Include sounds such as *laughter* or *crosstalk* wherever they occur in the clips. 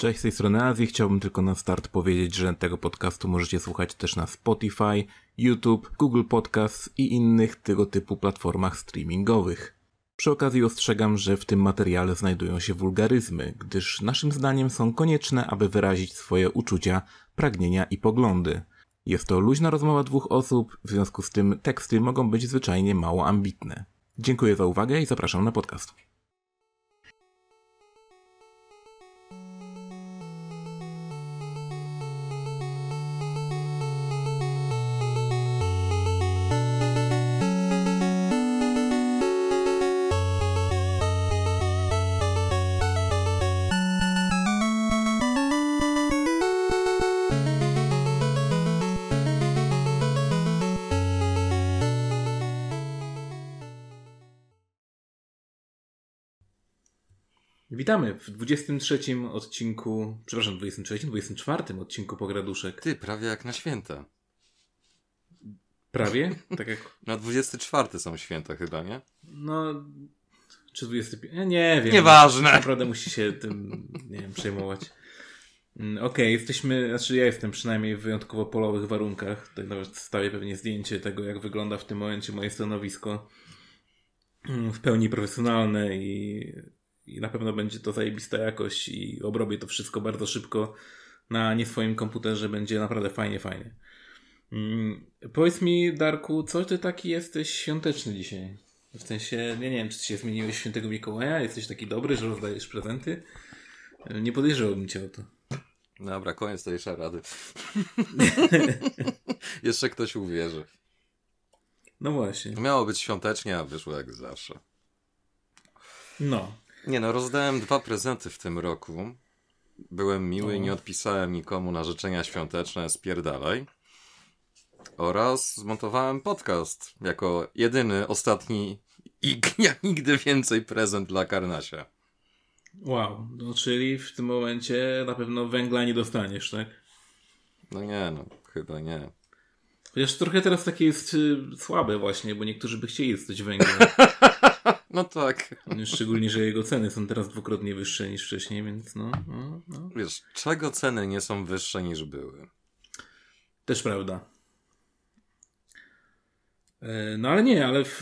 Cześć, z tej strony Azji. Chciałbym tylko na start powiedzieć, że tego podcastu możecie słuchać też na Spotify, YouTube, Google Podcasts i innych tego typu platformach streamingowych. Przy okazji ostrzegam, że w tym materiale znajdują się wulgaryzmy, gdyż naszym zdaniem są konieczne, aby wyrazić swoje uczucia, pragnienia i poglądy. Jest to luźna rozmowa dwóch osób, w związku z tym teksty mogą być zwyczajnie mało ambitne. Dziękuję za uwagę i zapraszam na podcast. Witamy w 23 odcinku, przepraszam, 23, 24 odcinku Pograduszek. Ty, prawie jak na święta. Prawie? *laughs* Tak jak... Na 24 są święta chyba, nie? No, czy 25? Ja nie wiem. Nieważne. Naprawdę musi się tym, nie wiem, przejmować. Mm, okej, okay, jesteśmy, znaczy ja jestem przynajmniej w wyjątkowo polowych warunkach. Tutaj nawet stawię pewnie zdjęcie tego, jak wygląda w tym momencie moje stanowisko. Mm, w pełni profesjonalne i i na pewno będzie to zajebista jakość i obrobię to wszystko bardzo szybko na nie swoim komputerze, będzie naprawdę fajnie, fajnie. Mm, powiedz mi, Darku, co ty taki jesteś świąteczny dzisiaj? W sensie, nie, nie wiem, czy ty się zmieniłeś świętego Mikołaja? Jesteś taki dobry, że rozdajesz prezenty? Nie podejrzewałbym cię o to. Dobra, koniec tej szarady. *laughs* Jeszcze ktoś uwierzy. No właśnie. Miało być świątecznie, a wyszło jak zawsze. No. Nie no, rozdałem dwa prezenty w tym roku. Byłem miły i nie odpisałem nikomu na życzenia świąteczne, spierdalaj. Oraz zmontowałem podcast jako jedyny, ostatni i *laughs* nigdy więcej prezent dla Karnasia. Wow, no czyli w tym momencie na pewno węgla nie dostaniesz, tak? No nie, no chyba nie. Chociaż trochę teraz takie jest y, słabe właśnie, bo niektórzy by chcieli dostać węgiel. *laughs* *laughs* No tak. Szczególnie, że jego ceny są teraz dwukrotnie wyższe niż wcześniej, więc no, no, no. Wiesz, czego ceny nie są wyższe niż były? Też prawda. E, no ale nie, ale w,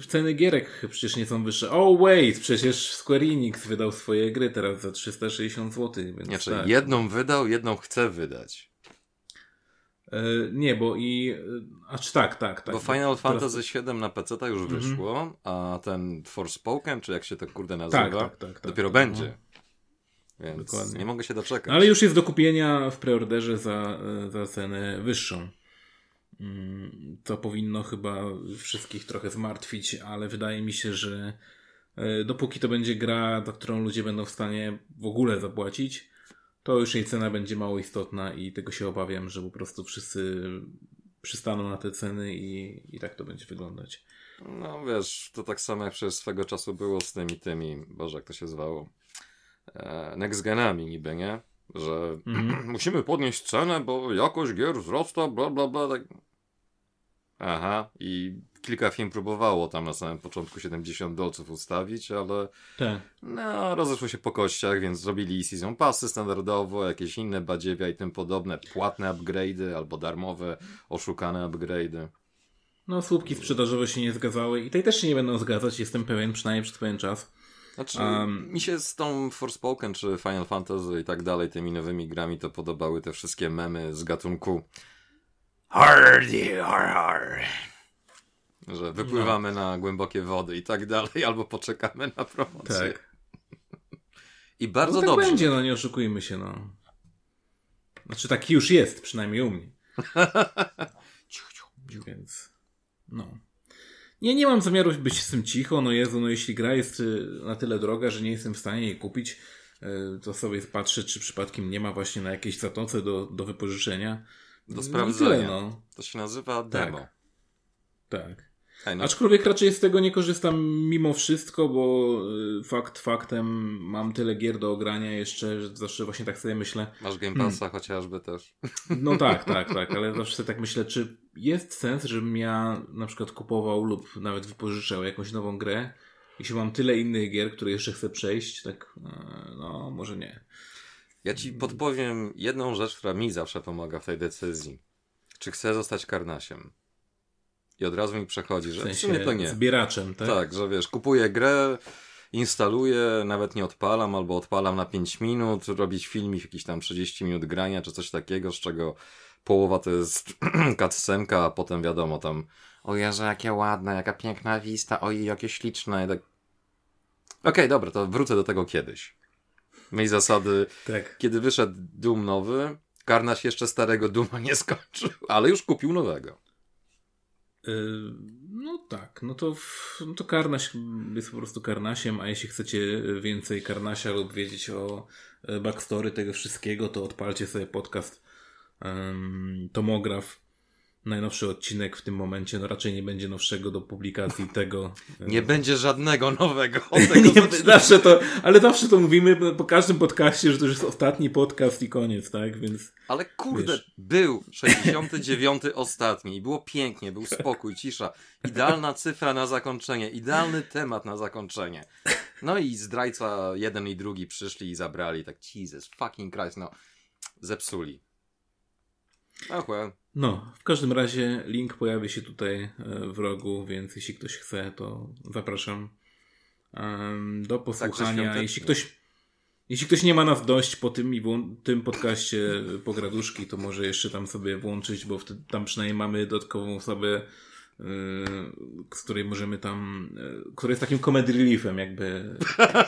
w ceny gierek przecież nie są wyższe. Oh wait, przecież Square Enix wydał swoje gry teraz za 360 zł. Więc znaczy, tak. jedną wydał, jedną chce wydać. E, nie, bo i. E, a czy tak, tak, tak. Bo Final Fantasy VII na PC już mhm. wyszło, a ten Forspoken, czy jak się to kurde nazywa, tak, tak, tak, tak dopiero tak, będzie. No. Więc Dokładnie. nie mogę się doczekać. Ale już jest do kupienia w preorderze za, e, za cenę wyższą. Mm, to powinno chyba wszystkich trochę zmartwić, ale wydaje mi się, że dopóki to będzie gra, za którą ludzie będą w stanie w ogóle zapłacić, to już jej cena będzie mało istotna i tego się obawiam, że po prostu wszyscy przystaną na te ceny i, i tak to będzie wyglądać. No wiesz, to tak samo jak przez swego czasu było z tymi, tymi, boże jak to się zwało, e, next genami niby, nie? Że mm. *clears throat* musimy podnieść cenę, bo jakość gier wzrasta, bla bla bla. Tak. Aha, i kilka firm próbowało tam na samym początku 70 dolców ustawić, ale tak. no, rozeszło się po kościach, więc zrobili season passy standardowo, jakieś inne badziewia i tym podobne, płatne upgrade'y albo darmowe, oszukane upgrade'y. No, słupki sprzedażowe się nie zgadzały i tej też się nie będą zgadzać, jestem pewien, przynajmniej przez pewien czas. Znaczy, um, mi się z tą Forspoken czy Final Fantasy i tak dalej, tymi nowymi grami to podobały te wszystkie memy z gatunku Hardy, har, har. Że wypływamy no. na głębokie wody i tak dalej, albo poczekamy na promocję. Tak. I bardzo no tak dobrze. będzie, no nie oszukujmy się, no. Znaczy taki już jest, przynajmniej u mnie. *laughs* Więc, no. Nie, nie mam zamiaru być z tym cicho, no Jezu, no jeśli gra jest y, na tyle droga, że nie jestem w stanie jej kupić, y, to sobie patrzę, czy przypadkiem nie ma właśnie na jakiejś zatoce do, do wypożyczenia. Do no sprawdzenia. Tyle, no. To się nazywa demo. Tak. tak. Aczkolwiek raczej z tego nie korzystam mimo wszystko, bo y, fakt faktem mam tyle gier do ogrania jeszcze, że zawsze właśnie tak sobie myślę. Masz Game Passa hmm. chociażby też. *laughs* No tak, tak, tak, ale zawsze sobie tak myślę, czy jest sens, żebym ja na przykład kupował lub nawet wypożyczał jakąś nową grę, jeśli mam tyle innych gier, które jeszcze chcę przejść, tak, e, no może nie. Ja ci podpowiem jedną rzecz, która mi zawsze pomaga w tej decyzji. Czy chcę zostać karnasiem? I od razu mi przechodzi, że W w, sensie sumie to nie. zbieraczem, tak? Tak, że wiesz, kupuję grę, instaluję, nawet nie odpalam, albo odpalam na 5 minut, robić filmik, jakiś tam 30 minut grania, czy coś takiego, z czego połowa to jest *clears throat* cutscenka, a potem wiadomo tam o Jezu, jakie ładne, jaka piękna wista, oj, jakie śliczne, i tak... Okej, dobra, to wrócę do tego kiedyś. Mej zasady, Tak. kiedy wyszedł Doom nowy, Karnaś jeszcze starego Duma nie skończył, ale już kupił nowego. Y, No tak, no to, no to Karnaś jest po prostu Karnasiem, a jeśli chcecie więcej Karnasia lub wiedzieć o e, backstory tego wszystkiego, to odpalcie sobie podcast um, Tomograf. Najnowszy odcinek w tym momencie, no raczej nie będzie nowszego do publikacji tego. *laughs* Nie będzie żadnego nowego. *laughs* Nie, tego zacznijmy. zawsze to, ale zawsze to mówimy po każdym podcaście, że to już jest ostatni podcast i koniec, tak? Więc Ale kurde, Wiesz. był *laughs* 69 ostatni i było pięknie, był spokój, cisza. Idealna cyfra na zakończenie, idealny temat na zakończenie. No i zdrajca jeden i drugi przyszli i zabrali, tak Jesus fucking Christ, no zepsuli. Oh well. No, w każdym razie link pojawi się tutaj e, w rogu, więc jeśli ktoś chce, to zapraszam do posłuchania. świątecznie. jeśli ktoś, jeśli ktoś nie ma nas dość po tym i tym podcaście e, Pograduszki, to może jeszcze tam sobie włączyć, bo wtedy tam przynajmniej mamy dodatkową osobę, e, z której możemy tam, która jest takim comedy reliefem jakby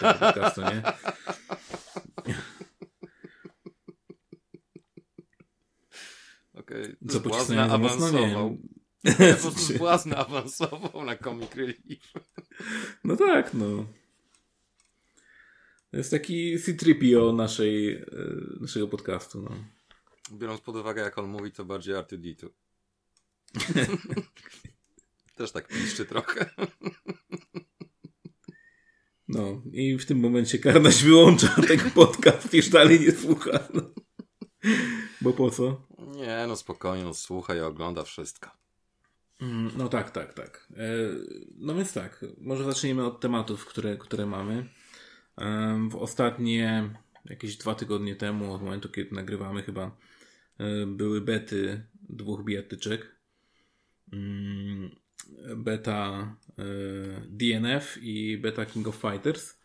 tego podcastu, nie? Okej, Co, błazna awansował. po prostu *laughs* z błazna awansował na Comic Relief. No tak, no. To jest taki C-3PO naszej, e, naszego podcastu, no. Biorąc pod uwagę, jak on mówi, to bardziej R2D2. *laughs* Też tak piszczy trochę. No i w tym momencie Karnaś wyłącza *laughs* ten podcast, już dalej nie słucha. No. Bo po co? Nie, no spokojnie, no słucha i ogląda wszystko. Mm, No tak, tak, tak. E, No więc tak, może zaczniemy od tematów, które, które mamy. W ostatnie jakieś dwa tygodnie temu, od momentu kiedy nagrywamy chyba, e, były bety dwóch bijatyczek. Mm, Beta e, DNF i beta King of Fighters.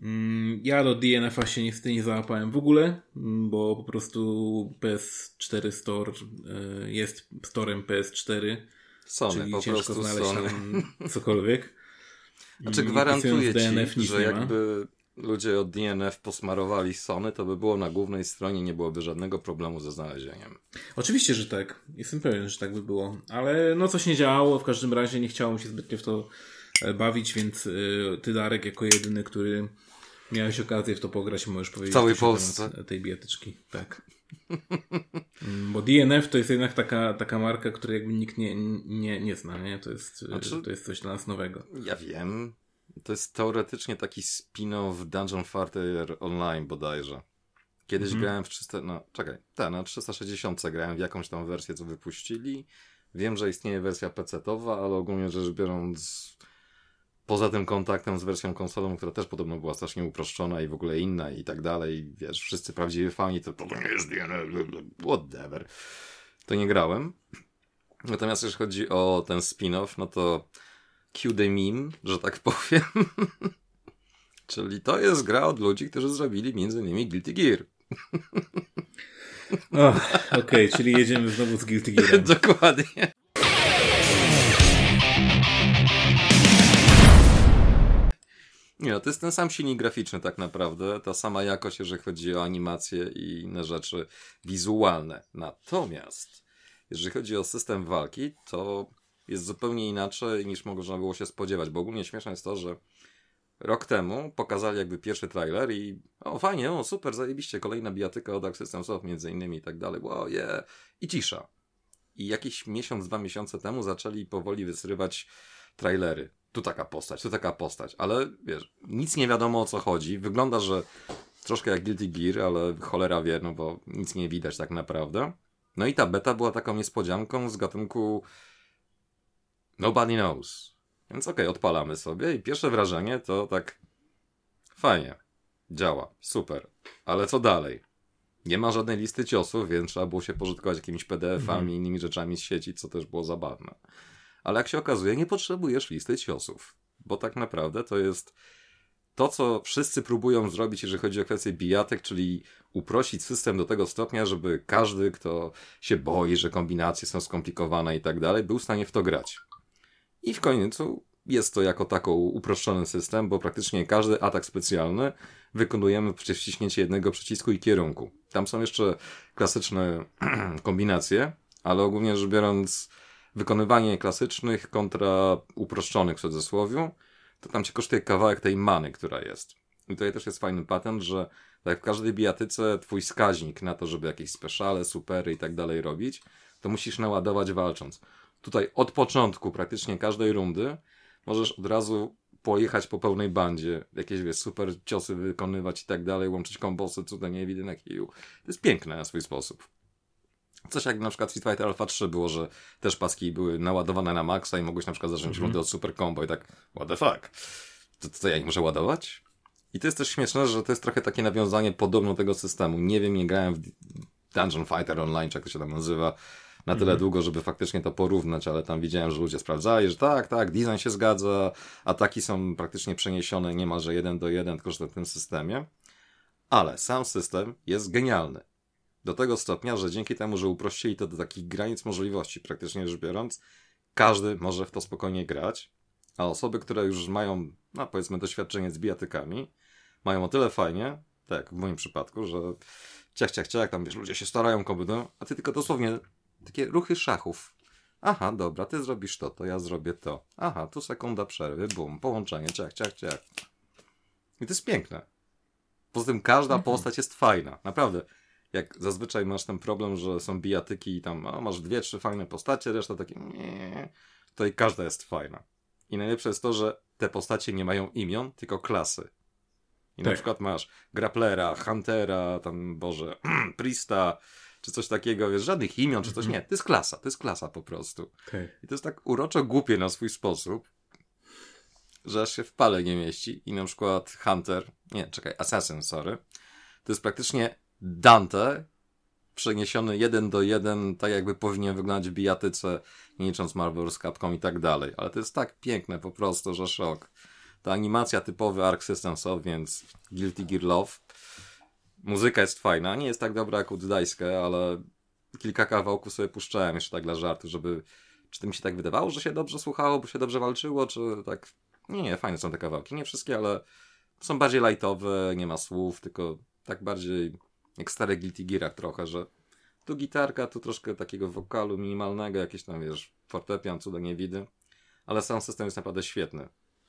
Mm, Ja do DNF-a się niestety nie załapałem w ogóle, mm, bo po prostu PS4 Store e, jest storem PS4 Sony, czyli po ciężko prostu znaleźć Sony. tam *laughs* cokolwiek. Znaczy Mm, gwarantuję ci, DNF nic że jakby ludzie od DNF posmarowali Sony, to by było na głównej stronie, nie byłoby żadnego problemu ze znalezieniem. Oczywiście, że tak. Jestem pewien, że tak by było. Ale no coś nie działało, w każdym razie nie chciało mi się zbytnio w to e, bawić, więc e, ty Darek jako jedyny, który miałeś okazję w to pograć, możesz powiedzieć całej coś na Polsce. tej bijatyczki. Tak. Mm, Bo DNF to jest jednak taka, taka marka, której jakby nikt nie, nie, nie zna, nie? To jest, Znaczy- to jest coś dla nas nowego. Ja wiem. To jest teoretycznie taki spin-off Dungeon Fighter Online bodajże. Kiedyś Mhm. grałem w 300... No, czekaj. Tak, na 360 grałem w jakąś tam wersję, co wypuścili. Wiem, że istnieje wersja PC-towa, ale ogólnie rzecz biorąc poza tym kontaktem z wersją konsolą, która też podobno była strasznie uproszczona i w ogóle inna i tak dalej, wiesz, wszyscy prawdziwi fani to, to nie jest DNF, whatever. To nie grałem. Natomiast jeśli chodzi o ten spin-off, no to cue the meme, że tak *laughs* powiem. Czyli to jest gra od ludzi, którzy zrobili między innymi Guilty Gear. Okej, czyli jedziemy znowu z Guilty Gearem. *laughs* Dokładnie. Nie, no, to jest ten sam silnik graficzny tak naprawdę, ta sama jakość, jeżeli chodzi o animacje i inne rzeczy wizualne. Natomiast, jeżeli chodzi o system walki, to jest zupełnie inaczej niż można było się spodziewać, bo ogólnie śmieszne jest to, że rok temu pokazali jakby pierwszy trailer i o fajnie, o super, zajebiście, kolejna bijatyka od Dark System Soft między innymi i tak dalej, wow, yeah. i cisza. I jakiś miesiąc, dwa miesiące temu zaczęli powoli wysrywać trailery. Tu taka postać, tu taka postać, ale wiesz, nic nie wiadomo o co chodzi. Wygląda, że troszkę jak Guilty Gear, ale cholera wie, no bo nic nie widać tak naprawdę. No i ta beta była taką niespodzianką z gatunku Nobody knows. Więc okej, odpalamy sobie i pierwsze wrażenie to tak fajnie. Działa, super. Ale co dalej? Nie ma żadnej listy ciosów, więc trzeba było się pożytkować jakimiś PDF-ami, mhm. innymi rzeczami z sieci, co też było zabawne. Ale jak się okazuje, nie potrzebujesz listy ciosów, bo tak naprawdę to jest to, co wszyscy próbują zrobić, jeżeli chodzi o kwestię bijatek, czyli uprościć system do tego stopnia, żeby każdy, kto się boi, że kombinacje są skomplikowane i tak dalej, był w stanie w to grać. I w końcu jest to jako tako uproszczony system, bo praktycznie każdy atak specjalny wykonujemy przez wciśnięcie jednego przycisku i kierunku. Tam są jeszcze klasyczne *clears throat* kombinacje, ale ogólnie rzecz biorąc, wykonywanie klasycznych kontra uproszczonych w cudzysłowie, to tam cię kosztuje kawałek tej many, która jest. I tutaj też jest fajny patent, że tak jak w każdej bijatyce twój wskaźnik na to, żeby jakieś speciale, supery i tak dalej robić, to musisz naładować walcząc. Tutaj od początku praktycznie każdej rundy możesz od razu pojechać po pełnej bandzie, jakieś super ciosy wykonywać i tak dalej, łączyć kombosy, cuda nie widzę na kiju. To jest piękne na swój sposób. Coś jak na przykład Street Fighter Alpha 3 było, że też paski były naładowane na maksa i mogłeś na przykład zacząć mm -hmm. rundę od super combo i tak, what the fuck? To, to, to ja ich muszę ładować? I to jest też śmieszne, że to jest trochę takie nawiązanie podobno tego systemu. Nie wiem, nie grałem w Dungeon Fighter Online, czy jak to się tam nazywa, na tyle mhm. długo, żeby faktycznie to porównać, ale tam widziałem, że ludzie sprawdzali, że tak, tak, design się zgadza, ataki są praktycznie przeniesione niemalże jeden do jeden, tylko że w tym systemie. Ale sam system jest genialny. Do tego stopnia, że dzięki temu, że uprościli to do takich granic możliwości, praktycznie rzecz biorąc, każdy może w to spokojnie grać, a osoby, które już mają, no powiedzmy, doświadczenie z bijatykami, mają o tyle fajnie, tak w moim przypadku, że ciach, ciach, ciach, tam wiesz, ludzie się starają kobietą, a ty tylko dosłownie takie ruchy szachów. Aha, dobra, ty zrobisz to, to ja zrobię to. Aha, tu sekunda przerwy, bum, połączenie, ciach, ciach, ciach. I to jest piękne. Poza tym każda mhm. postać jest fajna, naprawdę. Jak zazwyczaj masz ten problem, że są bijatyki i tam masz dwie, trzy fajne postacie, reszta takie nie, to i każda jest fajna. I najlepsze jest to, że te postacie nie mają imion, tylko klasy. I tak. na przykład masz Grapplera, Huntera, tam, Boże, *clears throat* Prista, czy coś takiego, wiesz, żadnych imion, czy coś, mhm. nie, to jest klasa, to jest klasa po prostu. Okay. I to jest tak uroczo głupie na swój sposób, że aż się w pale nie mieści. I na przykład Hunter, nie, czekaj, Assassin, sorry, to jest praktycznie Dante przeniesiony jeden do jeden, tak jakby powinien wyglądać w bijatyce, nie licząc Marvel z Capcom i tak dalej. Ale to jest tak piękne po prostu, że szok. Ta animacja typowy Arc Systems of, więc Guilty Gear Love Muzyka jest fajna, nie jest tak dobra jak u Dudajskie, ale kilka kawałków sobie puszczałem jeszcze tak dla żartu, żeby... Czy to mi się tak wydawało, że się dobrze słuchało, bo się dobrze walczyło, czy tak... Nie, nie, fajne są te kawałki. Nie wszystkie, ale są bardziej lightowe, nie ma słów, tylko tak bardziej jak stare Guilty Gearach trochę, że tu gitarka, tu troszkę takiego wokalu minimalnego, jakieś tam, wiesz, fortepian, cuda nie widy, ale sam system jest naprawdę świetny.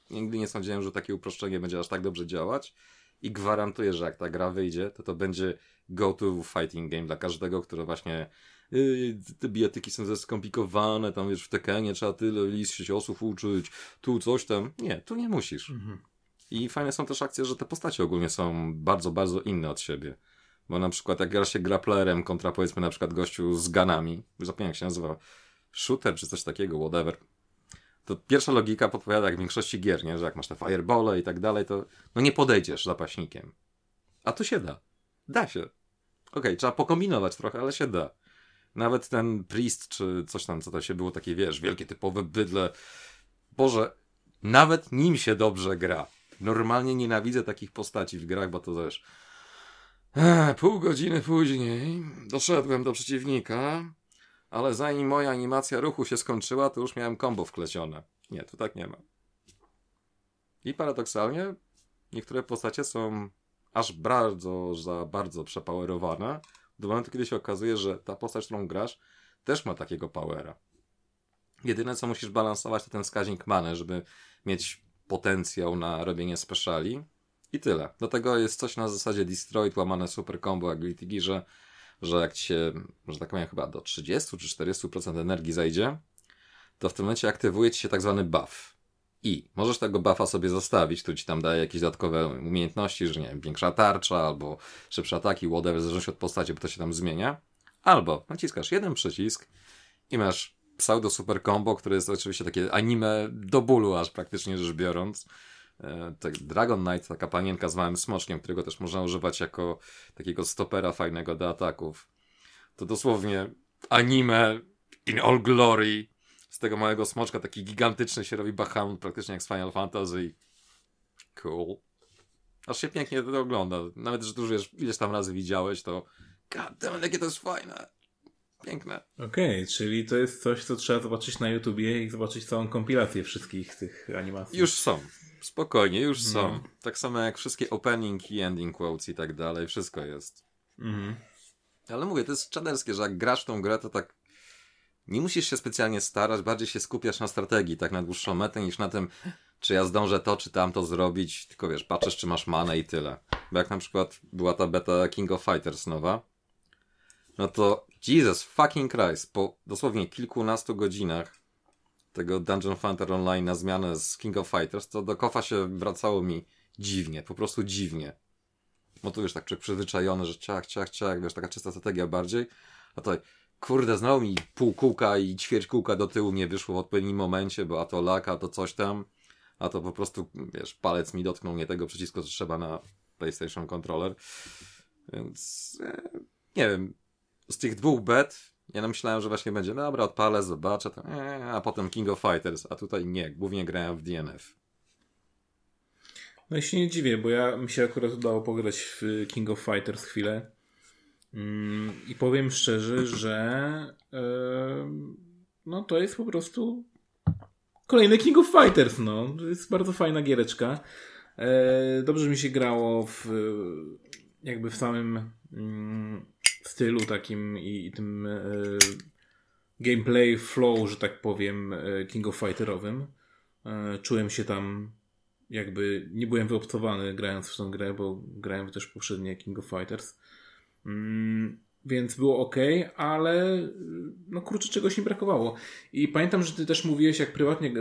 Nigdy nie sądziłem, że takie uproszczenie będzie aż tak dobrze działać i gwarantuję, że jak ta gra wyjdzie, to to będzie go-to fighting game dla każdego, który właśnie yy, te bijatyki są skomplikowane, tam wiesz, w Tekenie trzeba tyle list ciosów uczyć, tu coś tam. Nie, tu nie musisz. Mhm. I fajne są też akcje, że te postacie ogólnie są bardzo, bardzo inne od siebie. Bo na przykład jak gra się grapplerem kontra powiedzmy na przykład gościu z ganami, zapomniałem jak się nazywa, shooter czy coś takiego, whatever to pierwsza logika podpowiada, jak w większości gier, nie? że jak masz te firebole i tak dalej, to no nie podejdziesz zapaśnikiem. A tu się da. Da się. Okej, okay, trzeba pokombinować trochę, ale się da. Nawet ten priest, czy coś tam, co to się było, takie wiesz, wielkie typowe bydle. Boże, nawet nim się dobrze gra. Normalnie nienawidzę takich postaci w grach, bo to też. Ech, pół godziny później doszedłem do przeciwnika, ale zanim moja animacja ruchu się skończyła, to już miałem kombo wklecione. Nie, tu tak nie ma. I paradoksalnie niektóre postacie są aż bardzo, za bardzo przepowerowane do momentu, kiedy się okazuje, że ta postać, którą grasz, też ma takiego powera. Jedyne, co musisz balansować, to ten wskaźnik many, żeby mieć potencjał na robienie speciali. I tyle. Do tego jest coś na zasadzie Destroyed, łamane super combo, ability gearze, że jak ci się, że tak powiem, chyba do 30 czy 40% energii zajdzie, to w tym momencie aktywuje ci się tak zwany buff. I możesz tego buffa sobie zostawić, tu ci tam daje jakieś dodatkowe umiejętności, że nie wiem, większa tarcza albo szybsze ataki, whatever, w zależności od postaci, bo to się tam zmienia. Albo naciskasz jeden przycisk i masz pseudo super combo, które jest oczywiście takie anime do bólu aż praktycznie rzecz biorąc, Dragon Knight, taka panienka z małym smoczkiem, którego też można używać jako takiego stopera fajnego do ataków. To dosłownie anime in all glory. Z tego małego smoczka taki gigantyczny się robi Bahamut, praktycznie jak z Final Fantasy. Cool. Aż się pięknie to ogląda. Nawet, że tu już ileś tam razy widziałeś, to god damn, jakie to jest fajne. Piękne. Okej, okay, czyli to jest coś, co trzeba zobaczyć na YouTubie i zobaczyć całą kompilację wszystkich tych animacji. Już są. Spokojnie, już no. są. Tak samo jak wszystkie opening i ending quotes i tak dalej. Wszystko jest. Mhm. Ale mówię, to jest czaderskie, że jak grasz w tą grę, to tak nie musisz się specjalnie starać, bardziej się skupiasz na strategii, tak na dłuższą metę, niż na tym, czy ja zdążę to, czy tamto zrobić, tylko wiesz, patrzysz, czy masz manę i tyle. Bo jak na przykład była ta beta King of Fighters nowa, no to Jesus fucking Christ, po dosłownie kilkunastu godzinach tego Dungeon Fighter Online na zmianę z King of Fighters, to do kofa się wracało mi dziwnie, po prostu dziwnie. Bo tu już tak człowiek przyzwyczajony, że ciach, ciach, ciach, wiesz, taka czysta strategia bardziej. A tutaj, kurde, znowu mi pół kółka i ćwierć kółka do tyłu nie wyszło w odpowiednim momencie, bo a to laka, to coś tam, a to po prostu, wiesz, palec mi dotknął nie tego przycisku, co trzeba na PlayStation Controller. Więc, e, nie wiem, z tych dwóch bet, ja myślałem, że właśnie będzie, dobra, odpalę, zobaczę, to, e, a potem King of Fighters, a tutaj nie, głównie grałem w DNF. No i się nie dziwię, bo ja mi się akurat udało pograć w King of Fighters chwilę. Mm, I powiem szczerze, że yy, no to jest po prostu kolejny King of Fighters, no. To jest bardzo fajna giereczka. Yy, dobrze mi się grało w jakby w samym yy, stylu takim i, i tym gameplay flow, że tak powiem, King of Fighterowym. Czułem się tam jakby nie byłem wyobcowany grając w tą grę, bo grałem też poprzednie King of Fighters. Mm, więc było ok, ale no kurczę, czegoś mi brakowało. I pamiętam, że ty też mówiłeś, jak prywatnie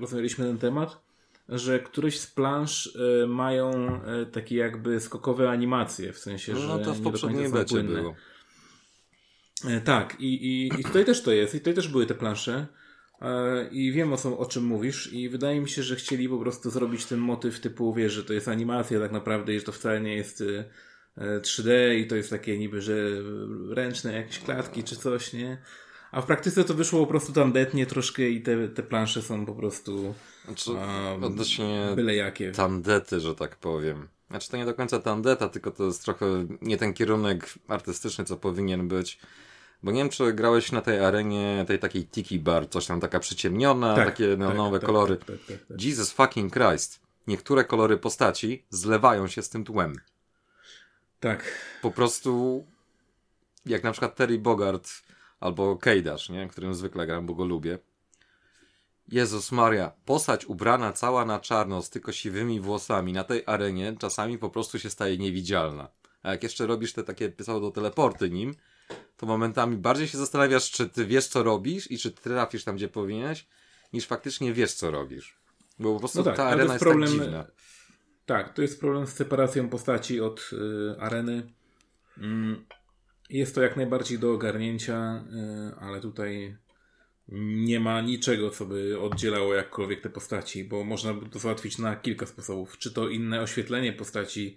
rozmawialiśmy na ten temat, że któreś z plansz y, mają takie jakby skokowe animacje, w sensie, no, że no to w poprzedniej becie było. Y, tak, i, i, i tutaj też to jest, i tutaj też były te plansze. I wiem o, co, o czym mówisz, i wydaje mi się, że chcieli po prostu zrobić ten motyw typu, wiesz, że to jest animacja tak naprawdę i że to wcale nie jest 3D e, i to jest takie niby, że ręczne jakieś klatki czy coś, nie? A w praktyce to wyszło po prostu tandetnie troszkę i te, te plansze są po prostu znaczy, um, odnośnie byle jakie. Tandety, że tak powiem. Znaczy to nie do końca tandeta, tylko to jest trochę nie ten kierunek artystyczny, co powinien być. Bo nie wiem, czy grałeś na tej arenie tej takiej tiki bar, coś tam taka przyciemniona, tak, takie neonowe tak, kolory. Tak, tak, tak, tak, Jesus fucking Christ. Niektóre kolory postaci zlewają się z tym tłem. Tak. Po prostu jak na przykład Terry Bogart albo Kejdasz, nie? Którym zwykle gram, bo go lubię. Jezus Maria, postać ubrana cała na czarno z tylko siwymi włosami na tej arenie czasami po prostu się staje niewidzialna. A jak jeszcze robisz te takie do teleporty nim, to momentami bardziej się zastanawiasz, czy ty wiesz, co robisz i czy ty trafisz tam, gdzie powinieneś, niż faktycznie wiesz, co robisz. Bo po prostu no tak, ta arena jest, jest problem, tak dziwna. Tak, to jest problem z separacją postaci od y, areny. Mm, jest to jak najbardziej do ogarnięcia, y, ale tutaj nie ma niczego, co by oddzielało jakkolwiek te postaci, bo można by to załatwić na kilka sposobów. Czy to inne oświetlenie postaci,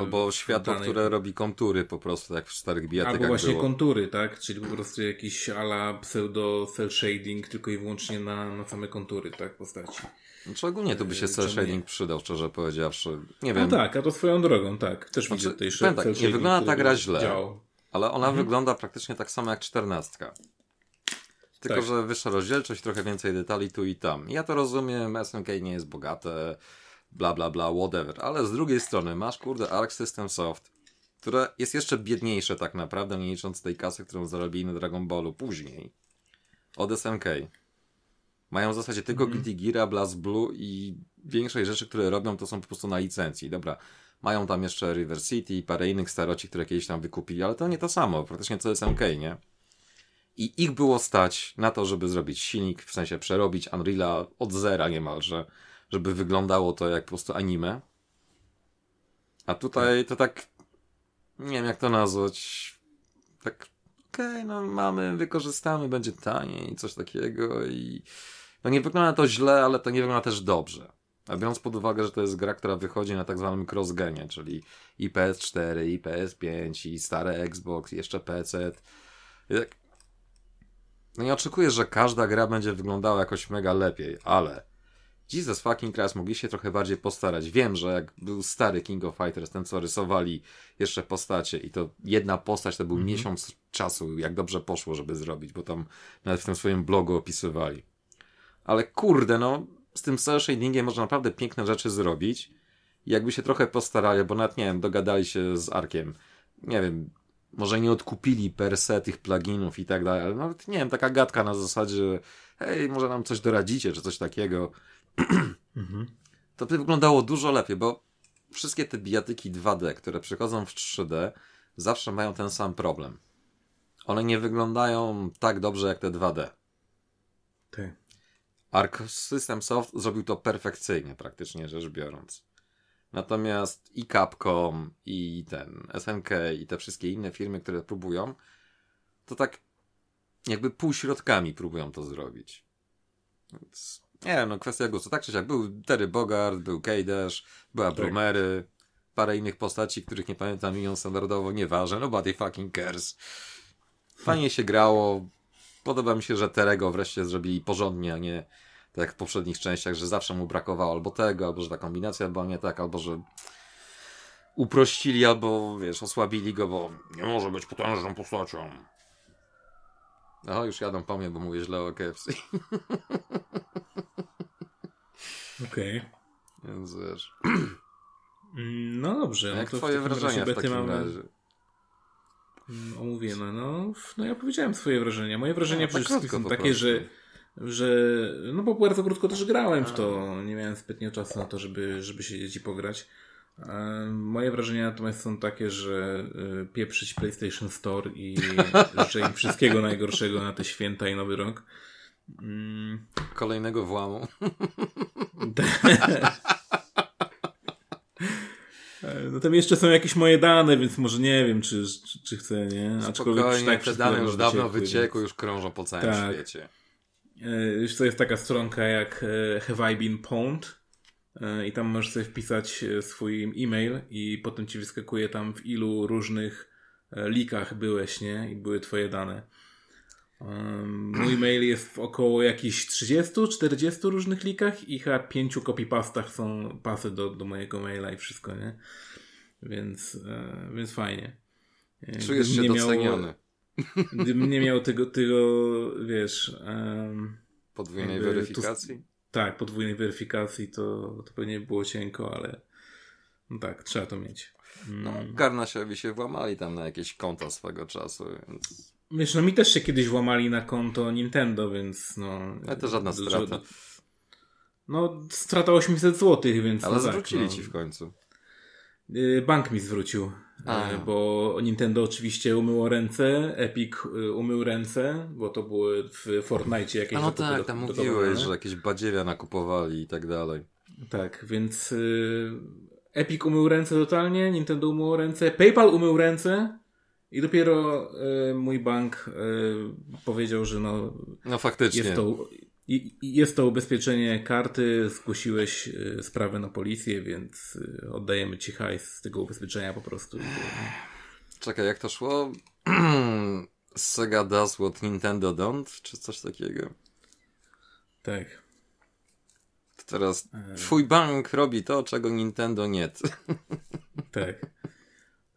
Albo światło, danej... które robi kontury po prostu, jak w starych bijatykach Albo właśnie było. kontury, tak? Czyli po prostu jakiś ala pseudo cel shading tylko i wyłącznie na, na same kontury, tak? Postaci. Znaczy ogólnie tu by się cel shading przydał, szczerze powiedziawszy. Nie wiem. No tak, a to swoją drogą, tak. Też znaczy, widzę tutaj cel tak, Nie wygląda ta gra źle, działał. ale ona mhm. wygląda praktycznie tak samo jak czternastka. Tylko, tak. że wyższa rozdzielczość, trochę więcej detali tu i tam. Ja to rozumiem, SNK nie jest bogate, bla bla bla, whatever. Ale z drugiej strony masz, kurde, Arc System Soft, które jest jeszcze biedniejsze tak naprawdę, nie licząc tej kasy, którą zarobili na Dragon Ballu później. Od SNK. Mają w zasadzie tylko mm. Guilty Gear, Blast Blue i większość rzeczy, które robią, to są po prostu na licencji. Dobra, mają tam jeszcze River City i parę innych staroci, które kiedyś tam wykupili, ale to nie to samo, praktycznie co SMK, nie? I ich było stać na to, żeby zrobić silnik, w sensie przerobić Unreal'a od zera niemalże, żeby wyglądało to jak po prostu anime. A tutaj to tak, nie wiem jak to nazwać, tak okej, okay, no mamy, wykorzystamy, będzie taniej, coś takiego i no nie wygląda to źle, ale to nie wygląda też dobrze. A biorąc pod uwagę, że to jest gra, która wychodzi na tak zwanym cross-genie, czyli i PS4, i PS5, i stare Xbox, i jeszcze PC. No nie oczekuję, że każda gra będzie wyglądała jakoś mega lepiej, ale Jesus fucking Christ, mogli się trochę bardziej postarać. Wiem, że jak był stary King of Fighters, ten co rysowali jeszcze postacie i to jedna postać to był mm -hmm. miesiąc czasu, jak dobrze poszło, żeby zrobić, bo tam nawet w tym swoim blogu opisywali. Ale kurde, no, z tym cel shadingiem można naprawdę piękne rzeczy zrobić. Jakby się trochę postarali, bo nawet, nie wiem, dogadali się z Arkiem. Nie wiem, może nie odkupili per se tych pluginów i tak dalej, ale nawet, nie wiem, taka gadka na zasadzie, hej, może nam coś doradzicie, czy coś takiego. *clears throat* To by wyglądało dużo lepiej, bo wszystkie te bijatyki 2D, które przychodzą w 3D, zawsze mają ten sam problem. One nie wyglądają tak dobrze jak te 2D. Ty. Arc System Soft zrobił to perfekcyjnie, praktycznie rzecz biorąc. Natomiast i Capcom, i ten SNK, i te wszystkie inne firmy, które próbują, to tak jakby półśrodkami próbują to zrobić. Więc nie no kwestia gustu. Tak czy siak, był Terry Bogard, był Kejdash, była tak. Brumery, parę innych postaci, których nie pamiętam imion standardowo, nieważne, nobody fucking cares. Fajnie się grało. Podoba mi się, że Terego wreszcie zrobili porządnie, a nie tak jak w poprzednich częściach, że zawsze mu brakowało albo tego, albo że ta kombinacja była nie tak, albo że uprościli, albo wiesz, osłabili go, bo nie może być potężną postacią. No, już jadą po mnie, bo mówię źle o KFC. *laughs* Okej. Okay. Więc wiesz. Mm, no dobrze. No jak no twoje wrażenia w takim mamy... razie? Mm, omówione. No, no ja powiedziałem swoje wrażenia. Moje wrażenia no, przede wszystkim są takie, że że no bo bardzo krótko też grałem w to. Nie miałem zbytnio czasu na to, żeby, żeby siedzieć i pograć. Moje wrażenia natomiast są takie, że y, pieprzyć PlayStation Store i *laughs* życzę im wszystkiego najgorszego na te święta i nowy rok. Mm. Kolejnego włamu. *laughs* No tam jeszcze są jakieś moje dane, więc może nie wiem, czy, czy, czy chcę, nie? Aczkolwiek tak te dane już dawno wyciekły, już krążą po całym tak. świecie. Już to jest taka stronka jak e, Have I Been Pwned e, i tam możesz sobie wpisać e, swój e-mail i potem ci wyskakuje tam w ilu różnych likach byłeś, nie? I były twoje dane. Mój mail jest w około jakichś 30-40 różnych likach i chyba pięciu copypastach są pasy do, do mojego maila i wszystko, nie? Więc, e, więc fajnie. E, Czujesz się doceniony. Gdybym nie miał tego, tego wiesz... Um, podwójnej weryfikacji? Tak, podwójnej weryfikacji to, to pewnie było cienko, ale no tak, trzeba to mieć. No, Garnasiowi się włamali tam na jakieś konta swego czasu, więc Wiesz, no mi też się kiedyś włamali na konto Nintendo, więc no... Ale to żadna strata. No, strata 800 zł, więc... Ale no zwrócili tak, ci w końcu. Y, bank mi zwrócił, A. Y, bo Nintendo oczywiście umyło ręce, Epic y, umył ręce, bo to było w Fortnite jakieś... A no tak, tam mówiłeś, że jakieś badziewia nakupowali i tak dalej. Tak, więc Epic umył ręce totalnie, Nintendo umyło ręce, PayPal umył ręce, i dopiero y, mój bank y, powiedział, że no, no faktycznie. Jest to, jest to ubezpieczenie karty, zgłosiłeś y, sprawę na policję, więc oddajemy ci hajs z tego ubezpieczenia po prostu. Czekaj, jak to szło? *clears throat* Sega does what Nintendo don't? Czy coś takiego? Tak. To teraz e. twój bank robi to, czego Nintendo nie. *laughs* Tak.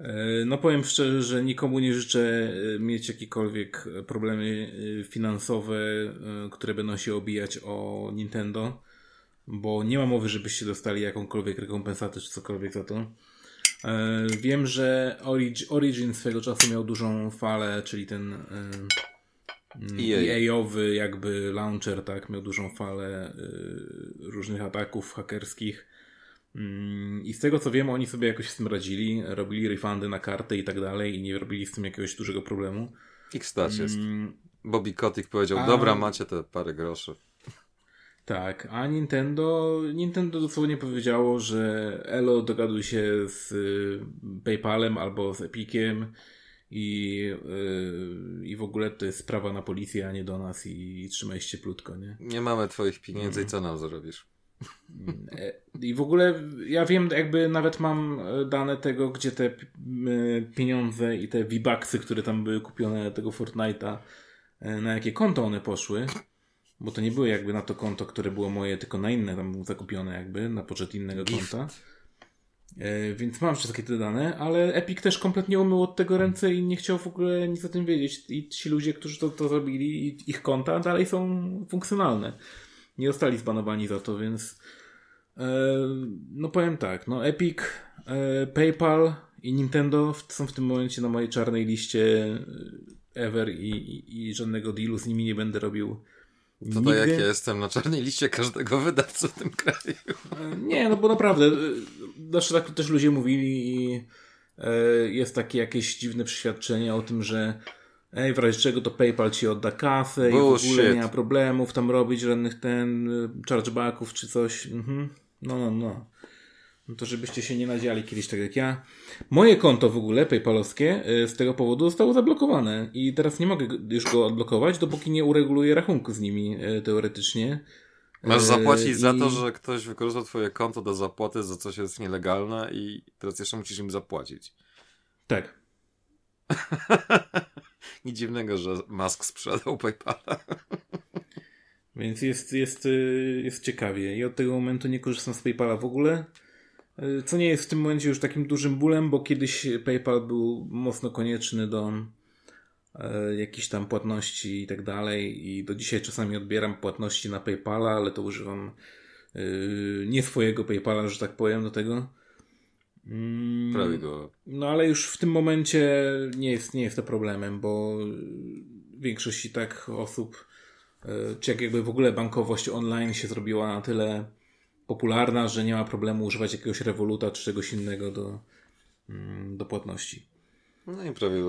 E, no powiem szczerze, że nikomu nie życzę e, mieć jakiekolwiek problemy e, finansowe, które będą się obijać o Nintendo, bo nie ma mowy, żebyście dostali jakąkolwiek rekompensatę czy cokolwiek za to. Wiem, że Origin swego czasu miał dużą falę, czyli ten EA-owy jakby launcher, tak, miał dużą falę różnych ataków hakerskich I z tego co wiem, oni sobie jakoś z tym radzili, robili refundy na karty i tak dalej i nie robili z tym jakiegoś dużego problemu. X-Stars jest. Mm. Bobby Kotick powiedział, a... dobra, macie te parę groszy. Tak, a Nintendo, Nintendo dosłownie powiedziało, że Elo dogaduje się z y, PayPalem albo z Epiciem i, yy, i w ogóle to jest sprawa na policję, a nie do nas i, i trzymaj się plutko, nie? Nie mamy twoich pieniędzy i co nam zrobisz? E, I w ogóle ja wiem, jakby nawet mam dane tego, gdzie te pieniądze i te V-Bucksy, które tam były kupione tego Fortnite'a, e, na jakie konto one poszły. Bo to nie były jakby na to konto, które było moje, tylko na inne tam zakupione jakby, na poczet innego Gift. konta. E, więc mam wszystkie te dane, ale Epic też kompletnie umył od tego ręce i nie chciał w ogóle nic o tym wiedzieć. I ci ludzie, którzy to, to zrobili, ich konta dalej są funkcjonalne. Nie zostali zbanowani za to, więc e, no powiem tak, no Epic, e, PayPal i Nintendo są w tym momencie na mojej czarnej liście ever i, i, i żadnego dealu z nimi nie będę robił to to jak ja jestem na czarnej liście każdego wydawcy w tym kraju. Nie, no bo naprawdę, znaczy tak też ludzie mówili i e, jest takie jakieś dziwne przeświadczenie o tym, że ej, w razie czego to PayPal ci odda kasę Bullshit. i w ogóle nie ma problemów tam robić żadnych ten chargebacków czy coś. Mhm. No, no, no. No to żebyście się nie nadziali kiedyś tak jak ja. Moje konto w ogóle, paypalowskie, y, z tego powodu zostało zablokowane i teraz nie mogę już go odblokować, dopóki nie ureguluję rachunku z nimi y, teoretycznie. Masz y, zapłacić I... za to, że ktoś wykorzystał twoje konto do zapłaty za coś jest nielegalne i teraz jeszcze musisz im zapłacić. Tak. *laughs* Nic dziwnego, że Musk sprzedał PayPala. Więc jest, jest, jest ciekawie. I od tego momentu nie korzystam z PayPala w ogóle. E, co nie jest w tym momencie już takim dużym bólem, bo kiedyś PayPal był mocno konieczny do e, jakichś tam płatności i tak dalej. I do dzisiaj czasami odbieram płatności na PayPala, ale to używam nie swojego PayPala, że tak powiem, do tego. Mm, Prawie go. No ale już w tym momencie nie jest, nie jest to problemem, bo większość tak osób, czy jak jakby w ogóle bankowość online się zrobiła na tyle popularna, że nie ma problemu używać jakiegoś rewoluta czy czegoś innego do, mm, do płatności. No i prawie.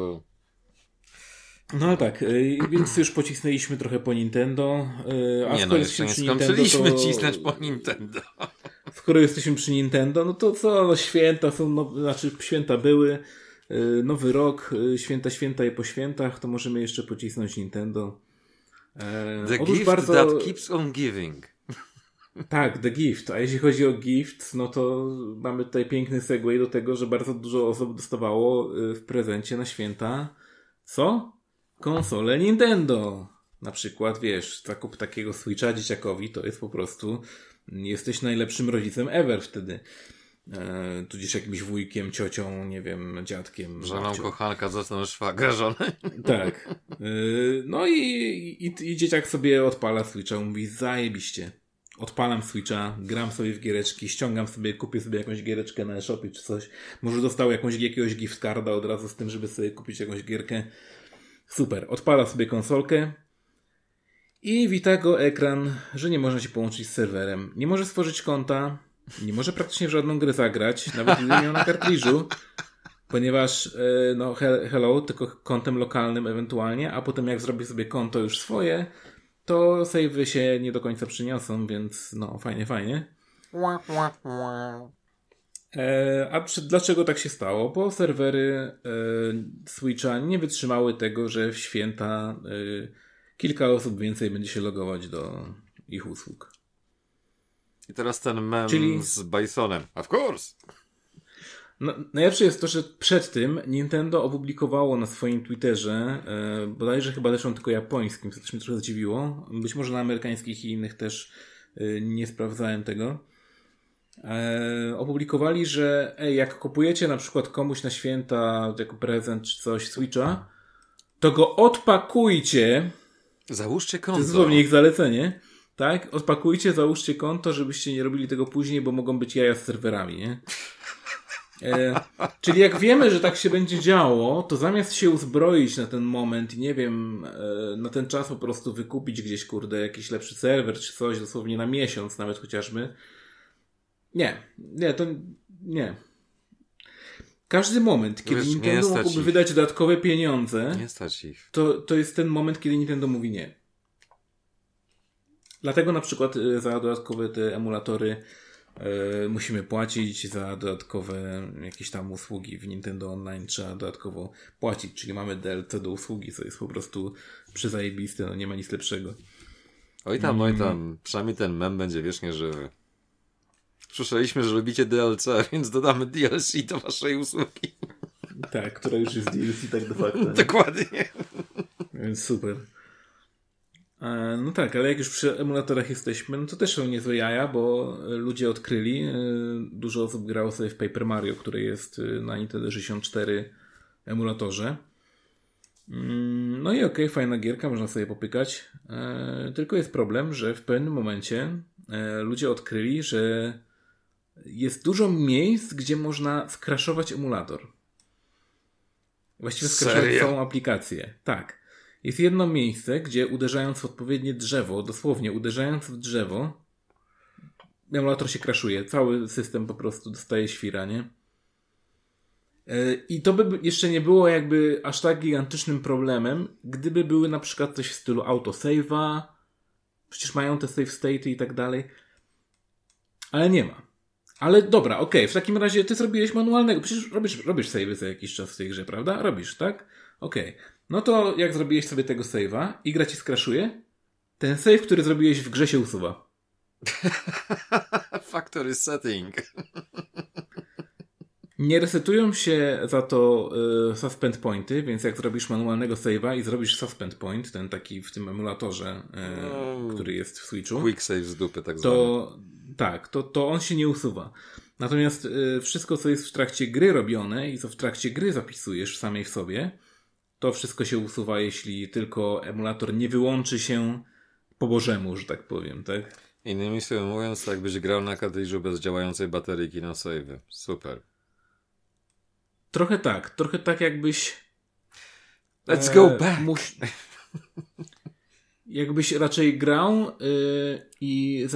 No tak, y, więc już pocisnęliśmy trochę po Nintendo. Y, a nie no, jeszcze nie skończyliśmy to... cisnąć po Nintendo. Skoro jesteśmy przy Nintendo, no to co, no święta są, no, znaczy święta były, y, nowy rok, święta, święta i po świętach, to możemy jeszcze pocisnąć Nintendo. E, The gift bardzo... that keeps on giving. Tak, The Gift. A jeśli chodzi o Gift, no to mamy tutaj piękny segway do tego, że bardzo dużo osób dostawało y, w prezencie na święta. Co? Konsole Nintendo. Na przykład, wiesz, zakup takiego Switcha dzieciakowi to jest po prostu jesteś najlepszym rodzicem ever wtedy. E, tudzież jakimś wujkiem, ciocią, nie wiem, dziadkiem. Żoną kochanka, zostaną szwagra żony. *laughs* Tak. E, no i, i, i dzieciak sobie odpala Switcha, mówi zajebiście odpalam Switcha, gram sobie w giereczki, ściągam sobie, kupię sobie jakąś giereczkę na e-shopie czy coś. Może dostał jakąś, jakiegoś gift carda od razu z tym, żeby sobie kupić jakąś gierkę. Super. Odpala sobie konsolkę i wita go ekran, że nie można się połączyć z serwerem. Nie może stworzyć konta, nie może praktycznie w żadną grę zagrać, nawet gdyby miał na kartridżu, ponieważ e, no hello, tylko kontem lokalnym ewentualnie, a potem jak zrobi sobie konto już swoje, to savey się nie do końca przyniosą, więc no fajnie, fajnie. E, a przy, dlaczego tak się stało? Bo serwery e, Switcha nie wytrzymały tego, że w święta e, kilka osób więcej będzie się logować do ich usług. I teraz ten mem Czyli... z Bisonem. Of course! No, najlepsze jest to, że przed tym Nintendo opublikowało na swoim Twitterze, e, bodajże chyba zresztą tylko japońskim, co też mnie trochę zdziwiło. Być może na amerykańskich i innych też e, nie sprawdzałem tego. E, opublikowali, że ej, jak kupujecie na przykład komuś na święta jako prezent czy coś Switcha, to go odpakujcie. Załóżcie konto. To jest zupełnie ich zalecenie. Tak? Odpakujcie, załóżcie konto, żebyście nie robili tego później, bo mogą być jaja z serwerami, nie? E, czyli jak wiemy, że tak się będzie działo, to zamiast się uzbroić na ten moment i nie wiem, e, na ten czas po prostu wykupić gdzieś, kurde, jakiś lepszy serwer czy coś, dosłownie na miesiąc nawet chociażby. Nie, nie, to nie. Każdy moment, kiedy Wiesz, Nintendo mogłoby ich. wydać dodatkowe pieniądze, nie stać ich. To, to jest ten moment, kiedy Nintendo mówi nie. Dlatego na przykład e, za dodatkowe te emulatory E, musimy płacić za dodatkowe jakieś tam usługi w Nintendo Online, trzeba dodatkowo płacić, czyli mamy DLC do usługi, co jest po prostu przyzajebiste, no nie ma nic lepszego. Oj tam, oj tam, przynajmniej ten mem będzie wiecznie żywy. Słyszeliśmy, że lubicie DLC, *laughs* więc dodamy DLC do waszej usługi. Tak, która już jest DLC tak de facto. Dokładnie. Więc super. E, no tak, ale jak już przy emulatorach jesteśmy, no to też są niezłe jaja, bo ludzie odkryli, e, dużo osób grało sobie w Paper Mario, który jest e, na Nintendo 64 emulatorze. Mm, no i okej, okay, fajna gierka, można sobie popykać. Tylko jest problem, że w pewnym momencie ludzie odkryli, że jest dużo miejsc, gdzie można skraszować emulator. Właściwie skraszować całą aplikację. Tak. Jest jedno miejsce, gdzie uderzając w odpowiednie drzewo, dosłownie uderzając w drzewo, emulator się kraszuje. Cały system po prostu dostaje świra, nie? E, I to by jeszcze nie było jakby aż tak gigantycznym problemem, gdyby były na przykład coś w stylu autosave'a, przecież mają te save state i tak dalej, ale nie ma. Ale dobra, okej, okay, w takim razie ty zrobiłeś manualnego, przecież robisz, robisz save za jakiś czas w tej grze, prawda? Robisz, tak? Okej. Okay. No to jak zrobiłeś sobie tego save'a i gra ci skraszuje, ten save, który zrobiłeś w grze się usuwa. *laughs* Factory setting. *laughs* Nie resetują się za to y, suspend pointy, więc jak zrobisz manualnego save'a i zrobisz suspend point, ten taki w tym emulatorze, y, no, który jest w Switchu. Quick save z dupy, tak to, zwany. Tak, to, to on się nie usuwa. Natomiast y, wszystko, co jest w trakcie gry robione i co w trakcie gry zapisujesz samej w sobie, to wszystko się usuwa, jeśli tylko emulator nie wyłączy się po bożemu, że tak powiem, tak? Innymi słowy mówiąc, tak jakbyś grał na kartridżu bez działającej bateryki na save. Super. Trochę tak, trochę tak jakbyś... Let's e, go back! Mus... *laughs* jakbyś raczej grał yy, i,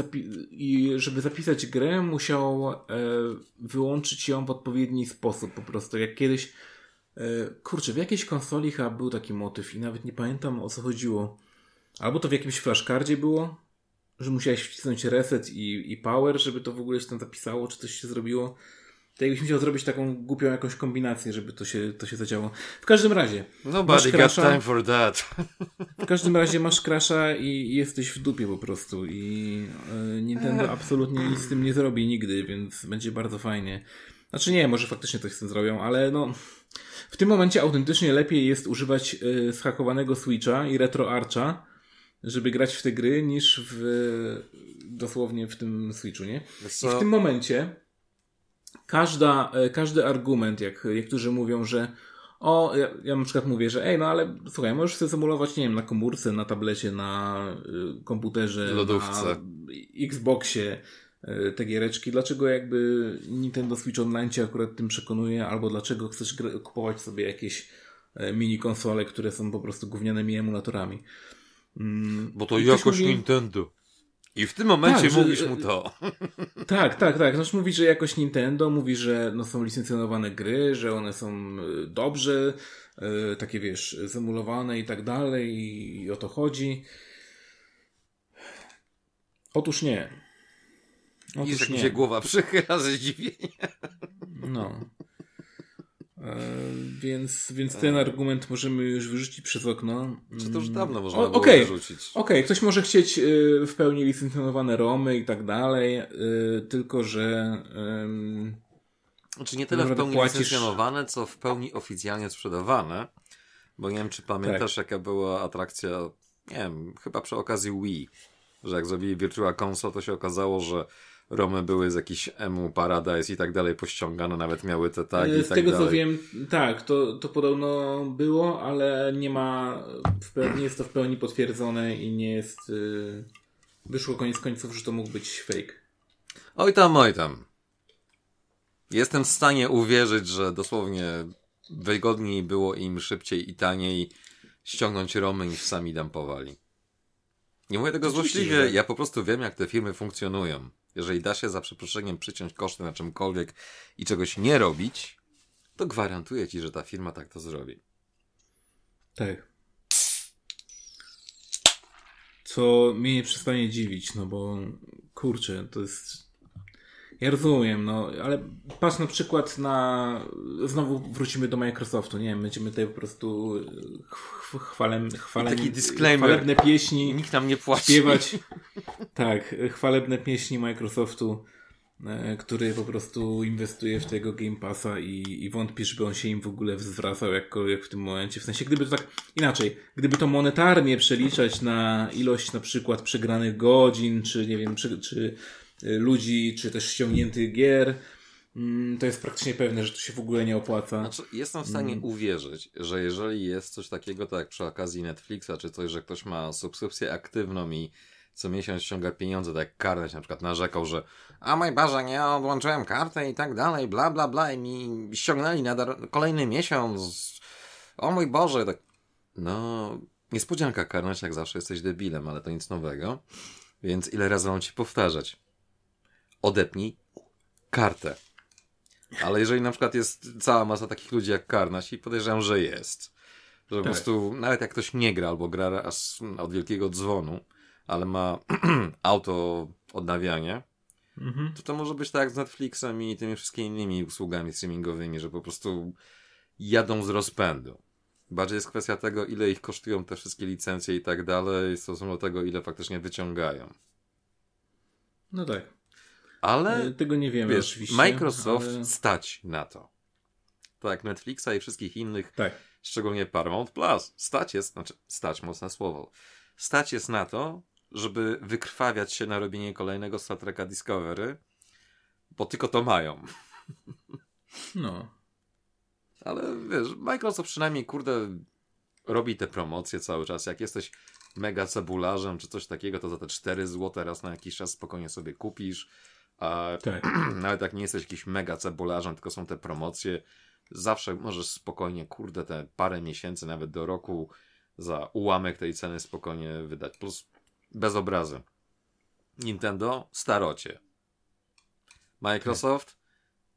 i, żeby zapisać grę, musiał yy, wyłączyć ją w odpowiedni sposób po prostu. Jak kiedyś E, kurczę, w jakiejś konsoli chyba był taki motyw i nawet nie pamiętam o co chodziło. Albo to w jakimś flashcardzie było, że musiałeś wcisnąć reset i, i power, żeby to w ogóle się tam zapisało, czy coś się zrobiło. To jakbyś musiał zrobić taką głupią jakąś kombinację, żeby to się, to się zadziało. W każdym razie. Nobody got time for that. W każdym razie masz crasha i jesteś w dupie po prostu. I e, Nintendo absolutnie nic z tym nie zrobi nigdy, więc będzie bardzo fajnie. Znaczy nie, może faktycznie coś z tym zrobią, ale no w tym momencie autentycznie lepiej jest używać y, schakowanego Switcha i RetroArcha, żeby grać w te gry, niż w dosłownie w tym Switchu, nie? I w tym momencie każda, e, każdy argument, jak niektórzy mówią, że o, ja, ja na przykład mówię, że ej, no ale słuchaj, możesz sobie symulować, nie wiem, na komórce, na tablecie, na y, komputerze, Lodówce. na Xboxie, E, te giereczki, dlaczego jakby Nintendo Switch Online cię akurat tym przekonuje, albo dlaczego chcesz kupować sobie jakieś e, mini konsole, które są po prostu gównianymi emulatorami. Mm, Bo to jakoś mówi... Nintendo. I w tym momencie tak, mówisz że, mu to. *laughs* Tak, tak, tak. Znaczy mówi, że jakoś Nintendo mówi, że no, są licencjonowane gry, że one są e, dobrze, takie wiesz, zemulowane i tak dalej i o to chodzi. Otóż nie. Otóż jak nie. mi się głowa przychyla ze zdziwienia. No. E, więc, więc ten argument możemy już wyrzucić przez okno. Czy to już dawno można o, było okay. wyrzucić. Okej, okay. ktoś może chcieć y, w pełni licencjonowane romy i tak dalej, y, tylko że... Y, znaczy nie tyle w pełni płacisz... licencjonowane, co w pełni oficjalnie sprzedawane. Bo nie wiem, czy pamiętasz, tak. jaka była atrakcja, nie wiem, chyba przy okazji Wii, że jak zrobili Virtual Console, to się okazało, że Romy były z jakiś Emu Paradise i tak dalej pościągane, nawet miały te tagi Z i tak tego dalej. co wiem, tak, to, to podobno było, ale nie ma, nie jest to w pełni potwierdzone i nie jest, yy, wyszło koniec końców, że to mógł być fake. Oj tam, oj tam. Jestem w stanie uwierzyć, że dosłownie wygodniej było im szybciej i taniej ściągnąć Romy niż sami dumpowali. Nie mówię tego złośliwie, ja po prostu wiem, jak te firmy funkcjonują. Jeżeli da się za przeproszeniem przyciąć koszty na czymkolwiek i czegoś nie robić, to gwarantuję ci, że ta firma tak to zrobi. Tak. Co mnie nie przestanie dziwić, no bo kurczę, to jest ja rozumiem, no, ale patrz na przykład na. Znowu wrócimy do Microsoftu, nie wiem, będziemy tutaj po prostu chwalem, chwalem, Taki disclaimer. chwalebne pieśni. Nikt nam nie płaci. Śpiewać. *laughs* tak, chwalebne pieśni Microsoftu e, który po prostu inwestuje w tego Game Passa i, i wątpi, żeby on się im w ogóle zwracał jakkolwiek w tym momencie. W sensie, gdyby to tak inaczej, gdyby to monetarnie przeliczać na ilość na przykład przegranych godzin, czy nie wiem, czy, czy e, ludzi, czy też ściągniętych gier, mm, to jest praktycznie pewne, że to się w ogóle nie opłaca. Znaczy, jestem w stanie mm. uwierzyć, że jeżeli jest coś takiego, tak jak przy okazji Netflixa, czy coś, że ktoś ma subskrypcję aktywną i co miesiąc ściąga pieniądze, tak jak Karneś na przykład narzekał, że a mój Boże, nie odłączyłem kartę i tak dalej, bla bla bla i mi ściągnęli na kolejny miesiąc. O mój Boże, tak. No, niespodzianka Karneś, jak zawsze jesteś debilem, ale to nic nowego. Więc ile razy mam ci powtarzać? Odepnij kartę. Ale jeżeli na przykład jest cała masa takich ludzi jak Karnaś i podejrzewam, że jest, że tak. po prostu nawet jak ktoś nie gra albo gra aż od wielkiego dzwonu, ale ma *clears throat* auto odnawianie, mhm. to to może być tak z Netflixem i tymi wszystkimi innymi usługami streamingowymi, że po prostu jadą z rozpędu. Bardziej jest kwestia tego, ile ich kosztują te wszystkie licencje i tak dalej, w stosunku do tego, ile faktycznie wyciągają. No tak. Ale tego nie wiemy wiesz, oczywiście. Microsoft ale... stać na to. Tak, Netflixa i wszystkich innych, tak. szczególnie Paramount Plus, stać jest, znaczy stać, mocne słowo, stać jest na to, żeby wykrwawiać się na robienie kolejnego Star Treka Discovery, bo tylko to mają. *laughs* No. Ale wiesz, Microsoft przynajmniej, kurde, robi te promocje cały czas. Jak jesteś mega cebularzem czy coś takiego, to za te 4 zł raz na jakiś czas spokojnie sobie kupisz. A tak. *clears throat* nawet jak nie jesteś jakiś mega cebularzem, tylko są te promocje, zawsze możesz spokojnie, kurde, te parę miesięcy, nawet do roku za ułamek tej ceny spokojnie wydać. Plus bez obrazy. Nintendo, starocie. Microsoft,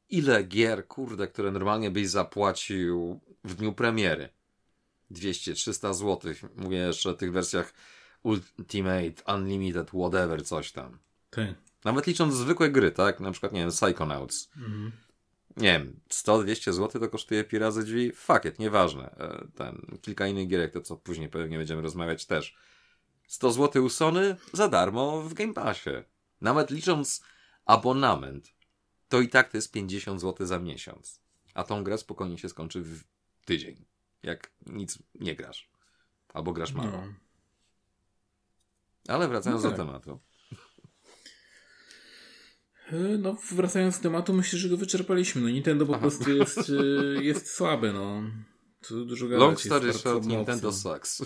ile gier, kurde, które normalnie byś zapłacił w dniu premiery? 200-300 zł. Mówię jeszcze o tych wersjach Ultimate, Unlimited, whatever, coś tam. Tak. Nawet licząc zwykłe gry, tak? Na przykład, nie wiem, Psychonauts. Mhm. Nie wiem, 100-200 zł to kosztuje pi razy drzwi? Fuck it, nieważne. E, ten, kilka innych gierek, to co później pewnie będziemy rozmawiać też 100 zł u Sony za darmo w Game Passie. Nawet licząc abonament, to i tak to jest 50 zł za miesiąc. A tą grę spokojnie się skończy w tydzień. Jak nic nie grasz. Albo grasz mało. No. Ale wracając no tak. do tematu. E, no, wracając do tematu, myślę, że go wyczerpaliśmy. No, Nintendo po Aha. prostu jest, e, *laughs* jest słabe, no. Tu dużo gadać. Long story short, Nintendo sucks. *laughs*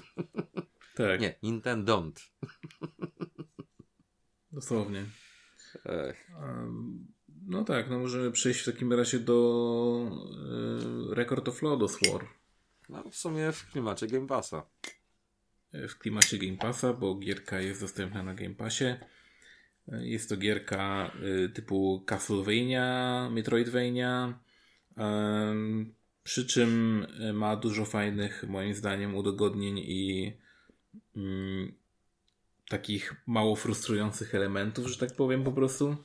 Tak. Nie, Nintendo. *laughs* Dosłownie. Ech. No tak, no możemy przejść w takim razie do y, Record of Lodos War. No w sumie w klimacie Game Passa. W klimacie Game Passa, bo gierka jest dostępna na Game Passie. Jest to gierka y, typu Castlevania, Metroidvania, przy czym ma dużo fajnych, moim zdaniem, udogodnień i mm, takich mało frustrujących elementów, że tak powiem po prostu,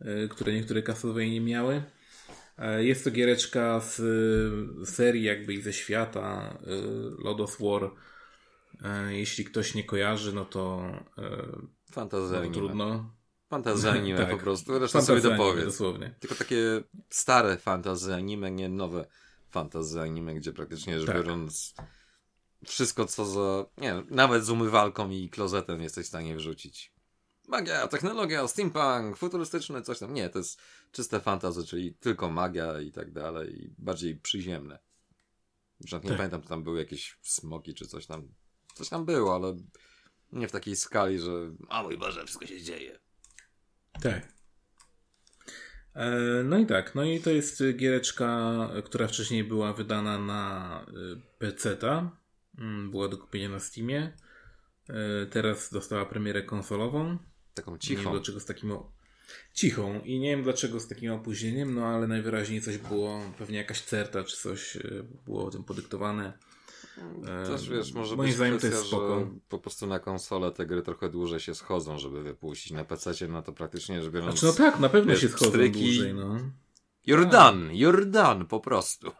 y, które niektóre Castlevania miały. E, jest to giereczka z serii jakby i ze świata y, Lodos War. E, jeśli ktoś nie kojarzy, no to e, Fantazja no, trudno. Fantazja anime *laughs* tak. po prostu, resztę sobie dopowiedz. Dosłownie. Tylko takie stare fantazy anime, nie nowe fantazy anime, gdzie praktycznie rzecz tak. biorąc wszystko co za, nie nawet z umywalką i klozetem jesteś w stanie wrzucić. Magia, technologia, steampunk, futurystyczny, coś tam. Nie, to jest czyste fantasy, czyli tylko magia i tak dalej, i bardziej przyziemne. Już nie tak. pamiętam, czy tam były jakieś smoki, czy coś tam. Coś tam było, ale nie w takiej skali, że a mój Boże, wszystko się dzieje. Tak. E, no i tak, no i to jest giereczka, która wcześniej była wydana na y, PC-ta, Mm, była do kupienia na Steamie. E, teraz dostała premierę konsolową. Taką cichą. Nie wiem dlaczego z takim cichą i nie wiem dlaczego z takim opóźnieniem, no ale najwyraźniej coś było, pewnie jakaś certa czy coś e, było tym podyktowane. E, Też wiesz, może Moim być zdaniem kwestia, to jest spoko. że po prostu na konsolę te gry trochę dłużej się schodzą, żeby wypuścić. Na PC no to praktycznie rzecz biorąc... Znaczy, no tak, na pewno wiesz, się schodzą stryki, dłużej, no. You're done, you're done, po prostu.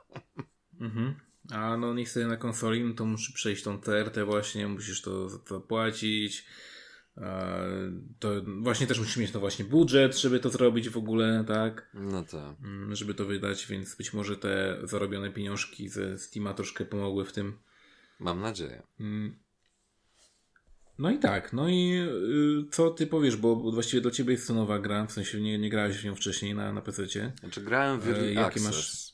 Mhm. A no niech sobie na konsoli, no to musi przejść tą TRT właśnie, musisz to zapłacić. to właśnie też musisz mieć no właśnie budżet, żeby to zrobić w ogóle, tak? No tak. Żeby to wydać, więc być może te zarobione pieniążki ze Steama troszkę pomogły w tym. Mam nadzieję. Mm. No i tak, no i y, co ty powiesz, bo właściwie dla ciebie jest to nowa gra, w sensie nie, nie grałeś w nią wcześniej na, na PC-cie. Znaczy grałem w Early e, Access, masz...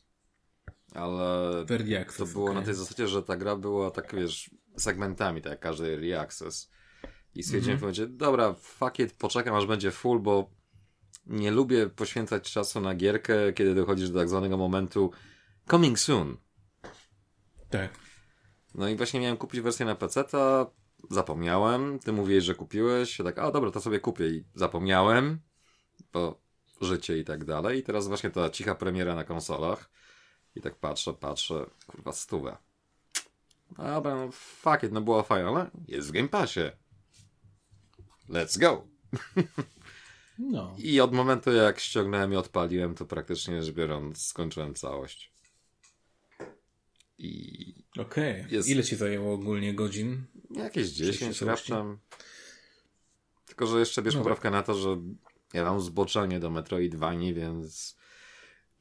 ale Access, to było okay. na tej zasadzie, że ta gra była tak, wiesz, segmentami, tak jak każdy Early Access. I stwierdziłem mm -hmm. dobra, fuck it, poczekam aż będzie full, bo nie lubię poświęcać czasu na gierkę, kiedy dochodzisz do tak zwanego momentu coming soon. Tak. No i właśnie miałem kupić wersję na PC, a zapomniałem. Ty mówiłeś, że kupiłeś. Ja tak, a dobra, to sobie kupię i zapomniałem, bo życie i tak dalej. I teraz właśnie ta cicha premiera na konsolach. I tak patrzę, patrzę, kurwa, stówę. Dobra, no fuck it, no było fajne, ale jest w Game Passie. Let's go. *laughs* No. I od momentu jak ściągnąłem i odpaliłem, to praktycznie rzecz biorąc skończyłem całość. I. Okej. Okay. Jest... Ile ci zajęło ogólnie godzin? Jakieś 10 raptem. Tylko, że jeszcze bierz no. poprawkę na to, że ja mam zboczenie do Metroidvanii, więc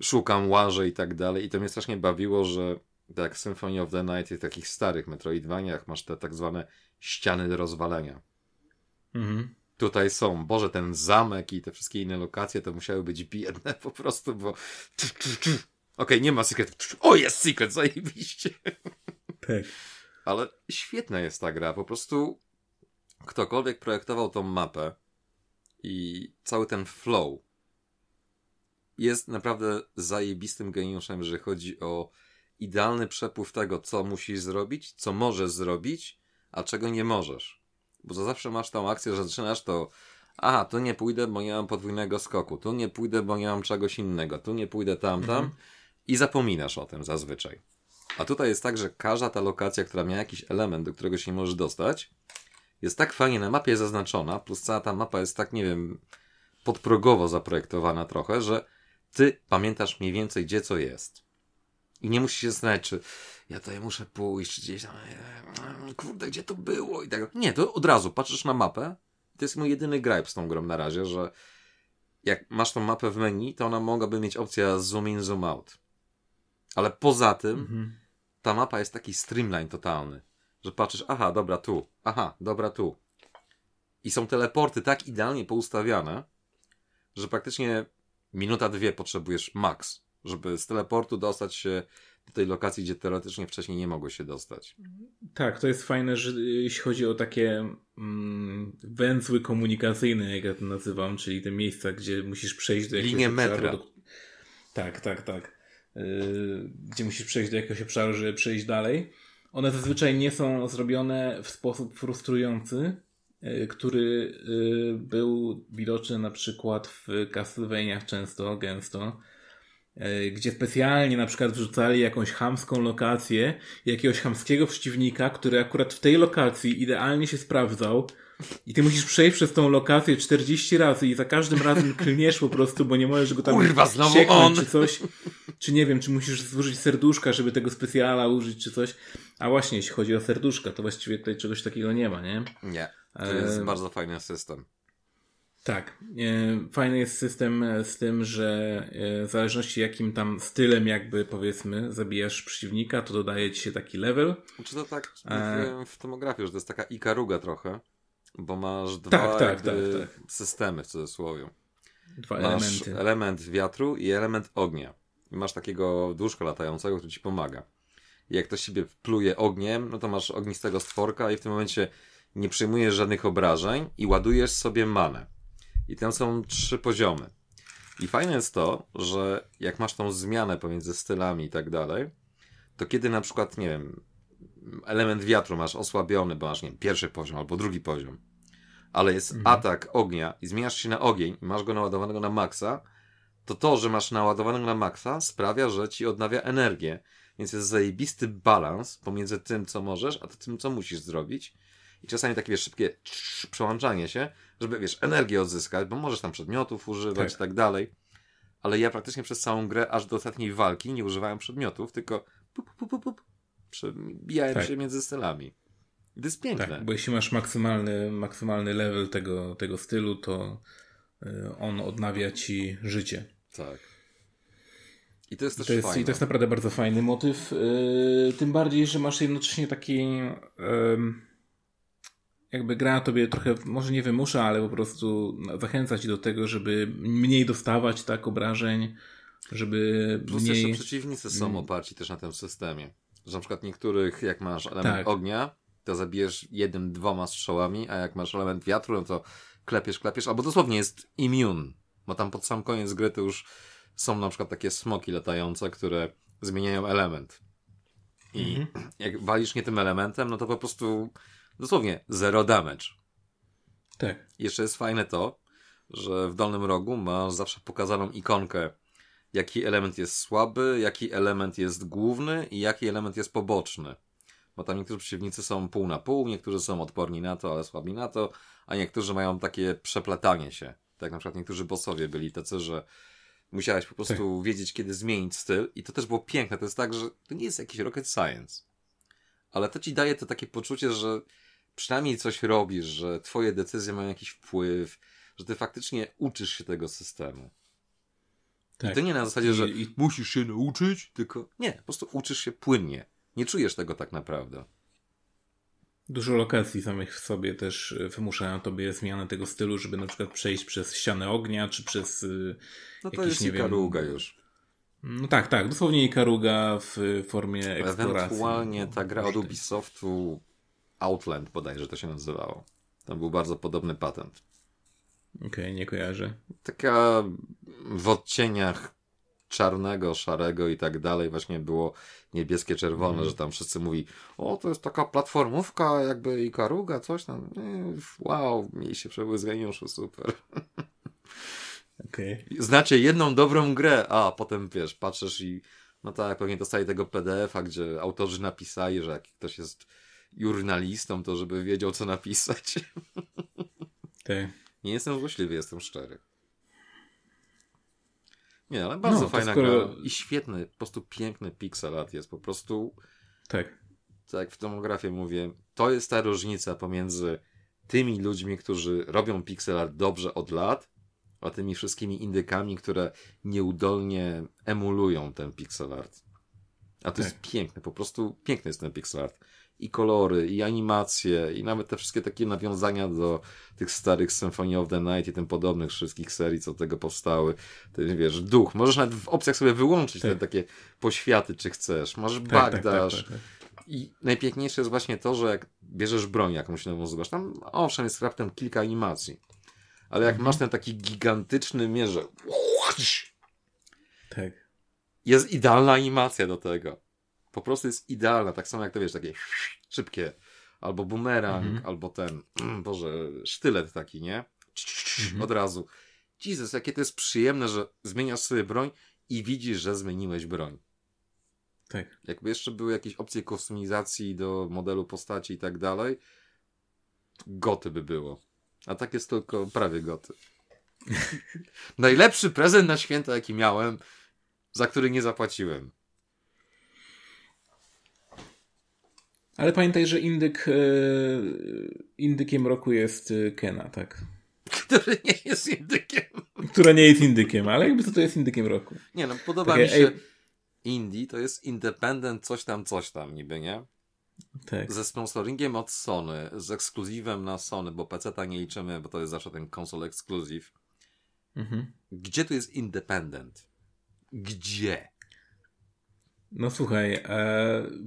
szukam, łażę i tak dalej. I to mnie strasznie bawiło, że tak Symphony of the Night i w takich starych Metroidvaniach masz te tak zwane ściany do rozwalenia. Mhm. Tutaj są, Boże, ten zamek i te wszystkie inne lokacje to musiały być biedne po prostu, bo okay, nie ma secret. O, jest secret, zajebiście. Tak. Ale świetna jest ta gra, po prostu ktokolwiek projektował tą mapę i cały ten flow jest naprawdę zajebistym geniuszem, że chodzi o idealny przepływ tego, co musisz zrobić, co możesz zrobić, a czego nie możesz. Bo to zawsze masz tą akcję, że zaczynasz to aha, tu nie pójdę, bo nie mam podwójnego skoku, tu nie pójdę, bo nie mam czegoś innego, tu nie pójdę tam, tam mhm. I zapominasz o tym zazwyczaj. A tutaj jest tak, że każda ta lokacja, która ma jakiś element, do którego się nie możesz dostać, jest tak fajnie na mapie zaznaczona, plus cała ta mapa jest tak, nie wiem, podprogowo zaprojektowana trochę, że ty pamiętasz mniej więcej, gdzie co jest. I nie musisz się zastanawiać, czy ja tutaj muszę pójść, gdzieś tam, e, kurde, gdzie to było i tak. Nie, to od razu patrzysz na mapę. To jest mój jedyny gripe z tą grą na razie, że jak masz tą mapę w menu, to ona mogłaby mieć opcję zoom in, zoom out. Ale poza tym, mhm. ta mapa jest taki streamline totalny, że patrzysz, aha, dobra, tu, aha, dobra, tu. I są teleporty tak idealnie poustawiane, że praktycznie minuta, dwie potrzebujesz max, żeby z teleportu dostać się do tej lokacji, gdzie teoretycznie wcześniej nie mogło się dostać. Tak, to jest fajne, że jeśli chodzi o takie mm, węzły komunikacyjne, jak ja to nazywam, czyli te miejsca, gdzie musisz przejść do jakiegoś Linie metra. Do... Tak, tak, tak. Gdzie musisz przejść do jakiegoś obszaru, żeby przejść dalej. One zazwyczaj nie są zrobione w sposób frustrujący, yy, który yy, był widoczny na przykład w Castlevaniach często, gęsto, gdzie specjalnie na przykład wrzucali jakąś hamską lokację, jakiegoś hamskiego przeciwnika, który akurat w tej lokacji idealnie się sprawdzał, i ty musisz przejść przez tą lokację 40 razy i za każdym razem klniesz po prostu, bo nie możesz go tam Kurwa, znowu on. czy coś. Czy nie wiem, czy musisz zużyć serduszka, żeby tego specjala użyć, czy coś. A właśnie, jeśli chodzi o serduszka, to właściwie tutaj czegoś takiego nie ma, nie? Nie. To jest e... bardzo fajny system. Tak. E, fajny jest system z tym, że e, w zależności jakim tam stylem jakby powiedzmy zabijasz przeciwnika, to dodaje ci się taki level. Czy to tak e... w tomografii, że to jest taka ikaruga trochę? Bo masz dwa tak, tak, tak, tak, systemy w cudzysłowie. Dwa masz elementy. element wiatru i element ognia. I masz takiego duszka latającego, który ci pomaga. I jak ktoś siebie pluje ogniem, no to masz ognistego stworka i w tym momencie nie przyjmujesz żadnych obrażeń i ładujesz sobie manę. I tam są trzy poziomy. I fajne jest to, że jak masz tą zmianę pomiędzy stylami i tak dalej, to kiedy na przykład, nie wiem, element wiatru masz osłabiony, bo masz, nie wiem, pierwszy poziom albo drugi poziom, ale jest mhm. atak ognia i zmieniasz się na ogień i masz go naładowanego na maksa, to to, że masz naładowanego na maksa sprawia, że ci odnawia energię. Więc jest zajebisty balans pomiędzy tym, co możesz, a tym, co musisz zrobić. I czasami takie, wiesz, szybkie przełączanie się, żeby, wiesz, energię odzyskać, bo możesz tam przedmiotów używać tak. i tak dalej. Ale ja praktycznie przez całą grę, aż do ostatniej walki, nie używałem przedmiotów, tylko pup, pup, pup, pup, przebijałem tak. się między stylami. I to jest piękne. Tak, bo jeśli masz maksymalny, maksymalny level tego, tego stylu, to y, on odnawia ci życie. Tak. I to jest też to jest, fajne. I to jest naprawdę bardzo fajny motyw. Yy, tym bardziej, że masz jednocześnie taki. Yy, jakby gra tobie trochę, może nie wymusza, ale po prostu zachęca ci do tego, żeby mniej dostawać tak obrażeń, żeby Plus mniej... jeszcze przeciwnicy są oparci też na tym systemie. Że na przykład niektórych, jak masz element Tak. ognia, to zabijesz jednym, dwoma strzałami, a jak masz element wiatru, no to klepiesz, klepiesz, albo dosłownie jest immune, bo tam pod sam koniec gry to już są na przykład takie smoki latające, które zmieniają element. I Mhm. jak walisz nie tym elementem, no to po prostu dosłownie zero damage. Tak. Jeszcze jest fajne to, że w dolnym rogu masz zawsze pokazaną ikonkę, jaki element jest słaby, jaki element jest główny i jaki element jest poboczny. Bo tam niektórzy przeciwnicy są pół na pół, niektórzy są odporni na to, ale słabi na to, a niektórzy mają takie przeplatanie się. Tak na przykład niektórzy bossowie byli tacy, że musiałeś po prostu wiedzieć, kiedy zmienić styl i to też było piękne. To jest tak, że to nie jest jakiś rocket science. Ale to ci daje to takie poczucie, że przynajmniej coś robisz, że twoje decyzje mają jakiś wpływ, że ty faktycznie uczysz się tego systemu. tak. I to nie na zasadzie, że I, i, musisz się nauczyć, tylko nie, po prostu uczysz się płynnie. Nie czujesz tego tak naprawdę. Dużo lokacji samych w sobie też y, wymuszają tobie zmianę tego stylu, żeby na przykład przejść przez ścianę ognia, czy przez. y, No to Jakiś, jest nie wiem, Ikaruga już. No tak, tak, dosłownie Ikaruga w formie eksploracji. Ewentualnie ta gra od Ubisoftu Outland bodajże to się nazywało. Tam był bardzo podobny patent. Okej, nie kojarzę. Taka w odcieniach czarnego, szarego i tak dalej właśnie było niebieskie, czerwone, Mhm. że tam wszyscy mówi o, to jest taka platformówka jakby Ikaruga, coś tam. Wow, mieliście przebłyzganiuszy, super. *laughs* Okej. Znacie jedną dobrą grę, a potem wiesz, patrzysz i no tak, pewnie dostali tego PDF-a, gdzie autorzy napisali, że jak ktoś jest jurnalistą, to żeby wiedział, co napisać. *laughs* Tak. Nie jestem złośliwy, jestem szczery. Nie, ale bardzo No, fajna skoro- gra i świetny, po prostu piękny pixel art jest. Po prostu, Tak. tak w tomografie mówię, to jest ta różnica pomiędzy tymi ludźmi, którzy robią pixel art dobrze od lat, a tymi wszystkimi indykami, które nieudolnie emulują ten pixel art. A to Tak. jest piękne, po prostu piękny jest ten pixel art. I kolory, i animacje, i nawet te wszystkie takie nawiązania do tych starych Symphony of the Night i tym podobnych wszystkich serii, co od tego powstały. Jest, wiesz, duch. Możesz nawet w opcjach sobie wyłączyć Tak. te takie poświaty, czy chcesz. Masz Tak, tak, tak, tak, tak. I najpiękniejsze jest właśnie to, że jak bierzesz broń jakąś nową, zobacz, tam owszem jest raptem kilka animacji. Ale jak Mhm. masz ten taki gigantyczny mierze, tak. jest idealna animacja do tego. Po prostu jest idealna, tak samo jak to wiesz, takie szybkie, albo bumerang, Mhm. albo ten, *clears throat* boże, sztylet taki, nie? Mhm. Od razu. Jezus, jakie to jest przyjemne, że zmieniasz sobie broń i widzisz, że zmieniłeś broń. Tak. Jakby jeszcze były jakieś opcje kustomizacji do modelu postaci i tak dalej, goty by było. A tak jest tylko prawie goty. *laughs* Najlepszy prezent na święta, jaki miałem, za który nie zapłaciłem. Ale pamiętaj, że indyk, e, indykiem roku jest e, Kena, tak. *laughs* Który nie jest indykiem. Która nie jest indykiem, ale jakby to, to jest indykiem roku. Nie no, podoba Takie, mi się. ej- Indie to jest independent coś tam, coś tam niby, nie? Tak. Ze sponsoringiem od Sony, z ekskluzywem na Sony, bo PC-ta nie liczymy, bo to jest zawsze ten konsol ekskluzyw. Mhm. Gdzie tu jest independent? Gdzie? No słuchaj, e,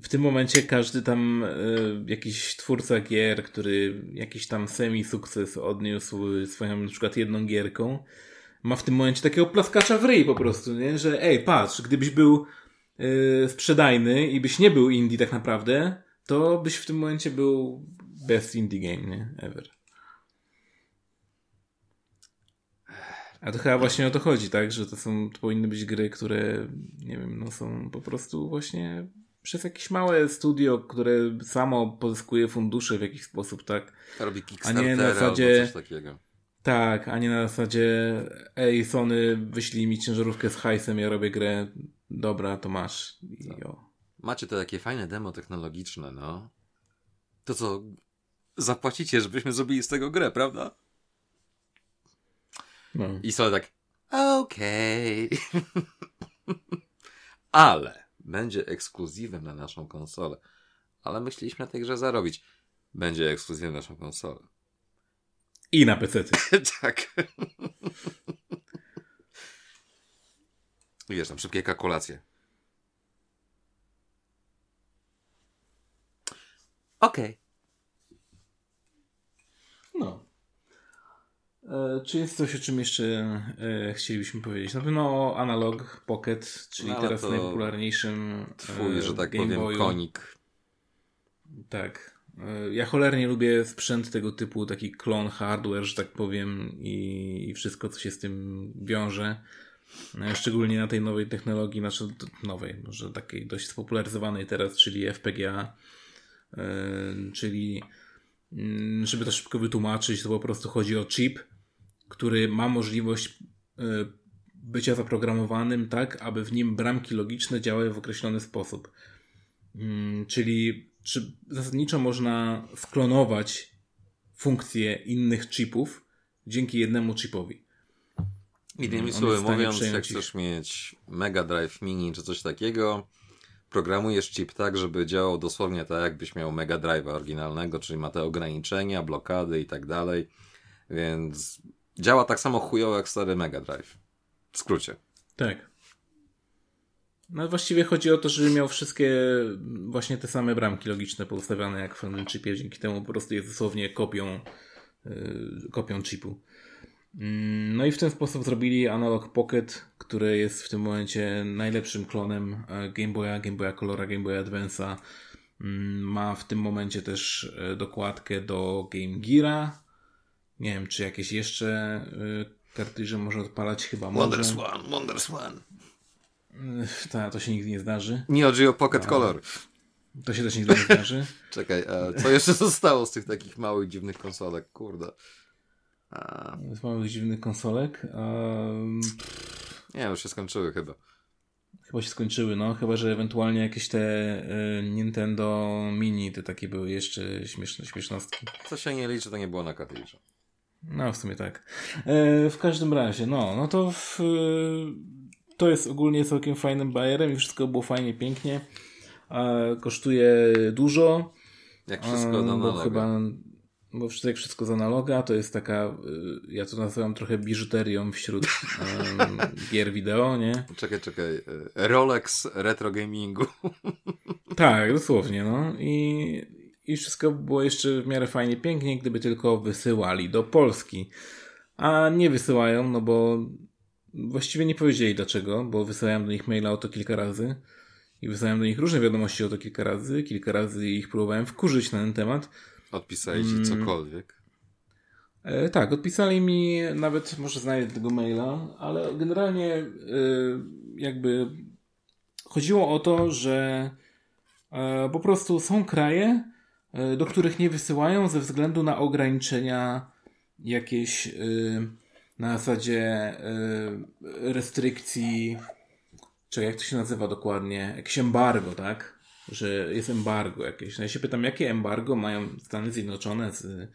w tym momencie każdy tam e, jakiś twórca gier, który jakiś tam semi-sukces odniósł swoją na przykład jedną gierką, ma w tym momencie takiego plaskacza w ryj po prostu, nie? Że ej, patrz, gdybyś był e, sprzedajny i byś nie był indie tak naprawdę, to byś w tym momencie był best indie game, nie? Ever. A to chyba właśnie o to chodzi, tak? Że to są, to powinny być gry, które, nie wiem, no są po prostu właśnie przez jakieś małe studio, które samo pozyskuje fundusze w jakiś sposób, tak? Robi A nie na zasadzie- coś takiego. Tak, a nie na zasadzie ej Sony, wyślij mi ciężarówkę z hajsem, ja robię grę, dobra, to masz. I Tak. Macie to takie fajne demo technologiczne, no. To co, zapłacicie, żebyśmy zrobili z tego grę, prawda? No. I Sony tak, okej. Okay. *laughs* Ale będzie ekskluzywem na naszą konsolę. Ale myśleliśmy na tej grze zarobić. Będzie ekskluzywem na naszą konsolę. I na PC. *laughs* tak. *laughs* Wiesz, tam szybkie kalkulacje. Okej. Okay. No. E, czy jest coś, o czym jeszcze e, chcielibyśmy powiedzieć? Na pewno Analog Pocket, czyli no, teraz najpopularniejszym Twój, e, że tak Game powiem, Boyu. konik. Tak. E, ja cholernie lubię sprzęt tego typu, taki klon hardware, że tak powiem, i, i wszystko, co się z tym wiąże. E, szczególnie na tej nowej technologii, znaczy nowej, może takiej dość spopularyzowanej teraz, czyli FPGA, e, czyli mm, żeby to szybko wytłumaczyć, to po prostu chodzi o chip, który ma możliwość bycia zaprogramowanym tak, aby w nim bramki logiczne działały w określony sposób. Mm, czyli czy zasadniczo można sklonować funkcje innych chipów dzięki jednemu chipowi. Innymi słowy mówiąc, jak chcesz mieć Mega Drive Mini czy coś takiego, programujesz chip tak, żeby działał dosłownie tak, jakbyś miał Mega Drive oryginalnego, czyli ma te ograniczenia, blokady i tak dalej. Więc działa tak samo chujowo jak stary Mega Drive. W skrócie. Tak. No właściwie chodzi o to, żeby miał wszystkie właśnie te same bramki logiczne poustawiane jak w pewnym chipie, dzięki temu po prostu jest dosłownie kopią, yy, kopią chipu. Mm, no i w ten sposób zrobili Analog Pocket, który jest w tym momencie najlepszym klonem e, Game Boya, Game Boya Colora, Game Boya Advance'a. Mm, ma w tym momencie też e, dokładkę do Game Geara. Nie wiem, czy jakieś jeszcze e, kartridże może odpalać, chyba Wonders może. One, Wonders One. Tak, to się nigdy nie zdarzy. Neo Geo Pocket a, Color. To się też nigdy nie zdarzy. *laughs* Czekaj, a co jeszcze zostało z tych takich małych, dziwnych konsolek? Kurde. A... Z małych, dziwnych konsolek? Um... Nie, już się skończyły chyba. Chyba się skończyły, no. Chyba, że ewentualnie jakieś te y, Nintendo Mini, te takie były jeszcze śmieszne, śmiesznostki. Co się nie liczy, to nie było na kartridżu. No, w sumie tak. E, w każdym razie, no, no to w, to jest ogólnie całkiem fajnym bajerem i wszystko było fajnie, pięknie. kosztuje dużo. Jak wszystko analoga. Bo chyba, bo jak wszystko z analoga, to jest taka, y, ja to nazywam trochę biżuterią wśród um, *laughs* gier wideo, nie? Czekaj, czekaj. Y, Rolex retro gamingu. Tak, dosłownie, no. I, I wszystko było jeszcze w miarę fajnie, pięknie, gdyby tylko wysyłali do Polski. A nie wysyłają, no bo Właściwie nie powiedzieli dlaczego, bo wysyłałem do nich maila o to kilka razy i wysłałem do nich różne wiadomości o to kilka razy. Kilka razy ich próbowałem wkurzyć na ten temat. Odpisali ci mm. cokolwiek? E, tak, odpisali mi, nawet może znajdę tego maila, ale generalnie e, jakby chodziło o to, że e, po prostu są kraje, do których nie wysyłają ze względu na ograniczenia jakieś e, na zasadzie y, restrykcji, czy jak to się nazywa dokładnie, jakieś embargo, tak? Że jest embargo jakieś. No ja się pytam, jakie embargo mają Stany Zjednoczone z,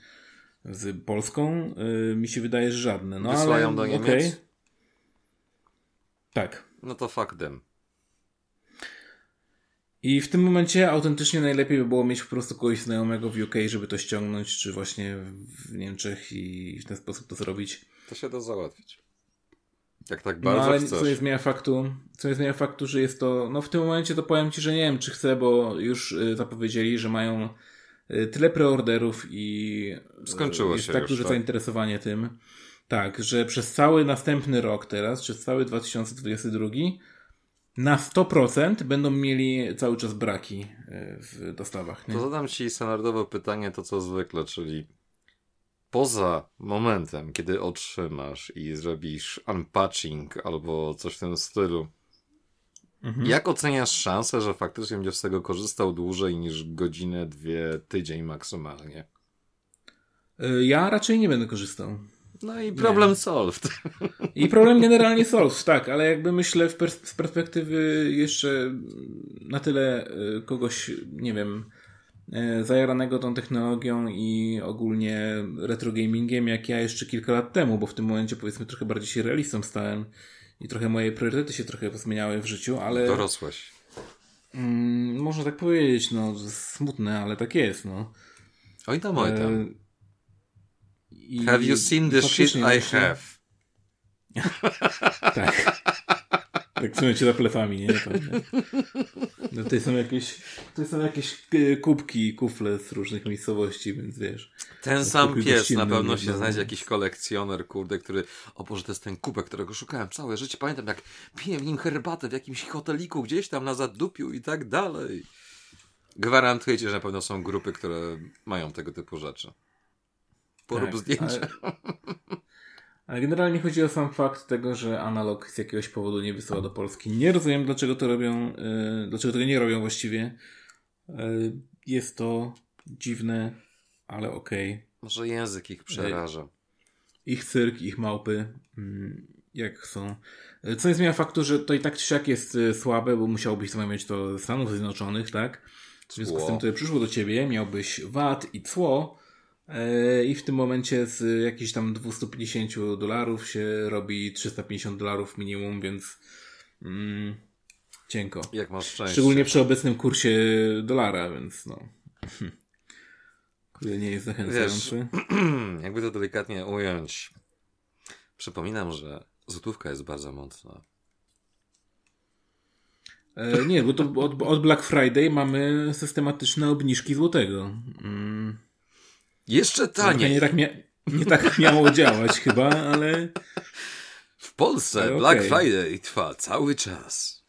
z Polską? Mi się wydaje, że żadne. No, Wysyłają ale, do Niemiec? Okay. Tak. No to fuck them. I w tym momencie autentycznie najlepiej by było mieć po prostu kogoś znajomego w UK, żeby to ściągnąć, czy właśnie w Niemczech i w ten sposób to zrobić. To się da załatwić. Jak tak bardzo no, ale chcesz. co nie zmienia faktu, co nie zmienia faktu, że jest to, no w tym momencie to powiem Ci, że nie wiem, czy chcę, bo już y, zapowiedzieli, że mają y, tyle preorderów i y, Skończyło jest się tak już, duże tak? zainteresowanie tym. Tak, że przez cały następny rok teraz, przez cały 2022 na 100% będą mieli cały czas braki w dostawach. Nie? To zadam Ci standardowe pytanie, to co zwykle, czyli poza momentem, kiedy otrzymasz i zrobisz unpatching albo coś w tym stylu, mhm. jak oceniasz szansę, że faktycznie będziesz z tego korzystał dłużej niż godzinę, dwie, tydzień maksymalnie? Y, ja raczej nie będę korzystał. No i problem nie. solved. I problem generalnie solved, tak, ale jakby myślę w z perspektywy jeszcze na tyle y, kogoś, nie wiem, e, zajaranego tą technologią i ogólnie retro gamingiem, jak ja jeszcze kilka lat temu, bo w tym momencie powiedzmy trochę bardziej się realistą stałem i trochę moje priorytety się trochę zmieniały w życiu, ale... Dorosłeś. Mm, można tak powiedzieć, no smutne, ale tak jest, no. Oj tam, oj tam. I... Have you seen the shit I właśnie... have? *laughs* tak. Tak w sumie za plecami, nie? No, tutaj są jakieś, tutaj są jakieś e, kubki, kufle z różnych miejscowości, więc wiesz. Ten sam pies na pewno się znajdzie jakiś kolekcjoner, kurde, który, o Boże, to jest ten kubek, którego szukałem całe życie. Pamiętam, jak piłem nim herbatę w jakimś hoteliku gdzieś tam na zadupiu i tak dalej. Gwarantuję ci, że na pewno są grupy, które mają tego typu rzeczy. Porób tak, zdjęcia. Ale... *laughs* Ale generalnie chodzi o sam fakt tego, że analog z jakiegoś powodu nie wysyła do Polski. Nie rozumiem, dlaczego to robią, yy, dlaczego tego nie robią właściwie. Yy, jest to dziwne, ale okej. Okay. Może język ich przeraża. Yy, ich cyrk, ich małpy, mm, jak są. Co nie zmienia faktu, że to i tak czy siak jest słabe, bo musiałbyś zamawiać to ze Stanów Zjednoczonych, tak? W związku z tym, które przyszło do ciebie, miałbyś VAT i cło, E, I w tym momencie z jakichś tam 250 dolarów się robi 350 dolarów minimum, więc mm, cienko. Jak masz szczęście. Szczególnie przy obecnym kursie dolara, więc no. *laughs* Który nie jest zachęcający. Wiesz, *clears throat* jakby to delikatnie ująć. Przypominam, że złotówka jest bardzo mocna. E, nie, bo to od, od Black Friday mamy systematyczne obniżki złotego. Mm. Jeszcze taniej. Nie tak, mia nie tak *laughs* miało działać chyba, ale... W Polsce ale Black okay. Friday trwa cały czas.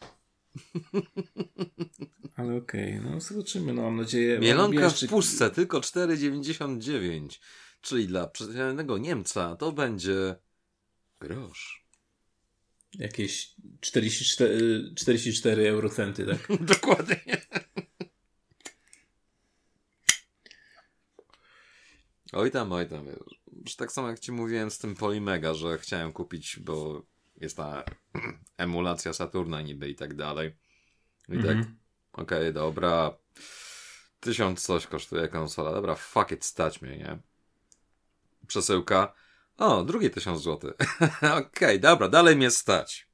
*laughs* Ale okej, okay. no zobaczymy, no mam nadzieję... Mielonka w puszce, tylko 4,99. Czyli dla przeciętnego Niemca to będzie grosz. Jakieś 44, 44 eurocenty, tak? *laughs* Dokładnie. Oj tam, oj tam. Już tak samo jak ci mówiłem z tym Polimega, że chciałem kupić, bo jest ta *clears throat* emulacja Saturna niby i tak dalej. I tak, mhm. tak, okej, okay, dobra. Tysiąc coś kosztuje konsola. Dobra, fuck it, stać mnie, nie? Przesyłka. O, drugie tysiąc złotych. *laughs* okej, okay, dobra, dalej mnie stać.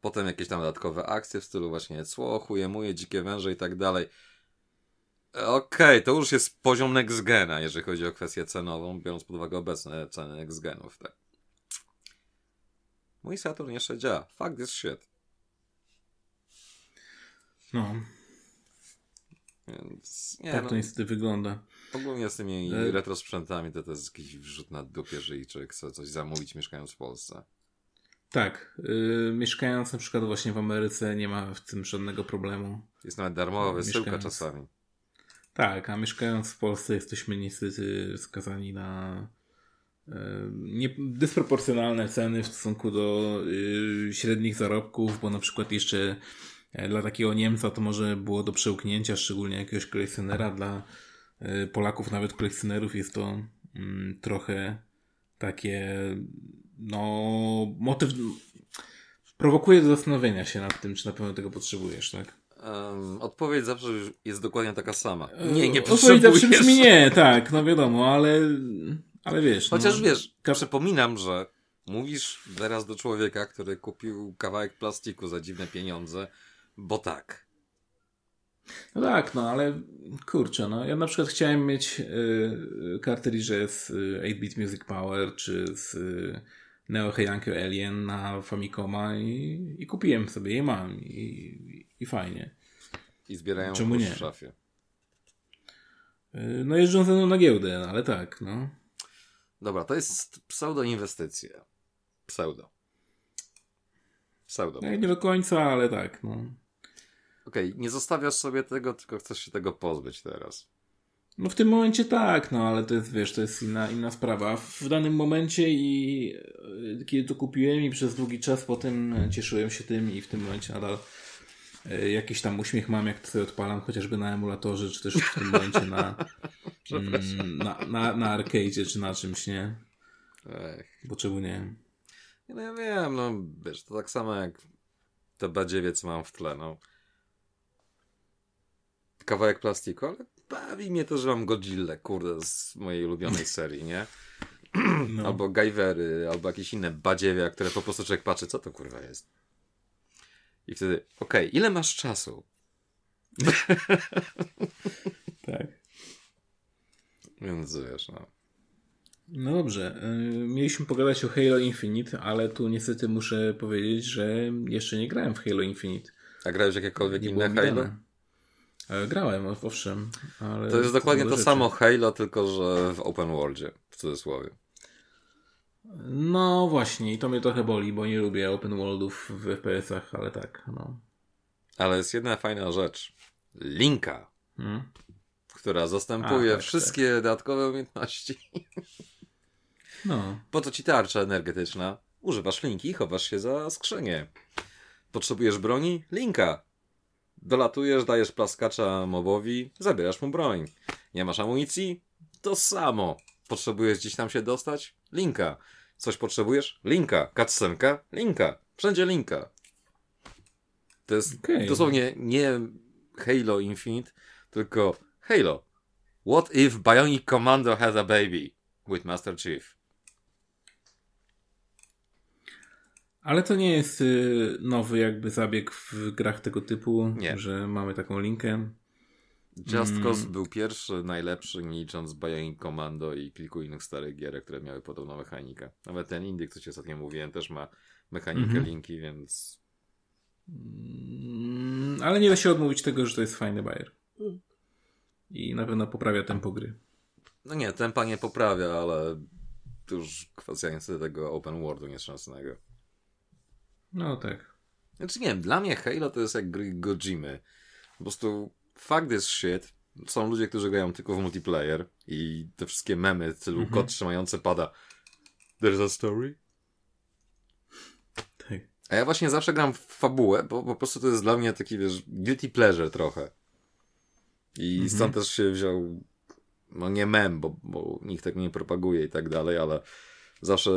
Potem jakieś tam dodatkowe akcje w stylu właśnie cło, chujemuje, dzikie węże i tak dalej. Okej, okay, to już jest poziom next gena, jeżeli chodzi o kwestię cenową, biorąc pod uwagę obecne ceny next genów. Tak. Mój Saturn jeszcze działa. Fuck this shit. No. Więc, nie, tak no, to niestety wygląda. Ogólnie z tymi e... retro sprzętami to, to jest jakiś wrzut na dupie, jeżeli człowiek chce coś zamówić mieszkając w Polsce. Tak. Yy, mieszkając na przykład właśnie w Ameryce nie ma w tym żadnego problemu. Jest nawet darmowa wysyłka mieszkając... czasami. Tak, a mieszkając w Polsce jesteśmy niestety skazani na e, dysproporcjonalne ceny w stosunku do y, średnich zarobków, bo na przykład jeszcze e, dla takiego Niemca to może było do przełknięcia, szczególnie jakiegoś kolekcjonera. Dla Polaków, nawet kolekcjonerów, jest to y, trochę takie, no, motyw. Prowokuje do zastanowienia się nad tym, czy na pewno tego potrzebujesz, tak? Um, odpowiedź zawsze jest dokładnie taka sama. Nie, nie potrzebujesz. Odpowiedź zawsze brzmi nie, tak, no wiadomo, ale, ale wiesz. Chociaż no, wiesz, ka... przypominam, że mówisz teraz do człowieka, który kupił kawałek plastiku za dziwne pieniądze, bo tak. No tak, no ale kurczę, no ja na przykład chciałem mieć y, kartridże z 8-bit y, Music Power, czy z y, Neo Heihankyo Alien na Famicoma i, i kupiłem sobie je mam i, i fajnie. I zbierają Czemu nie? w szafie. Y, no jeżdżą ze mną na giełdę, ale tak, no. Dobra, to jest pseudo-inwestycja. Pseudo. Pseudo. No, nie do końca, ale tak, no. Okej, okay, nie zostawiasz sobie tego, tylko chcesz się tego pozbyć teraz. No w tym momencie tak, no ale to jest, wiesz, to jest inna, inna sprawa. W danym momencie i y, kiedy to kupiłem i przez długi czas potem cieszyłem się tym i w tym momencie nadal jakiś tam uśmiech mam, jak sobie odpalam, chociażby na emulatorze, czy też w tym momencie na, *laughs* mm, na, na, na arcade, czy na czymś, nie? Ech. Bo czemu nie? No ja wiem, no wiesz, to tak samo jak te badziewie, co mam w tle, no. kawałek plastiku, ale bawi mnie to, że mam Godzilla, kurde, z mojej ulubionej *laughs* serii, nie? No. Albo Gajwery, albo jakieś inne badziewia, które po prostu człowiek patrzy, co to kurwa jest. I wtedy, okej, okay, ile masz czasu? *laughs* tak. Więc wiesz, no. No dobrze. Y, mieliśmy pogadać o Halo Infinite, ale tu niestety muszę powiedzieć, że jeszcze nie grałem w Halo Infinite. A grałeś jakiekolwiek nie inne Halo? E, grałem, owszem. to jest dokładnie to rzeczy. samo Halo, tylko że w open worldzie, w cudzysłowie. No właśnie, i to mnie trochę boli, bo nie lubię open worldów w FPS-ach, ale tak, no. Ale jest jedna fajna rzecz. Linka, hmm? która zastępuje A, tak, wszystkie tak. dodatkowe umiejętności. No. Po co ci tarcza energetyczna? Używasz linki i chowasz się za skrzynię. Potrzebujesz broni? Linka. Dolatujesz, dajesz plaskacza mobowi, zabierasz mu broń. Nie masz amunicji? To samo. Potrzebujesz gdzieś tam się dostać? Linka. Coś potrzebujesz? Linka. Cutscenka? Linka. Wszędzie linka. To jest okay. dosłownie nie Halo Infinite, tylko Halo. What if Bionic Commando has a baby with Master Chief? Ale to nie jest y, nowy jakby zabieg w grach tego typu, nie. że mamy taką linkę. Just mm. Cause był pierwszy, najlepszy, nie licząc Bionic Commando i kilku innych starych gier, które miały podobną mechanikę. Nawet ten Indyk, co ci ostatnio mówiłem, też ma mechanikę mm -hmm. linki, więc... Mm, ale nie da się odmówić tego, że to jest fajny bajer. I na pewno poprawia tempo gry. No nie, tempa nie poprawia, ale to już kwestia niestety tego open worldu nieszczęsnego. No tak. Znaczy nie wiem, dla mnie Halo to jest jak gry Gojimy. Po prostu fuck this shit. Są ludzie, którzy grają tylko w multiplayer i te wszystkie memy mm -hmm. kot trzymający pada. There's a story? Tak. A ja właśnie zawsze gram w fabułę, bo po prostu to jest dla mnie taki, wiesz, guilty pleasure trochę. I -hmm. stąd też się wziął, no nie mem, bo, bo nikt tak nie propaguje i tak dalej, ale zawsze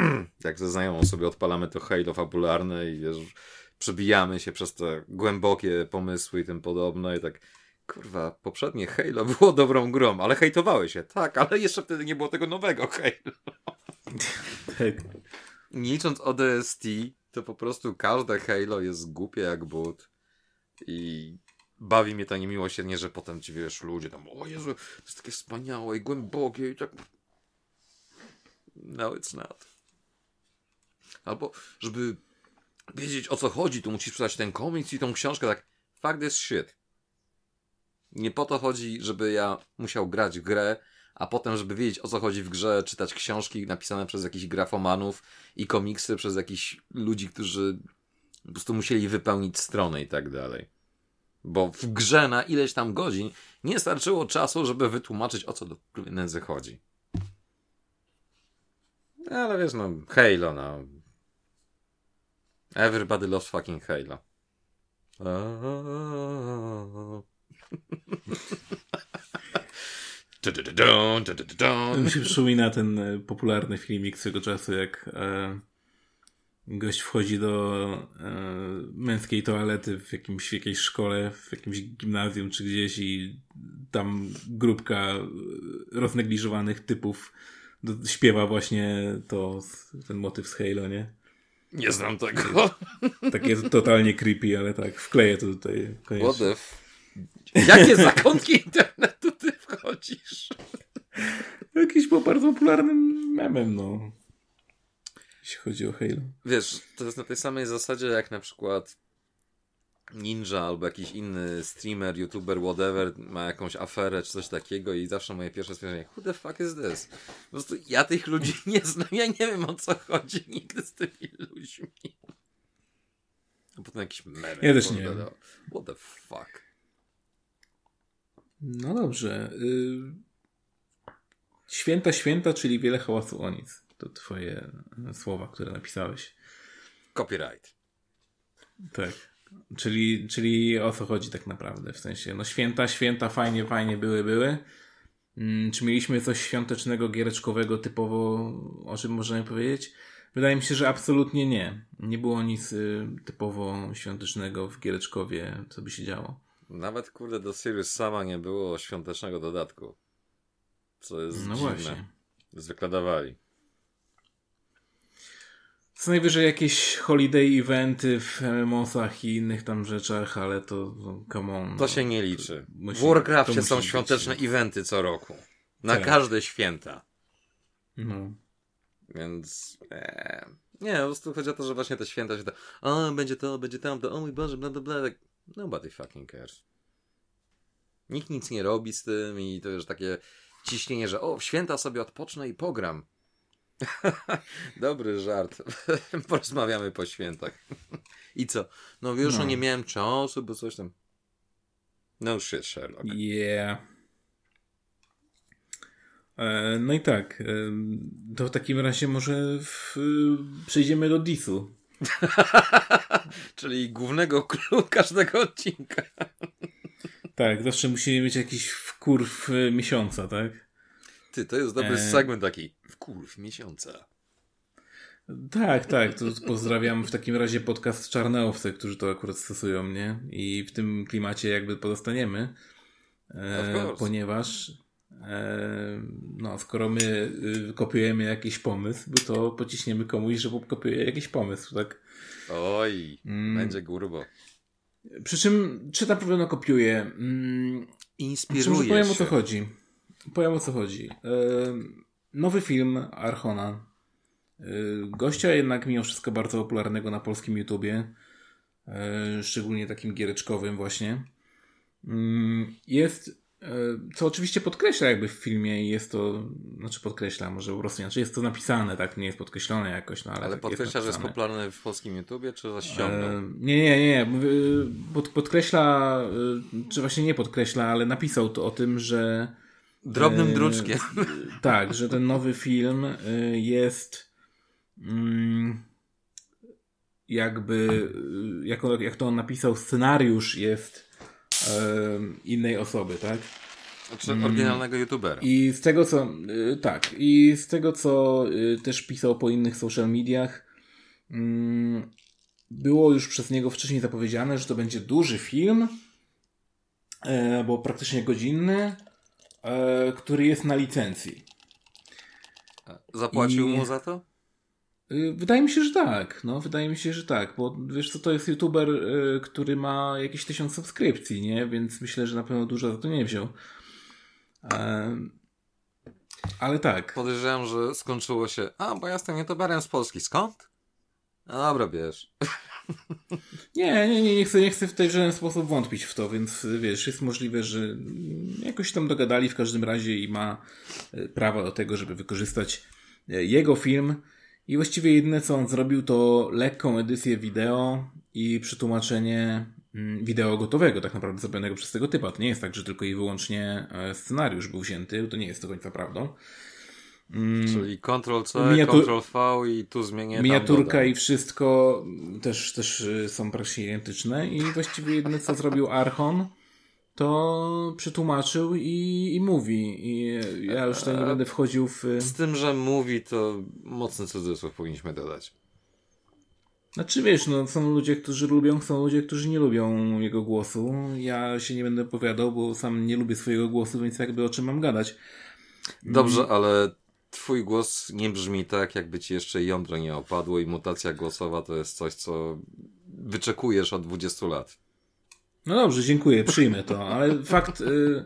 *clears throat* jak ze znajomą sobie odpalamy to Halo fabularne i wiesz, przebijamy się przez te głębokie pomysły i tym podobne i tak kurwa, poprzednie Halo było dobrą grą, ale hejtowały się. Tak, ale jeszcze wtedy nie było tego nowego Halo. tak. Nie licząc ODST, to po prostu każde Halo jest głupie jak but i bawi mnie to niemiłosiernie, że potem ci wiesz, ludzie tam, o Jezu, to jest takie wspaniałe i głębokie i tak no, it's not. Albo, żeby wiedzieć o co chodzi, to musisz przeczytać ten komiks i tą książkę, tak, fuck this shit. Nie po to chodzi, żeby ja musiał grać w grę, a potem, żeby wiedzieć o co chodzi w grze, czytać książki napisane przez jakichś grafomanów i komiksy przez jakichś ludzi, którzy po prostu musieli wypełnić stronę i tak dalej. Bo w grze na ileś tam godzin nie starczyło czasu, żeby wytłumaczyć o co do nędzy chodzi. Ale wiesz, no, Halo, no. Everybody loves fucking Halo. *laughs* Mi się przypomina ten e, popularny filmik swego czasu, jak e, gość wchodzi do e, męskiej toalety w, jakimś, jakiejś szkole, w jakimś gimnazjum czy gdzieś i tam grupka roznegliżowanych typów śpiewa właśnie to, ten motyw z Halo, nie? Nie znam tego. Takie totalnie creepy, ale tak, wkleję to tutaj. F... Jakie zakątki internetu ty wchodzisz? Jakiś po bardzo popularnym memem, no. Jeśli chodzi o Halo. Wiesz, to jest na tej samej zasadzie jak na przykład Ninja albo jakiś inny streamer, youtuber, whatever ma jakąś aferę czy coś takiego i zawsze moje pierwsze stwierdzenie, who the fuck is this? Po prostu ja tych ludzi *laughs* nie znam, ja nie wiem o co chodzi nigdy z tymi ludźmi. A potem jakiś meme. Ja też nie wiem. What the fuck? No dobrze. Y, święta, święta, czyli wiele hałasu o nic. To twoje słowa, które napisałeś. Copyright. Tak. Czyli, czyli o co chodzi tak naprawdę? W sensie, no święta, święta, fajnie, fajnie były, były. Hmm, czy mieliśmy coś świątecznego, giereczkowego typowo, o czym możemy powiedzieć? Wydaje mi się, że absolutnie nie. Nie było nic y, typowo świątecznego w Giereczkowie, co by się działo. Nawet kurde do Sirius sama nie było świątecznego dodatku. Co jest no dziwne. Właśnie. Zwykle dawali. Co najwyżej jakieś holiday eventy w MMOsach i innych tam rzeczach, ale to no, come on. To no, się nie liczy. Musi, w Warcraftie są świąteczne eventy co roku. Na tak. każde święta. No. Więc. Ee, nie, po prostu chodzi o to, że właśnie te święta się to. O, będzie to, będzie tam, to, o mój Boże, bla bla bla. Tak, nobody fucking cares. Nikt nic nie robi z tym i to już takie ciśnienie, że o, święta sobie odpocznę i pogram. *laughs* Dobry żart. *laughs* Porozmawiamy po świętach. I co? No wiesz, no. nie miałem czasu, bo coś tam. No shit, Sherlock. Yeah. E, no i tak. E, to w takim razie może w, przejdziemy do Disu. *laughs* Czyli głównego klubu każdego odcinka. tak, zawsze musimy mieć jakiś wkurw miesiąca, tak? Ty, to jest dobry e... segment taki. Wkurw miesiąca. Tak, tak. To pozdrawiam w takim razie podcast Czarneowcy, którzy to akurat stosują, nie? I w tym klimacie jakby pozostaniemy. E, ponieważ e, no, skoro my y, kopiujemy jakiś pomysł, to pociśniemy komuś, że kopiuje jakiś pomysł, tak? Oj, mm. będzie grubo. Przy czym, czy na pewno kopiuje? Mm, Inspiruje powiem o co chodzi. Powiem o co chodzi. Nowy film Archona. Gościa jednak mimo wszystko bardzo popularnego na polskim YouTubie. Szczególnie takim giereczkowym właśnie. Mm, jest, co oczywiście podkreśla jakby w filmie i jest to, znaczy podkreśla, może po prostu, znaczy jest to napisane, tak, nie jest podkreślone jakoś, no ale, ale tak podkreśla, jest że jest popularny w polskim YouTubie, czy zaś ściągnął? Nie, nie, nie, Pod, podkreśla, czy właśnie nie podkreśla, ale napisał to o tym, że Drobnym druczkiem. *laughs* Tak, że ten nowy film e, jest mm, jakby, e, jak, jak to on napisał, scenariusz jest innej osoby, tak? Znaczy oryginalnego youtubera. I z tego co, e, tak, i z tego co też pisał po innych social mediach, mm, było już przez niego wcześniej zapowiedziane, że to będzie duży film, bo praktycznie godzinny, e, który jest na licencji. Zapłacił I... mu za to? Y, wydaje mi się, że tak. No, wydaje mi się, że tak, bo wiesz co, to jest youtuber, y, który ma jakieś tysiąc subskrypcji, nie? Więc myślę, że na pewno dużo za to nie wziął. E, ale tak. Podejrzewam, że skończyło się. A, bo ja jestem youtuberem z Polski. Skąd? No dobra, wiesz. Nie, nie, nie, nie chcę, nie chcę w tej żaden sposób wątpić w to, więc wiesz, jest możliwe, że jakoś tam dogadali w każdym razie i ma e, prawo do tego, żeby wykorzystać e, jego film. I właściwie jedyne co on zrobił to lekką edycję wideo i przetłumaczenie mm, wideo gotowego, tak naprawdę zrobionego przez tego typa. To nie jest tak, że tylko i wyłącznie e, scenariusz był wzięty, to nie jest do końca prawdą. Mm. Czyli Ctrl-C, Miniatur... Ctrl-V i tu zmienię Miniaturka i wszystko też, też y, są praktycznie identyczne i właściwie jedyne co zrobił Archon to przetłumaczył i, i mówi. I ja już tutaj nie będę wchodził w... Z tym, że mówi to mocny cudzysłów powinniśmy dodać. Znaczy wiesz, no są ludzie, którzy lubią, są ludzie, którzy nie lubią jego głosu. Ja się nie będę opowiadał, bo sam nie lubię swojego głosu, więc jakby o czym mam gadać. Dobrze, ale twój głos nie brzmi tak, jakby ci jeszcze jądro nie opadło i mutacja głosowa to jest coś, co wyczekujesz od 20 lat. No dobrze, dziękuję, przyjmę to, ale fakt, y,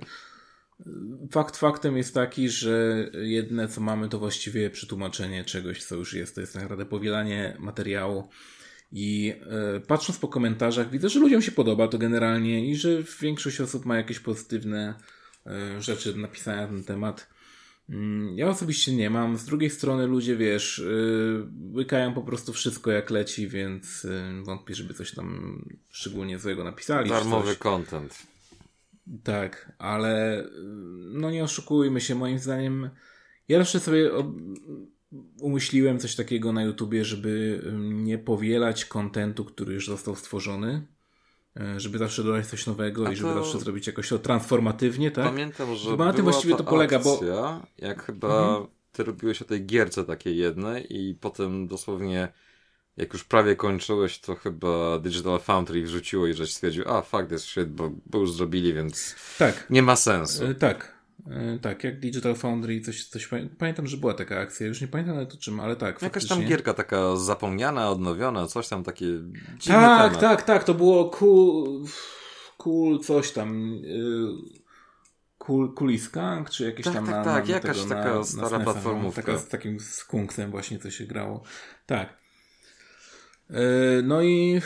fakt faktem jest taki, że jedne co mamy to właściwie przetłumaczenie czegoś, co już jest, to jest tak naprawdę powielanie materiału i y, patrząc po komentarzach widzę, że ludziom się podoba to generalnie i że większość osób ma jakieś pozytywne y, rzeczy do napisania na ten temat. Mm, ja osobiście nie mam. Z drugiej strony ludzie, wiesz, yy, łykają po prostu wszystko jak leci, więc yy, wątpię, żeby coś tam szczególnie złego napisali. Darmowy content. Tak, ale yy, no nie oszukujmy się, moim zdaniem ja jeszcze sobie umyśliłem coś takiego na YouTubie, żeby nie powielać kontentu, który już został stworzony, żeby zawsze dodać coś nowego A i żeby zawsze zrobić jakoś to transformatywnie, tak? Pamiętam, że bo na tym właściwie to polega, bo jak chyba mhm. ty robiłeś o tej gierce takiej jednej i potem dosłownie jak już prawie kończyłeś, to chyba Digital Foundry wrzuciło i żeś stwierdził, a fuck this shit, bo, bo już zrobili, więc tak. nie ma sensu. E, tak. E, tak, jak Digital Foundry, coś, coś pamiętam, że była taka akcja, już nie pamiętam ale to czym, ale tak. Jakaś tam gierka taka zapomniana, odnowiona, coś tam takie Tak, temat. tak, tak, to było cool, cool coś tam, yy, cool, Kuliska, czy jakieś tak, tam tak, na, tak, na jakaś tego, taka na, stara na platformówka. Taka z takim skunksem właśnie coś się grało. Tak. Yy, no i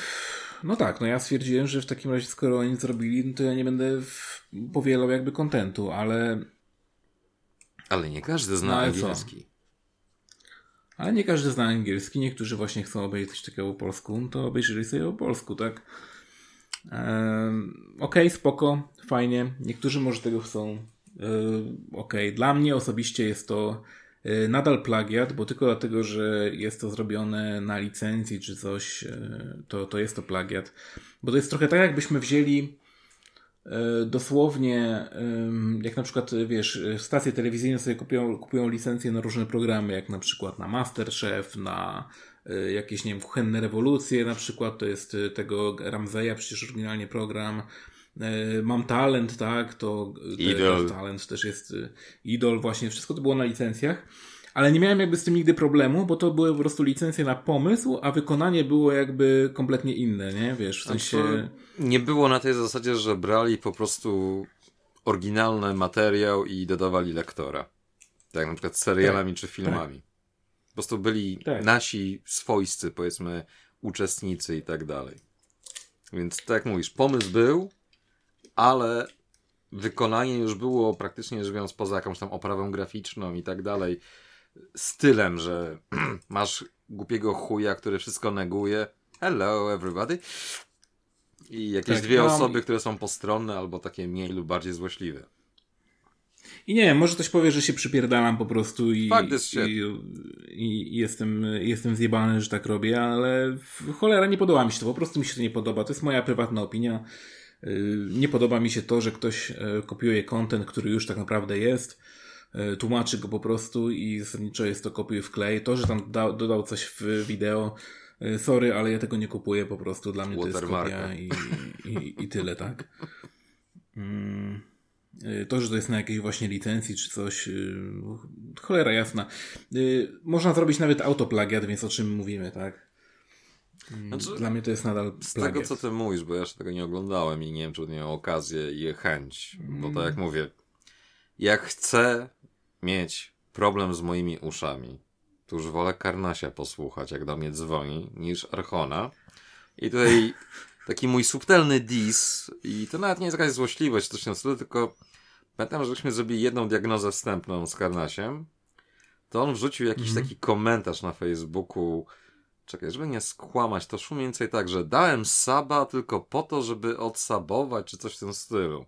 no tak, no ja stwierdziłem, że w takim razie skoro oni zrobili, no to ja nie będę w, powielał jakby kontentu, ale ale nie każdy zna no, angielski. Co? Ale nie każdy zna angielski. Niektórzy właśnie chcą obejrzeć coś takiego po polsku, no to obejrzyli sobie po polsku, tak? Ehm, Okej, okay, spoko, fajnie. Niektórzy może tego chcą. Ehm, Okej, okay. dla mnie osobiście jest to e, nadal plagiat, bo tylko dlatego, że jest to zrobione na licencji czy coś, e, to, to jest to plagiat. Bo to jest trochę tak, jakbyśmy wzięli dosłownie, jak na przykład, wiesz, stacje telewizyjne sobie kupują, kupują licencje na różne programy, jak na przykład na Masterchef, na e, jakieś, nie wiem, kuchenne rewolucje, na przykład to jest e, tego Ramzeja, przecież oryginalnie program. Mam talent, tak, to Idol. talent też jest idol, właśnie, wszystko to było na licencjach. Ale nie miałem jakby z tym nigdy problemu, bo to były po prostu licencje na pomysł, a wykonanie było jakby kompletnie inne, nie? Wiesz, w sensie... Nie było na tej zasadzie, że brali po prostu oryginalny materiał i dodawali lektora. Tak na przykład serialami tak, czy filmami. Tak. Po prostu byli tak. nasi swojscy, powiedzmy, uczestnicy i tak dalej. Więc tak jak mówisz, pomysł był, ale wykonanie już było praktycznie rzecz biorąc poza jakąś tam oprawą graficzną i tak dalej stylem, że *clears throat* masz głupiego chuja, który wszystko neguje. Hello everybody. I jakieś tak, dwie mam... osoby, które są postronne albo takie mniej lub bardziej złośliwe. I nie wiem, może ktoś powie, że się przypierdalam po prostu i, i, i, jestem, jestem zjebany, że tak robię, ale cholera nie podoba mi się to, po prostu mi się to nie podoba. To jest moja prywatna opinia. Y, nie podoba mi się to, że ktoś e, kopiuje kontent, który już tak naprawdę jest tłumaczy go po prostu i zasadniczo jest to kopiuj w klej. To, że tam da, dodał coś w wideo, e, sorry, ale ja tego nie kupuję po prostu. Dla mnie to jest kopia i, i, i tyle, tak. Mm. E, to, że to jest na jakiejś właśnie licencji czy coś, cholera jasna. Można zrobić nawet autoplagiat, więc o czym mówimy, tak? Mm, znaczy, Dla mnie to jest nadal plagiat. Z tego, co ty mówisz, bo ja jeszcze tego nie oglądałem i nie wiem, czy będę miał okazję i chęć, bo tak jak mówię, jak chcę mieć problem z moimi uszami, to już wolę Karnasia posłuchać, jak do mnie dzwoni, niż Archona. I tutaj taki mój subtelny dis, i to nawet nie jest jakaś złośliwość, coś na stylu, tylko pamiętam, żeśmy zrobili jedną diagnozę wstępną z Karnasiem, to on wrzucił jakiś mm -hmm. taki komentarz na Facebooku, czekaj, żeby nie skłamać, to szło mniej więcej tak, że dałem saba tylko po to, żeby odsabować, czy coś w tym stylu.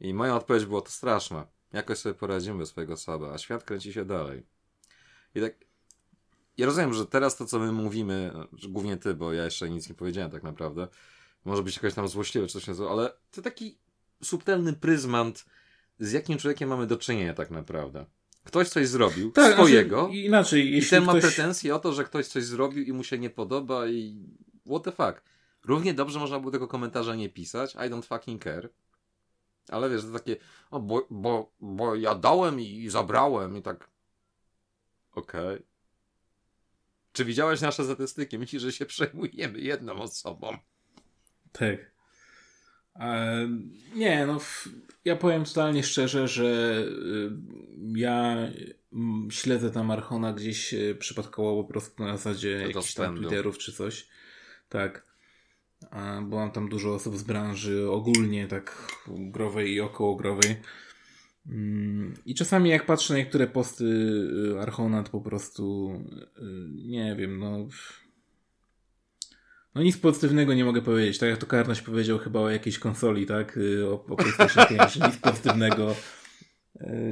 I moja odpowiedź była to straszne. Jakoś sobie poradzimy bez swojego saba, a świat kręci się dalej. I tak. Ja rozumiem, że teraz to, co my mówimy, głównie ty, bo ja jeszcze nic nie powiedziałem tak naprawdę, może być jakaś tam złośliwe czy coś takiego, ale to taki subtelny pryzmat, z jakim człowiekiem mamy do czynienia tak naprawdę. Ktoś coś zrobił, tak, znaczy, swojego, znaczy, inaczej, jeśli i ten ktoś... ma pretensje o to, że ktoś coś zrobił i mu się nie podoba i what the fuck. Równie dobrze można było tego komentarza nie pisać, I don't fucking care. Ale wiesz, to takie, o, bo, bo, bo ja dałem i zabrałem i tak. Okej. Okay. Czy widziałeś nasze statystyki? Myślisz, że się przejmujemy jedną osobą? Tak. E, nie, no, ja powiem totalnie szczerze, że y, ja śledzę tam Archona gdzieś y, przypadkowo po prostu na zasadzie jakichś tam Twitterów czy coś. Tak bo mam tam dużo osób z branży ogólnie, tak growej i okołogrowej. Mm, I czasami jak patrzę na niektóre posty y, Archona, to po prostu y, nie wiem, no no nic pozytywnego nie mogę powiedzieć. Tak jak to Karnoś powiedział chyba o jakiejś konsoli, tak? Y, o, o PlayStation 5, nic pozytywnego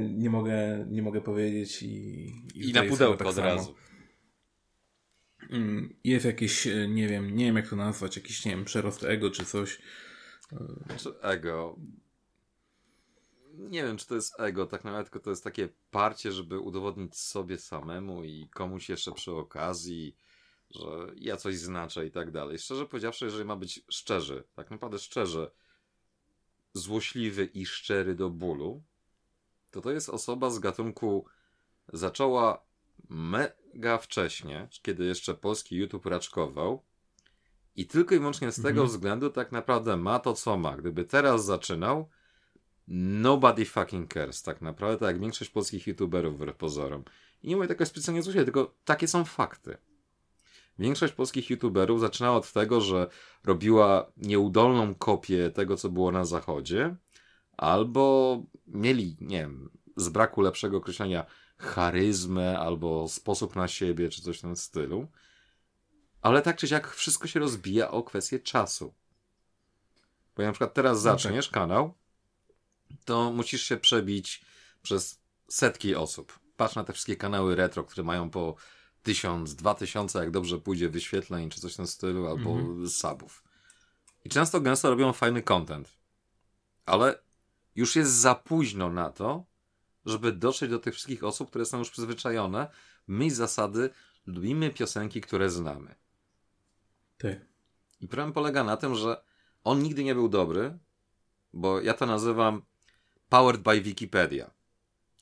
nie mogę, nie mogę powiedzieć i... I, I na pudełko tak od samo. razu. Mm, jest jakieś, e, nie wiem, nie wiem jak to nazwać, jakiś, nie wiem, przerost ego czy coś. Ego. Nie wiem, czy to jest ego, tak naprawdę, tylko to jest takie parcie, żeby udowodnić sobie samemu i komuś jeszcze przy okazji, że ja coś znaczę i tak dalej. Szczerze powiedziawszy, jeżeli ma być szczerzy, tak naprawdę szczerze, złośliwy i szczery do bólu, to to jest osoba z gatunku zaczęła mega wcześnie, kiedy jeszcze polski YouTube raczkował i tylko i wyłącznie z tego mhm. względu tak naprawdę ma to, co ma. Gdyby teraz zaczynał, nobody fucking cares, tak naprawdę, tak jak większość polskich YouTuberów wbrew pozorom. I nie mówię tego specjalnie złośliwie, tylko takie są fakty. Większość polskich YouTuberów zaczynała od tego, że robiła nieudolną kopię tego, co było na zachodzie, albo mieli, nie wiem, z braku lepszego określenia, charyzmę albo sposób na siebie, czy coś w tym stylu. Ale tak czy siak wszystko się rozbija o kwestię czasu. Bo jak na przykład teraz no zaczniesz tak. kanał, to musisz się przebić przez setki osób. Patrz na te wszystkie kanały retro, które mają po tysiąc, dwa tysiące, jak dobrze pójdzie wyświetleń, czy coś w tym stylu, albo mm -hmm. subów. I często gęsto robią fajny content. Ale już jest za późno na to, żeby dotrzeć do tych wszystkich osób, które są już przyzwyczajone. My z zasady lubimy piosenki, które znamy. Tak. I problem polega na tym, że on nigdy nie był dobry, bo ja to nazywam powered by Wikipedia.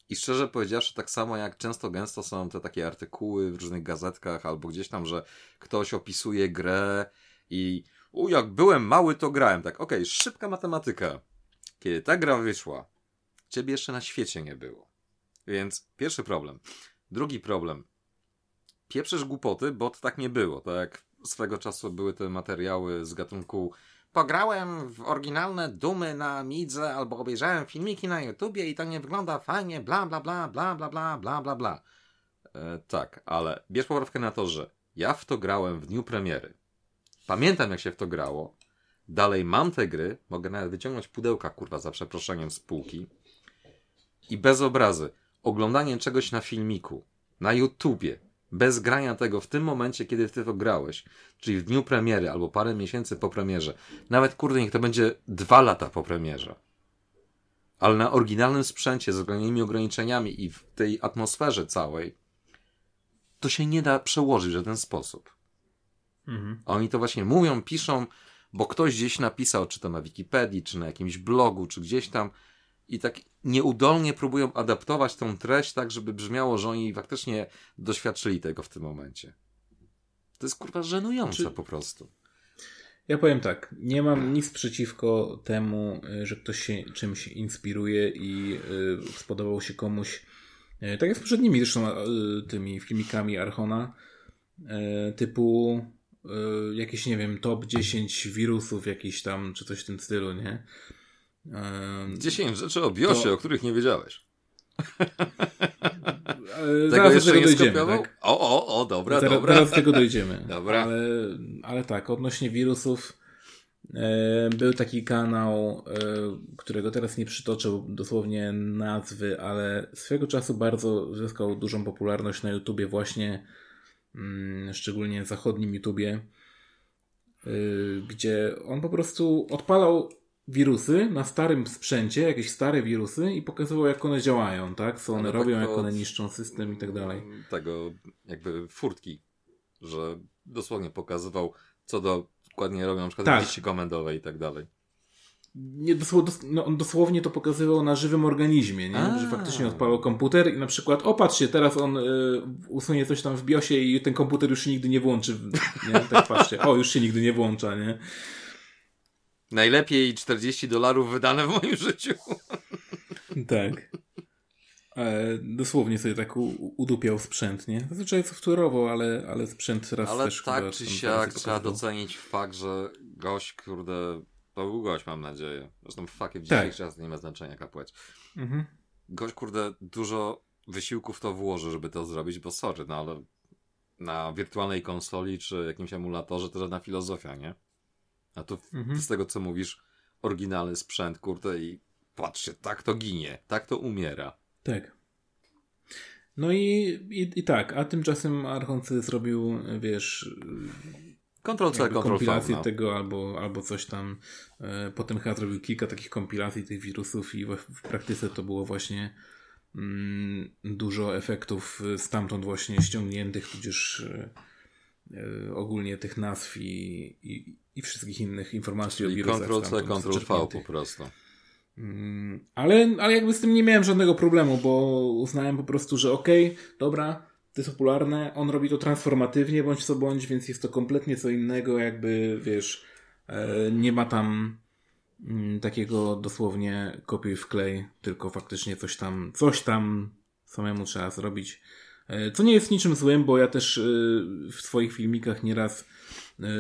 I szczerze powiedziawszy, tak samo jak często gęsto są te takie artykuły w różnych gazetkach albo gdzieś tam, że ktoś opisuje grę i u, jak byłem mały, to grałem. Tak, okej, okay, szybka matematyka. Kiedy ta gra wyszła, ciebie jeszcze na świecie nie było. Więc pierwszy problem. Drugi problem. Pieprzysz głupoty, bo to tak nie było. Tak jak swego czasu były te materiały z gatunku pograłem w oryginalne Dumy na Midze albo obejrzałem filmiki na YouTubie i to nie wygląda fajnie, bla bla bla, bla bla bla, bla bla bla. E, tak, ale bierz poprawkę na to, że ja w to grałem w dniu premiery. Pamiętam jak się w to grało. Dalej mam te gry, mogę nawet wyciągnąć pudełka, kurwa, za przeproszeniem z półki. I bez obrazy. Oglądanie czegoś na filmiku, na YouTubie, bez grania tego w tym momencie, kiedy ty to grałeś, czyli w dniu premiery albo parę miesięcy po premierze, nawet kurde, niech to będzie dwa lata po premierze, ale na oryginalnym sprzęcie z ograniczonymi ograniczeniami i w tej atmosferze całej, to się nie da przełożyć w żaden sposób. Mhm. A oni to właśnie mówią, piszą, bo ktoś gdzieś napisał, czy to na Wikipedii, czy na jakimś blogu, czy gdzieś tam, i tak nieudolnie próbują adaptować tą treść tak, żeby brzmiało, że oni faktycznie doświadczyli tego w tym momencie. To jest kurwa żenujące Czy... po prostu. Ja powiem tak, nie mam nic przeciwko temu, y, że ktoś się czymś inspiruje i y, spodobał się komuś, y, tak jak z poprzednimi zresztą tymi filmikami Archona, typu jakieś, nie wiem, top 10 wirusów jakiś tam, czy coś w tym stylu, nie? 10 rzeczy o BIOSie, to... o których nie wiedziałeś. *laughs* tego jeszcze do tego nie dojdziemy. Tak? O, o, o, dobra, zaraz, dobra. Zaraz do tego dojdziemy. *laughs* dobra. Ale, ale tak, odnośnie wirusów, e, był taki kanał, e, którego teraz nie przytoczę dosłownie nazwy, ale swego czasu bardzo zyskał dużą popularność na YouTubie, właśnie mm, szczególnie zachodnim YouTubie, e, gdzie on po prostu odpalał wirusy na starym sprzęcie, jakieś stare wirusy i pokazywał, jak one działają, tak? Co one Ale robią, tak jak one niszczą system i tak dalej. Tego jakby furtki, że dosłownie pokazywał, co dokładnie robią, na przykład tak. liści komendowe i tak dalej. Nie, dosłownie, no, on dosłownie to pokazywał na żywym organizmie, nie? że faktycznie odpalał komputer i na przykład, o patrzcie, teraz on y, usunie coś tam w BIOSie i ten komputer już się nigdy nie włączy. Nie? Tak patrzcie, o, już się nigdy nie włącza, nie? Najlepiej 40 dolarów wydane w moim *laughs* życiu. Tak. E, dosłownie sobie tak u, udupiał sprzęt, nie? Zazwyczaj software'owo, ale, ale sprzęt teraz ale też tak czy siak trzeba docenić fakt, że gość, kurde, to był gość, mam nadzieję. Zresztą fuck, w dzisiejszych tak. czasach nie ma znaczenia jaka płeć. Mhm. Gość, kurde, dużo wysiłków to włoży, żeby to zrobić, bo sorry, no ale na wirtualnej konsoli czy jakimś emulatorze to żadna filozofia, nie? A tu mhm. z tego, co mówisz, oryginalny sprzęt, kurde, i patrzcie, tak to ginie, tak to umiera. Tak. No i, i, i tak, a tymczasem Archoncy zrobił, wiesz... Ctrl-C. Kompilację no. tego albo, albo coś tam. E, potem chyba zrobił kilka takich kompilacji tych wirusów i w, praktyce to było właśnie mm, dużo efektów stamtąd właśnie ściągniętych, tudzież e, ogólnie tych nazw i, i, i wszystkich innych informacji Czyli o wirusach. Ctrl-C, Ctrl-V po prostu. Mm, ale, ale jakby z tym nie miałem żadnego problemu, bo uznałem po prostu, że okej, okay, dobra, to jest popularne, on robi to transformatywnie bądź co bądź, więc jest to kompletnie co innego, jakby wiesz, e, nie ma tam mm, takiego dosłownie kopiuj w klej, tylko faktycznie coś tam, coś tam samemu trzeba zrobić. E, co nie jest niczym złym, bo ja też e, w swoich filmikach nieraz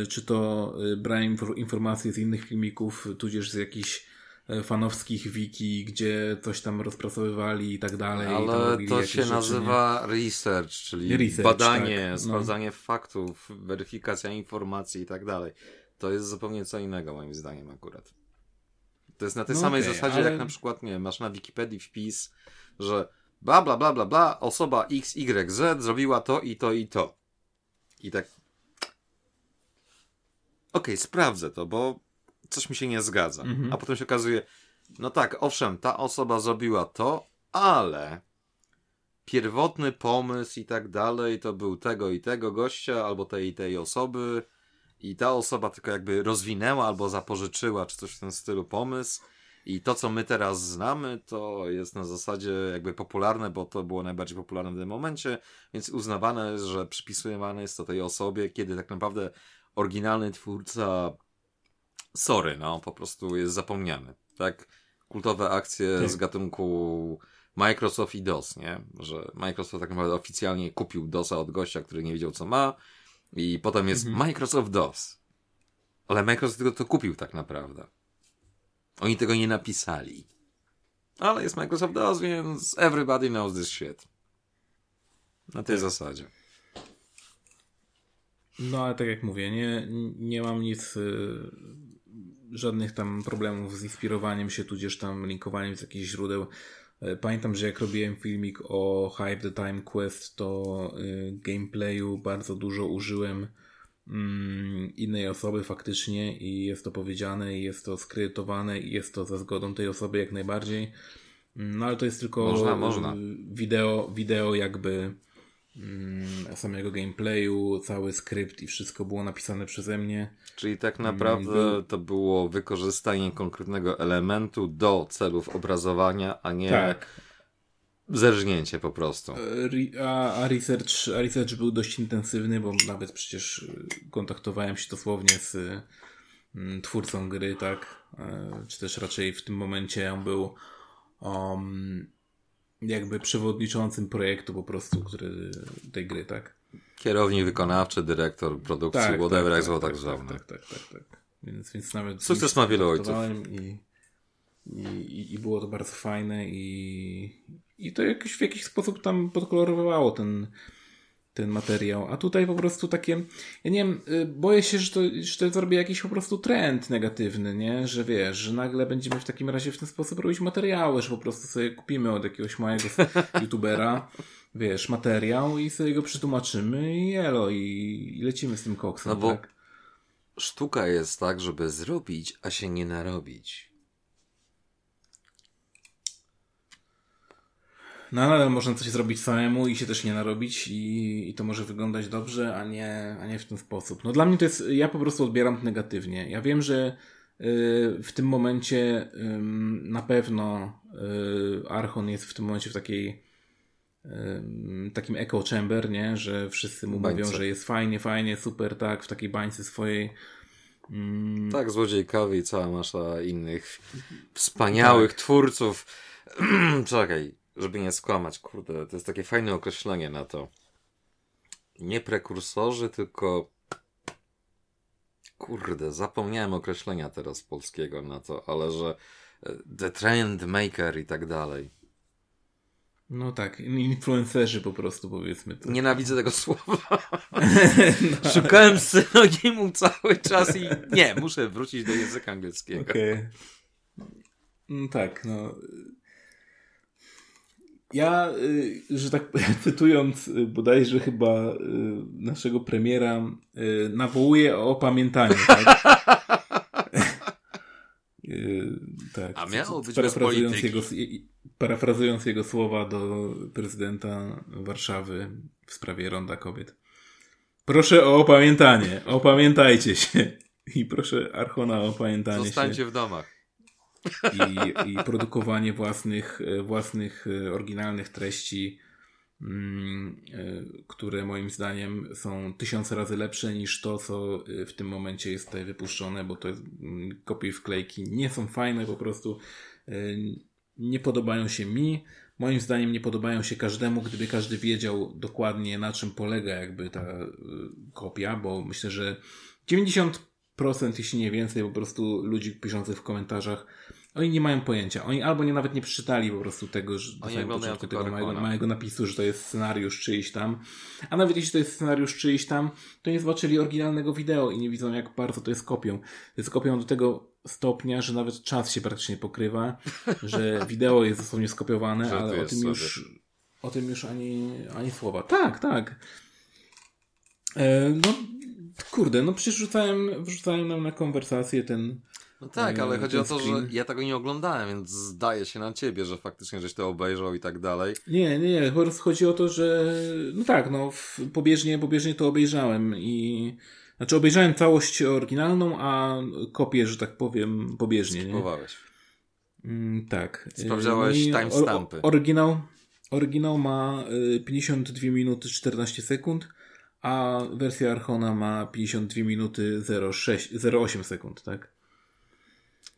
czy to brałem informacje z innych filmików, tudzież z jakichś E, fanowskich wiki, gdzie coś tam rozpracowywali i tak dalej. Ale to się rzeczy, nazywa nie? research, czyli research, badanie, tak. sprawdzanie no. faktów, weryfikacja informacji i tak dalej. To jest zupełnie co innego moim zdaniem akurat. To jest na tej no samej okay, zasadzie, ale... jak na przykład, nie masz na Wikipedii wpis, że bla bla bla bla bla, osoba XYZ zrobiła to i to i to. I tak okej, sprawdzę to, bo coś mi się nie zgadza. Mhm. A potem się okazuje, no tak, owszem, ta osoba zrobiła to, ale pierwotny pomysł i tak dalej to był tego i tego gościa, albo tej i tej osoby i ta osoba tylko jakby rozwinęła albo zapożyczyła, czy coś w tym stylu pomysł. I to, co my teraz znamy, to jest na zasadzie jakby popularne, bo to było najbardziej popularne w tym momencie, więc uznawane jest, że przypisywane jest to tej osobie, kiedy tak naprawdę oryginalny twórca sorry, no, po prostu jest zapomniany. Tak? Kultowe akcje tak. z gatunku Microsoft i DOS, nie? Że Microsoft tak naprawdę oficjalnie kupił DOSa od gościa, który nie wiedział co ma i potem jest mhm. Microsoft DOS. Ale Microsoft tylko to kupił tak naprawdę. Oni tego nie napisali. Ale jest Microsoft DOS, więc everybody knows this shit. Na tej tak. zasadzie. No ale tak jak mówię, nie, nie mam nic y, żadnych tam problemów z inspirowaniem się, tudzież tam linkowaniem z jakichś źródeł. E, pamiętam, że jak robiłem filmik o Hype the Time Quest, to y, gameplayu bardzo dużo użyłem mm, innej osoby faktycznie i jest to powiedziane, i jest to skrytowane, i jest to za zgodą tej osoby jak najbardziej. Mm, no ale to jest tylko można, można. wideo, wideo jakby samego gameplayu, cały skrypt i wszystko było napisane przeze mnie. Czyli tak naprawdę to było wykorzystanie konkretnego elementu do celów obrazowania, a nie tak. zerżnięcie po prostu. E, a, a, research, a research był dość intensywny, bo nawet przecież kontaktowałem się dosłownie z mm, twórcą gry, tak? E, czy też raczej w tym momencie on był um, jakby przewodniczącym projektu po prostu, który tej gry, tak? Kierownik wykonawczy, dyrektor produkcji, tak, whatever, tak, jak zwał tak, tak, tak, tak, tak, tak, tak. Więc, więc nawet... Sukces ma wielu ojców. I, i, I było to bardzo fajne i, i to jakoś, w jakiś sposób tam podkolorowało ten, ten materiał. A tutaj po prostu takie, ja nie wiem, y, boję się, że to, że to zrobi jakiś po prostu trend negatywny, nie? Że wiesz, że nagle będziemy w takim razie w ten sposób robić materiały, że po prostu sobie kupimy od jakiegoś małego *laughs* youtubera, wiesz, materiał i sobie go przetłumaczymy i elo, i, i lecimy z tym koksem, no bo tak? sztuka jest tak, żeby zrobić, a się nie narobić. No ale można coś zrobić samemu i się też nie narobić i, i to może wyglądać dobrze, a nie, a nie w ten sposób. No dla mnie to jest, ja po prostu odbieram to negatywnie. Ja wiem, że y, w tym momencie na pewno y, Archon jest w tym momencie w takiej takim echo chamber, nie? Że wszyscy mu bańce. mówią, że jest fajnie, fajnie, super, tak, w takiej bańce swojej. Mm. Tak, złodziejkowi i cała masza innych wspaniałych tak. twórców. *clears throat* Czekaj, żeby nie skłamać, kurde, to jest takie fajne określenie na to. Nie prekursorzy, tylko. Kurde, zapomniałem określenia teraz polskiego na to, ale że e, the trend maker i tak dalej. No tak, influencerzy po prostu powiedzmy. To. Nienawidzę tego słowa. no. *laughs* *laughs* Szukałem synonimu cały czas i nie, muszę wrócić do języka angielskiego. Okej. Okay. No tak, no ja, y, że tak *laughs* cytując y, bodajże chyba y, naszego premiera, nawołuję o opamiętanie. Tak? *laughs* tak. A miało być parafrazując jego, parafrazując jego słowa do prezydenta Warszawy w sprawie Ronda Kobiet. Proszę o opamiętanie. Opamiętajcie się. I proszę Archona o opamiętanie Zostańcie się. w domach. I, I produkowanie własnych, własnych oryginalnych treści, mm, które moim zdaniem są tysiące razy lepsze niż to, co w tym momencie jest tutaj wypuszczone, bo to mm, kopie wklejki nie są fajne, po prostu nie podobają się mi. Moim zdaniem nie podobają się każdemu, gdyby każdy wiedział dokładnie na czym polega jakby ta kopia, bo myślę, że 90% jeśli nie więcej po prostu ludzi piszących w komentarzach oni nie mają pojęcia. Oni albo nie nawet nie przeczytali po prostu tego, że Oni oglądają tego małego, małego, napisu, że to jest scenariusz czyjś tam. A nawet jeśli to jest scenariusz czyjś tam, to nie zobaczyli oryginalnego wideo i nie widzą jak bardzo to jest kopią. To jest kopią do tego stopnia, że nawet czas się praktycznie pokrywa, *laughs* że wideo jest dosłownie skopiowane, ale o tym sobie. już o tym już ani, ani słowa. Tak, tak. E, no, kurde, no przecież wrzucałem nam na konwersację ten no tak, ale chodzi o to, screen. że ja tego nie oglądałem, więc zdaje się na ciebie, że faktycznie żeś to obejrzał i tak dalej. Nie, nie, nie. Chodzi o to, że no tak, no pobieżnie, pobieżnie to obejrzałem i znaczy obejrzałem całość oryginalną, a kopię, że tak powiem, pobieżnie. Skipowałeś. Mm, tak. Sprawdzałeś no timestampy. oryginał, oryginał ma 52 y, minuty 14 sekund, a wersja Archona ma 52 minuty 06, 08 sekund, tak?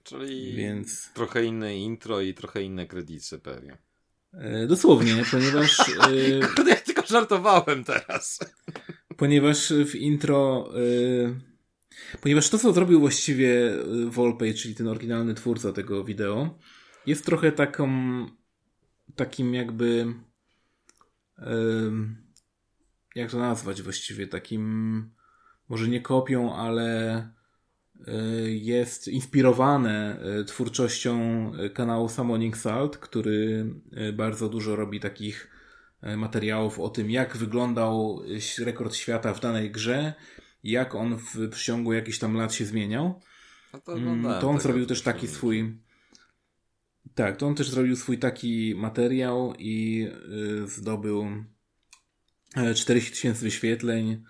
Czyli Więc... trochę inne intro i trochę inne kredyty pewnie. E, dosłownie, ponieważ... E, *laughs* Kurde, ja tylko żartowałem teraz. Ponieważ w intro... E, ponieważ to, co zrobił właściwie Volpay, czyli ten oryginalny twórca tego wideo, jest trochę taką... takim jakby... jak to nazwać właściwie? Takim... może nie kopią, ale Y, jest inspirowane y, twórczością y, kanału Summoning Salt, który bardzo dużo robi takich materiałów o tym, jak wyglądał rekord świata w danej grze, jak on w przeciągu jakichś tam lat się zmieniał. No to, to on zrobił też taki swój. Tak, to on też zrobił swój taki materiał i zdobył 40 tysięcy wyświetleń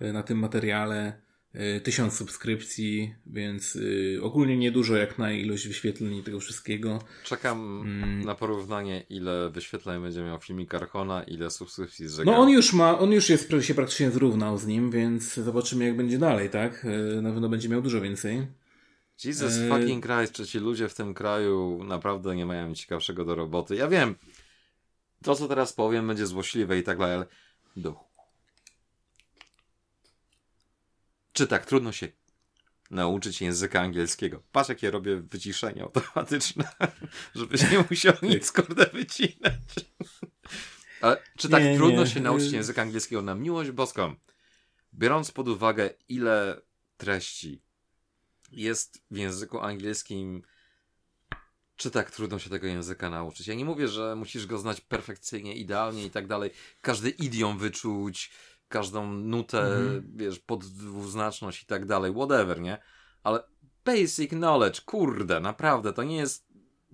na tym materiale. Y, tysiąc subskrypcji, więc y, ogólnie niedużo jak na ilość wyświetleń i tego wszystkiego. Czekam mm. na porównanie, ile wyświetleń będzie miał filmik Archona, ile subskrypcji z No on już ma, on już jest, się praktycznie zrównał z nim, więc zobaczymy jak będzie dalej, tak? Na pewno będzie miał dużo więcej. Jesus e... fucking Christ, czy ci ludzie w tym kraju naprawdę nie mają ciekawszego do roboty. Ja wiem, to co teraz powiem będzie złośliwe i tak dalej, ale do Czy tak trudno się nauczyć języka angielskiego? Patrz, jakie robię wyciszenie automatyczne, *laughs* żebyś nie musiał nic kurde wycinać. Ale czy tak nie, trudno nie. się nauczyć języka angielskiego na miłość boską? Biorąc pod uwagę, ile treści jest w języku angielskim, czy tak trudno się tego języka nauczyć? Ja nie mówię, że musisz go znać perfekcyjnie, idealnie i tak dalej. Każdy idiom wyczuć, każdą nutę, mhm. wiesz, pod dwuznaczność i tak dalej, whatever, nie? Ale basic knowledge, kurde, naprawdę, to nie jest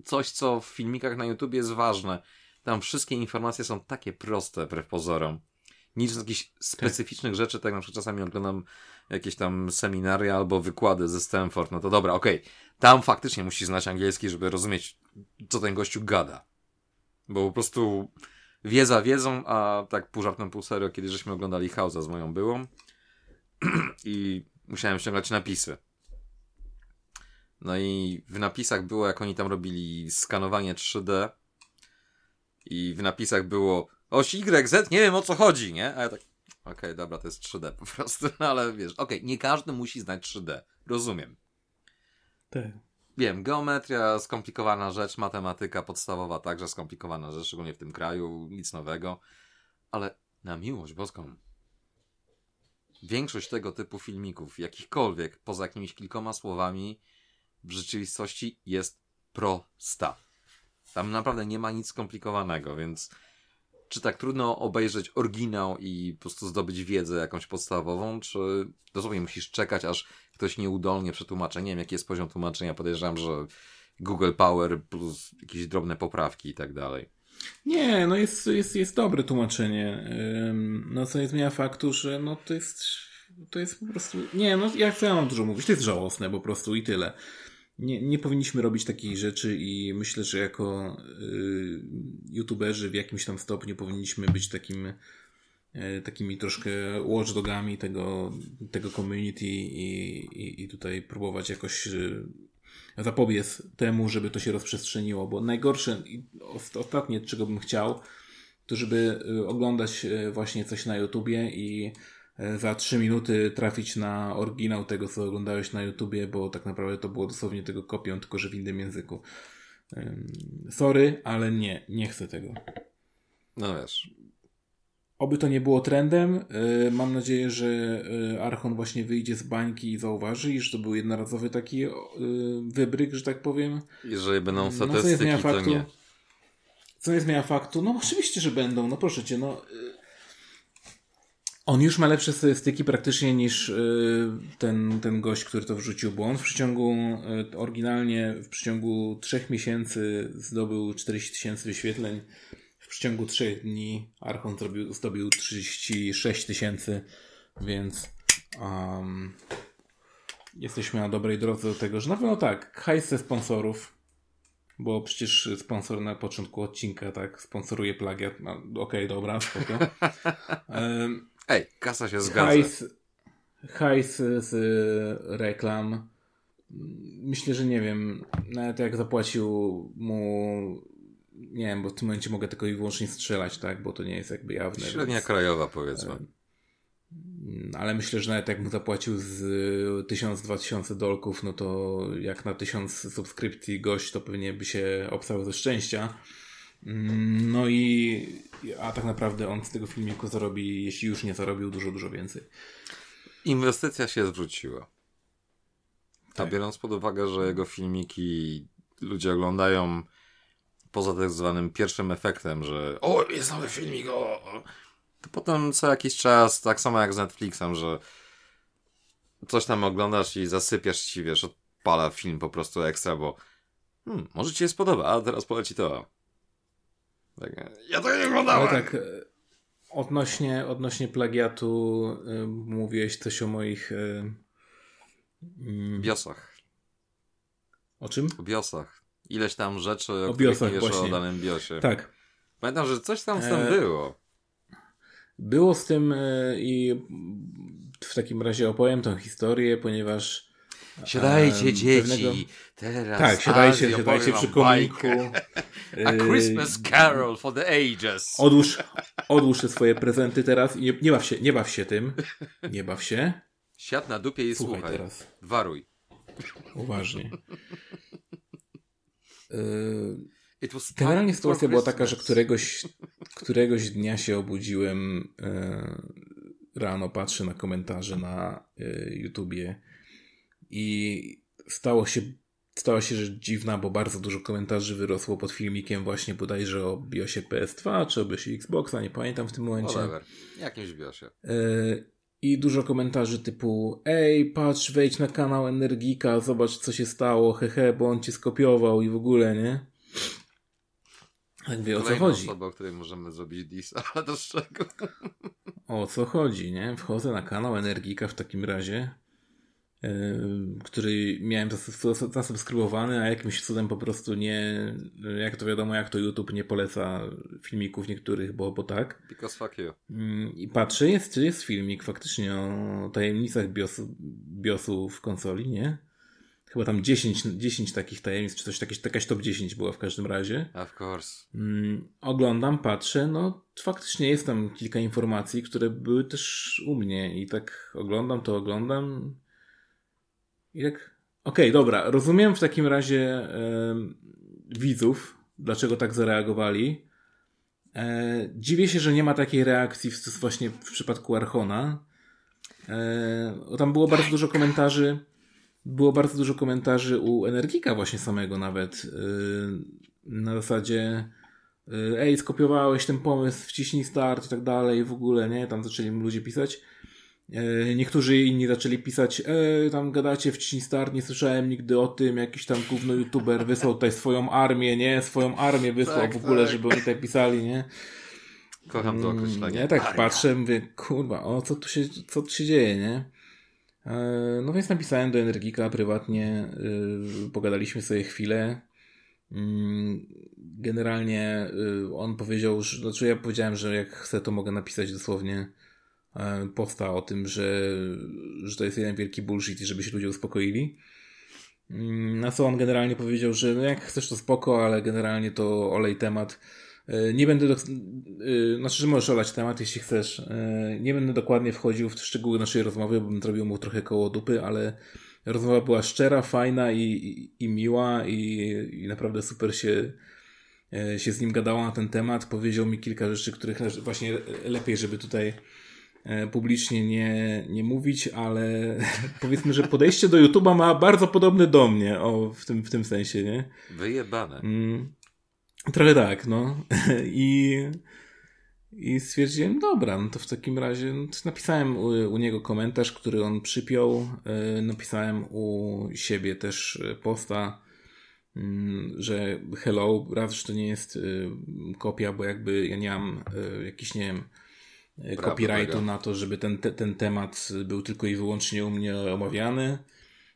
coś, co w filmikach na YouTube jest ważne. Tam wszystkie informacje są takie proste, wbrew pozorom. Nic z jakichś specyficznych tak. rzeczy, tak na przykład czasami oglądam jakieś tam seminaria albo wykłady ze Stanford, no to dobra, okej, okay. tam faktycznie musisz znać angielski, żeby rozumieć, co ten gościu gada. Bo po prostu wiedza wiedzą, a tak pół żartem, pół serio, kiedy żeśmy oglądali House'a z moją byłą *clears throat* i musiałem ściągać napisy. No i w napisach było, jak oni tam robili skanowanie 3D i w napisach było oś YZ, nie wiem o co chodzi, nie? A ja tak, okay, dobra, to jest 3D po prostu, *laughs* no ale wiesz, okej, okay, nie każdy musi znać 3D, rozumiem. Tak. Wiem, geometria, skomplikowana rzecz, matematyka podstawowa także skomplikowana rzecz, szczególnie w tym kraju, nic nowego. Ale na miłość boską, większość tego typu filmików, jakichkolwiek, poza jakimiś kilkoma słowami, w rzeczywistości jest prosta. Tam naprawdę nie ma nic skomplikowanego, więc czy tak trudno obejrzeć oryginał i po prostu zdobyć wiedzę jakąś podstawową, czy dosłownie musisz czekać, aż ktoś nieudolnie przetłumaczy. Nie wiem, jaki jest poziom tłumaczenia. Podejrzewam, że Google Power plus jakieś drobne poprawki i tak dalej. Nie, no jest, jest, jest dobre tłumaczenie. No co nie zmienia faktu, że no to jest to jest po prostu. Nie, no ja chcę dużo mówić. To jest żałosne po prostu i tyle. Nie, nie powinniśmy robić takich rzeczy i myślę, że jako y, youtuberzy w jakimś tam stopniu powinniśmy być takim y, takimi troszkę watchdogami tego, tego community i, i, i tutaj próbować jakoś y, zapobiec temu, żeby to się rozprzestrzeniło, bo najgorsze i ostatnie, czego bym chciał, to żeby y, oglądać y, właśnie coś na YouTubie i za 3 minuty trafić na oryginał tego, co oglądałeś na YouTubie, bo tak naprawdę to było dosłownie tego kopią, tylko że w innym języku. Sorry, ale nie, nie chcę tego. No wiesz, Oby to nie było trendem. Y, mam nadzieję, że y, Archon właśnie wyjdzie z bańki i zauważy, iż to był jednorazowy taki wybryk, że tak powiem. Jeżeli będą statystyki, no, to faktu, nie. Co nie zmienia faktu? No oczywiście, że będą. No proszę cię, no... On już ma lepsze statystyki praktycznie niż ten, ten gość, który to wrzucił, bo on w przeciągu, oryginalnie w przeciągu trzech miesięcy zdobył 40 tysięcy wyświetleń w przeciągu 3 dni Archon zrobił, zdobił 36 tysięcy, więc um, jesteśmy na dobrej drodze do tego, że na pewno tak, hajs ze sponsorów, bo przecież sponsor na początku odcinka tak sponsoruje plagiat. No, Okej, okay, dobra, spoko. *laughs* Um, Ej, kasa się zgadza. Hajs, hajs z reklam. Myślę, że nie wiem, nawet jak zapłacił mu nie wiem, bo w tym momencie mogę tylko i wyłącznie strzelać, tak, bo to nie jest jakby jawne. Średnia więc... krajowa powiedzmy. Ale myślę, że nawet jak mu zapłacił z 1000-2000 dolków, no to jak na 1000 subskrypcji gość, to pewnie by się obstał ze szczęścia. Mm, no i a tak naprawdę on z tego filmiku zarobi, jeśli już nie zarobił, dużo, dużo więcej. Inwestycja się zwróciła. A tak. biorąc pod uwagę, że jego filmiki ludzie oglądają poza tak zwanym pierwszym efektem, że o, jest nowy filmik, o, to potem co jakiś czas, tak samo jak z Netflixem, że coś tam oglądasz i zasypiasz ci, wiesz, odpala film po prostu ekstra, bo hmm, może ci się spodoba, a teraz poleci to. Tak, ja to nie oglądałem. Ale tak, e, odnośnie, odnośnie plagiatu y, mówiłeś coś o moich... Y, biosach. O czym? O biosach ileś tam rzeczy, o, o biosach wiesz właśnie. o danym biosie. Tak. Pamiętam, że coś tam z tym e... było. Było z tym i w takim razie opowiem tą historię, ponieważ Siadajcie, dzieci, pewnego... teraz. Tak, siadajcie, siadajcie przy kominku. A Christmas Carol for the ages. Odłóż, odłóż te swoje prezenty teraz i nie, nie, baw się, nie baw się tym. Nie baw się. Siad na dupie i słuchaj. słuchaj. teraz. Waruj. Uważnie. *laughs* Yy, generalnie sytuacja była taka, że któregoś, któregoś dnia się obudziłem yy, rano, patrzę na komentarze na yy, YouTubie i stało się, stało się rzecz dziwna, bo bardzo dużo komentarzy wyrosło pod filmikiem właśnie bodajże o BIOSie PS2 czy o BIOSie Xboxa, nie pamiętam w tym momencie. Whatever. Jakimś BIOSie. I dużo komentarzy typu Ej, patrz, wejdź na kanał Energika, zobacz co się stało, hehe, bo on cię skopiował i w ogóle, nie? Tak wie o co chodzi. osoba, o której możemy zrobić dis, *laughs* ale do czego? O co chodzi, nie? Wchodzę na kanał Energika w takim razie który miałem zasubskrybowany, a jakimś cudem po prostu nie, jak to wiadomo, jak to YouTube nie poleca filmików niektórych, bo, bo tak. Because fuck you. Mm, I patrzę, jest, jest filmik faktycznie o tajemnicach BIOSu, BIOSu w konsoli, nie? Chyba tam 10, 10 takich tajemnic, czy coś, jakieś, jakaś top 10 była w każdym razie. Of course. Mm, oglądam, patrzę, no faktycznie jest tam kilka informacji, które były też u mnie i tak oglądam to, oglądam jak... Okej, okay, dobra. Rozumiem w takim razie widzów, dlaczego tak zareagowali. E, dziwię się, że nie ma takiej reakcji w, właśnie w przypadku Archona. E, tam było bardzo dużo komentarzy. Było bardzo dużo komentarzy u Energika właśnie samego nawet. E, na zasadzie e, ej, skopiowałeś ten pomysł, wciśnij start i tak dalej, w ogóle, nie? Tam zaczęli ludzie pisać. E, niektórzy inni zaczęli pisać, e, tam gadacie w Star, nie słyszałem nigdy o tym, jakiś tam główny youtuber wysłał tutaj swoją armię, nie? Swoją armię wysłał tak, w ogóle, tak. żeby oni tak pisali, nie? Kocham to określenie. Ja tak Armia. patrzę, mówię, kurwa, o co tu się, co tu się dzieje, nie? E, no więc napisałem do Energika prywatnie, y, pogadaliśmy sobie chwilę. Mm, generalnie y, on powiedział, że, znaczy ja powiedziałem, że jak chcę, to mogę napisać dosłownie e, posta o tym, że, że to jest jeden wielki bullshit i żeby się ludzie uspokoili. Mm, na co on generalnie powiedział, że no jak chcesz to spoko, ale generalnie to olej temat E, nie będę, do, e, znaczy, że możesz olać temat, jeśli chcesz. Nie będę dokładnie wchodził w szczegóły naszej rozmowy, bo bym zrobił mu trochę koło dupy, ale rozmowa była szczera, fajna i, i, i miła i, i naprawdę super się, się z nim gadało na ten temat. Powiedział mi kilka rzeczy, których właśnie lepiej, żeby tutaj publicznie nie, nie mówić, ale *laughs* powiedzmy, że podejście do YouTube'a ma bardzo podobne do mnie, o, w, tym, w tym sensie, nie? Wyjebane. Mm. Trochę tak, no. *laughs* I, i stwierdziłem, dobra, no to w takim razie no napisałem u, u, niego komentarz, który on przypiął. E, napisałem u siebie też posta, mm, że hello, raz, że to nie jest y, kopia, bo jakby ja nie mam y, jakiś, nie wiem, y, copyrightu na to, żeby ten, te, ten temat był tylko i wyłącznie u mnie omawiany.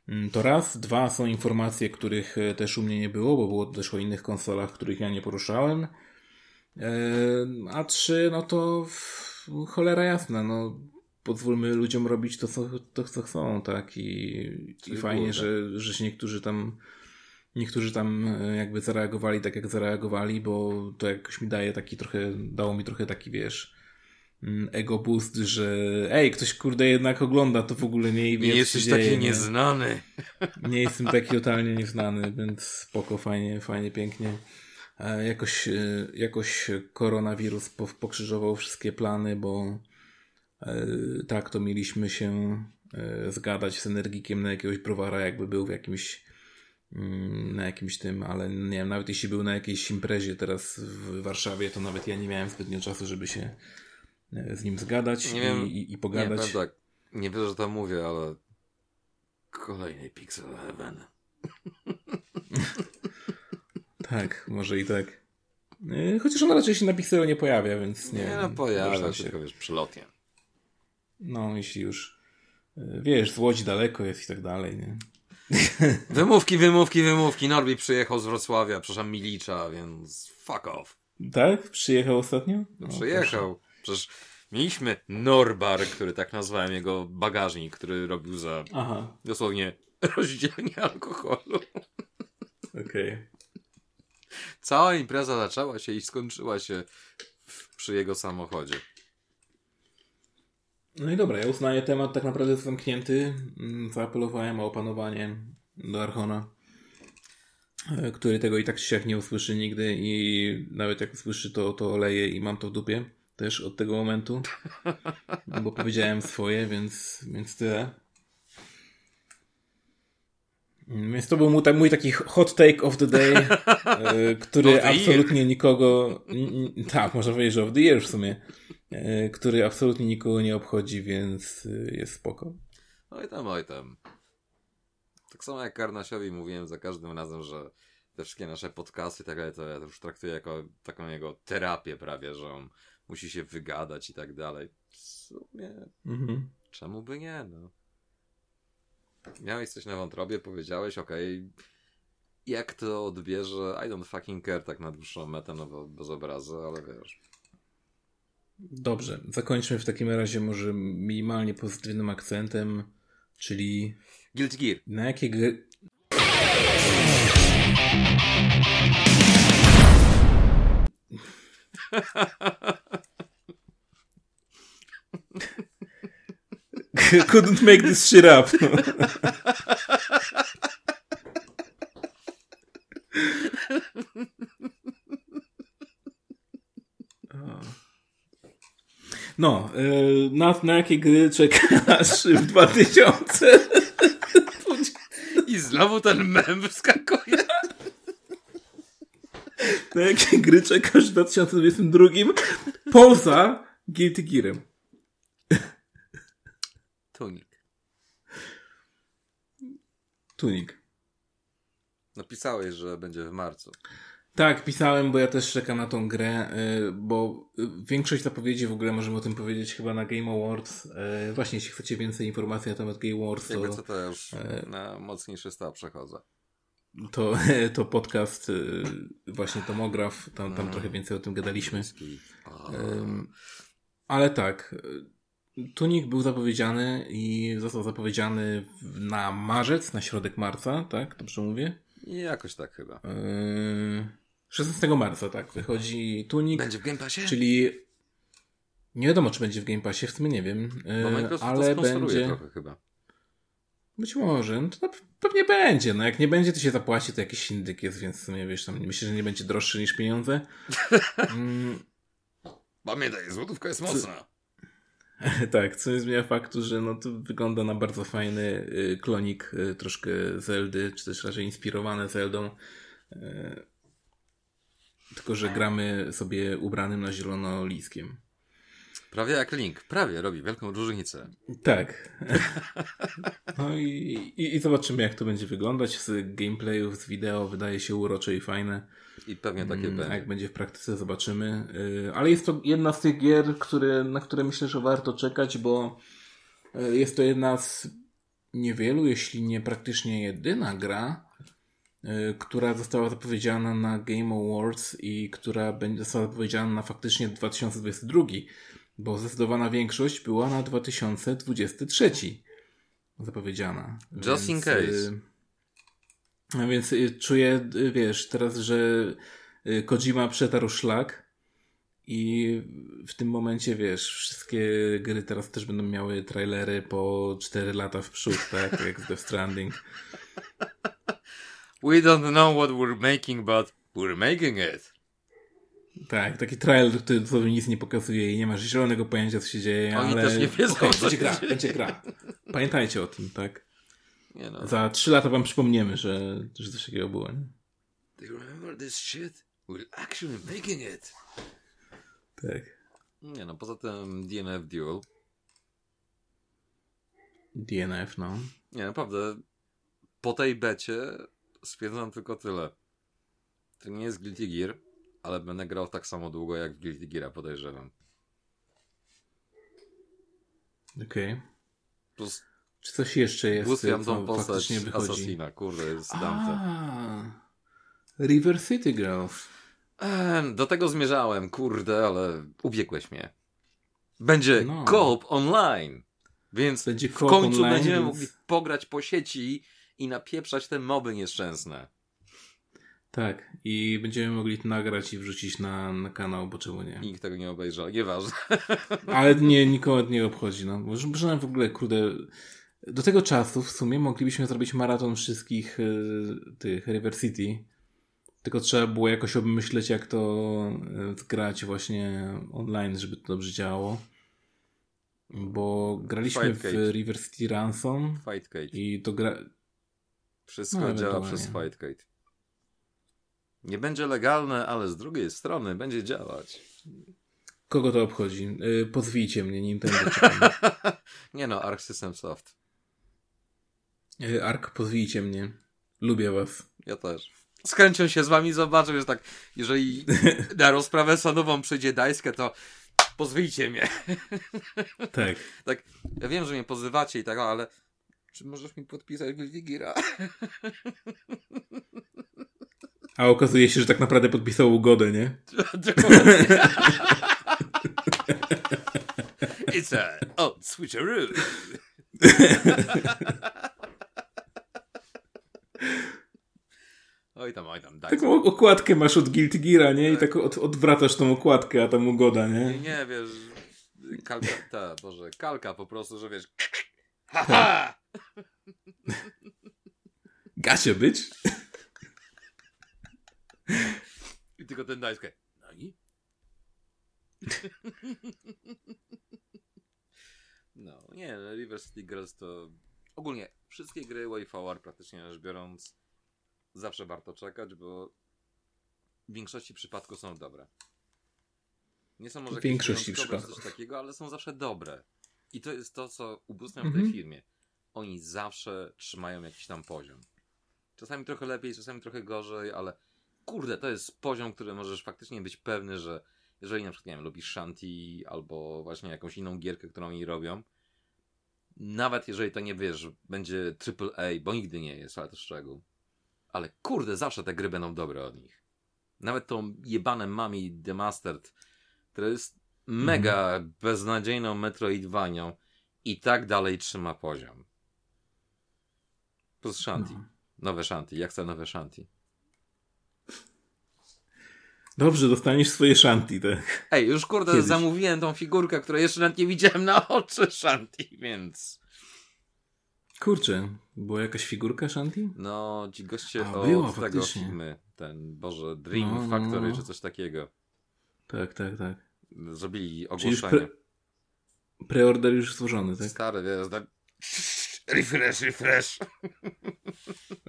Mm, to raz. Dwa są informacje, których e, też u mnie nie było, bo było też o innych konsolach, których ja nie poruszałem. E, a trzy, no to cholera jasna, no pozwólmy ludziom robić to, co, to, co chcą, tak? I, i fajnie, że, że się niektórzy tam niektórzy tam e, jakby zareagowali tak, jak zareagowali, bo to jakoś mi daje taki trochę, dało mi trochę taki, wiesz, ego boost, że ej, ktoś kurde jednak ogląda to w ogóle nie i wie, Nie jesteś taki dzieje, nieznany. Nie? nie jestem taki totalnie nieznany, więc spoko, fajnie, fajnie, pięknie. E, jakoś, e, jakoś koronawirus pokrzyżował wszystkie plany, bo e, tak, to mieliśmy się zgadać z Energikiem na jakiegoś browara, jakby był w jakimś mm, na jakimś tym, ale nie wiem, nawet jeśli był na jakiejś imprezie teraz w Warszawie, to nawet ja nie miałem zbytnio czasu, żeby się z nim zgadać nie wiem, i, i, pogadać. Nie, tak, nie wiem, że to mówię, ale kolejny Pixel Heaven. *laughs* tak, może i tak. E, chociaż on raczej się na Pixelu nie pojawia, więc nie. Nie, no pojawia się, tylko wiesz, przelotnie. No, jeśli już e, wiesz, z Łodzi daleko jest i tak dalej, nie? *laughs* Wymówki, wymówki, wymówki. Norbi przyjechał z Wrocławia, przepraszam, Milicza, więc fuck off. Tak? Przyjechał ostatnio? No, przyjechał. Proszę. Przecież mieliśmy Norbar, który tak nazwałem jego bagażnik, który robił za Aha. dosłownie *laughs* rozdzielnie alkoholu. Okej. Okay. Cała impreza zaczęła się i skończyła się w, przy jego samochodzie. No i dobra, ja uznaję temat tak naprawdę zamknięty. Mm, zaapelowałem o opanowanie do Archona, e, który tego i tak się nie usłyszy nigdy i nawet jak usłyszy to, to oleje i mam to w dupie też od tego momentu, bo powiedziałem swoje, więc, więc tyle. Więc to był mój, mój taki hot take of the day, *laughs* e, który absolutnie nikogo, tak, można powiedzieć, że of the year w sumie, e, który absolutnie nikogo nie obchodzi, więc e, jest spoko. Oj tam, oj tam. Tak samo jak Karnasiowi mówiłem za każdym razem, że te wszystkie nasze podcasty, tak dalej, to ja to już traktuję jako taką jego terapię prawie, że on musi się wygadać i tak dalej. W sumie, mhm. czemu by nie, no. Miałeś coś na wątrobie, powiedziałeś, okej, okay, jak to odbierze, I don't fucking care tak na dłuższą metę, no bo bez obrazy, ale wiesz. Dobrze, zakończmy w takim razie może minimalnie pozytywnym akcentem, czyli... Guilty Gear. Na jakie gry... *laughs* *laughs* Couldn't make this shit up. No, yy, na, na jakie gry czekasz w 2000? I znowu ten mem wyskakuje. Na jakie gry czekasz w 2022 poza Guilty Gearem? Tunik. Tunik. Napisałeś, że będzie w marcu. Tak, pisałem, bo ja też czekam na tą grę, y, bo y, większość zapowiedzi w ogóle możemy o tym powiedzieć chyba na Game Awards. Y, właśnie, jeśli chcecie więcej informacji na temat Game Awards, Jakby to, co to ja już na mocniejszy staw przechodzę. to, *laughs* to podcast właśnie Tomograf, tam, tam Mm. trochę więcej o tym gadaliśmy. Ale tak, Tunik był zapowiedziany i został zapowiedziany na marzec, na środek marca, tak? Dobrze mówię? Jakoś tak chyba. Yy, 16 marca, tak, wychodzi Tunik, Będzie w Game Passie? czyli nie wiadomo, czy będzie w Game Passie, w sumie nie wiem, yy, Bo Microsoft to ale sponsoruje będzie, trochę chyba. być może, no to pewnie będzie, no jak nie będzie, to się zapłaci, to jakiś indyk jest, więc w sumie, wiesz, tam myślę, że nie będzie droższy niż pieniądze. *laughs* Mm, Pamiętaj, złotówka jest mocna. *laughs* Tak, co nie zmienia faktu, że no to wygląda na bardzo fajny y, klonik y, troszkę Zeldy, czy też raczej inspirowany Zeldą. Y, tylko, że gramy sobie ubranym na zielono liskiem. Prawie jak Link. Prawie robi wielką różnicę. Tak. *laughs* No i, i, i zobaczymy, jak to będzie wyglądać. Z gameplayów, z wideo wydaje się urocze i fajne. I pewnie takie Mm, będzie. jak będzie w praktyce, zobaczymy. Yy, Ale jest to jedna z tych gier, które, na które myślę, że warto czekać, bo yy, jest to jedna z niewielu, jeśli nie praktycznie jedyna gra, yy, która została zapowiedziana na Game Awards i która będzie została zapowiedziana na faktycznie 2022, bo zdecydowana większość była na 2023 zapowiedziana. Just in case. yy, a więc y, czuję, y, wiesz, teraz, że y, Kojima przetarł szlak i w tym momencie, wiesz, wszystkie gry teraz też będą miały trailery po 4 lata w przód, tak? Jak z Death Stranding. *laughs* We don't know what we're making, but we're making it. Tak, taki trailer, który nic nie pokazuje i nie masz zielonego pojęcia, co się dzieje, Oni ale... też nie wiedzą, Okej, co będzie się gra, będzie gra. Pamiętajcie o tym, tak? Nie no. Za 3 lata wam przypomniemy, że, że coś takiego było, nie? Do you remember this shit? We're actually making it. Tak. Nie no, poza tym DNF Duel. DNF, no. Nie, naprawdę. Po tej becie stwierdzam tylko tyle. To nie jest Guilty Gear, ale będę grał tak samo długo jak w Guilty Geara, podejrzewam. Okej. Plus Czy coś jeszcze jest, błyswiam co tą postać? Assassina, kurde, jest Dante. A, River City Girls. Do tego zmierzałem, kurde, ale ubiegłeś mnie. Będzie No. co-op online, więc Będzie w końcu online, będziemy więc- mogli pograć po sieci i napieprzać te moby nieszczęsne. Tak, i będziemy mogli to nagrać i wrzucić na, na kanał, bo czemu nie? Nikt tego nie obejrzał, nieważne. *laughs* Ale nie, nikogo nie obchodzi, no. Może, może w ogóle, kurde, do tego czasu w sumie moglibyśmy zrobić maraton wszystkich y, tych River City. Tylko trzeba było jakoś obmyśleć, jak to y, zgrać właśnie online, żeby to dobrze działało. Bo graliśmy w Fightcade. River City Ransom Fightcade. i to gra... Wszystko No, działa przez Fightcade. Nie będzie legalne, ale z drugiej strony będzie działać. Kogo to obchodzi? Y, pozwijcie mnie, Nintendo. *laughs* nie no, Arc System Soft. Y, Ark, pozwijcie mnie. Lubię was. Ja też. Chęcią się z wami zobaczę, że tak, jeżeli *laughs* na rozprawę sądową przyjdzie Dajskę, to pozwijcie mnie. *laughs* Tak. Tak, ja wiem, że mnie pozywacie i tak, ale czy możesz mi podpisać Geara? A okazuje się, że tak naprawdę podpisał ugodę, nie? *laughs* It's a oh, switcheroo. *laughs* Oj tam, oj tam, daj. Taką okładkę masz od Guilty Geara, nie? I tak od, odwracasz tą okładkę, a tam ugoda, Nie, nie? nie, wiesz, kalka, ta, boże, kalka po prostu, że wiesz, *laughs* haha! Gacie być? I tylko ten dajskę. No i? *laughs* No, nie, no, River City Girls to ogólnie wszystkie gry WayFower praktycznie rzecz biorąc zawsze warto czekać, bo w większości przypadków są dobre. Nie są może W jakieś większości przypadków. coś takiego, ale są zawsze dobre. I to jest to, co ubóstwiam w tej Mhm. firmie. Oni zawsze trzymają jakiś tam poziom. Czasami trochę lepiej, czasami trochę gorzej, ale kurde, to jest poziom, który możesz faktycznie być pewny, że jeżeli na przykład, nie wiem, lubisz Shanty albo właśnie jakąś inną gierkę, którą oni robią, nawet jeżeli to nie wiesz, będzie AAA, bo nigdy nie jest, ale to szczegół. Ale kurde, zawsze te gry będą dobre od nich. Nawet tą jebane Mami The Mastered, które jest mega beznadziejną Metroidvanią i tak dalej trzyma poziom. Plus Shanty. No. Nowe Shanty. Ja chcę nowe Shanty. Dobrze, dostaniesz swoje shanty, tak? Ej, już kurde Kiedyś. zamówiłem tą figurkę, której jeszcze nawet nie widziałem na oczy Shanty, więc... Kurczę, była jakaś figurka shanty? No, ci goście A, od była tego faktycznie. filmy, ten, Boże, Dream No, no, Factory, no. czy coś takiego. Tak, tak, tak. Zrobili ogłoszenie. pre... preorder już złożony, tak? Stary, wiesz, tak... *laughs* Refresh, refresh.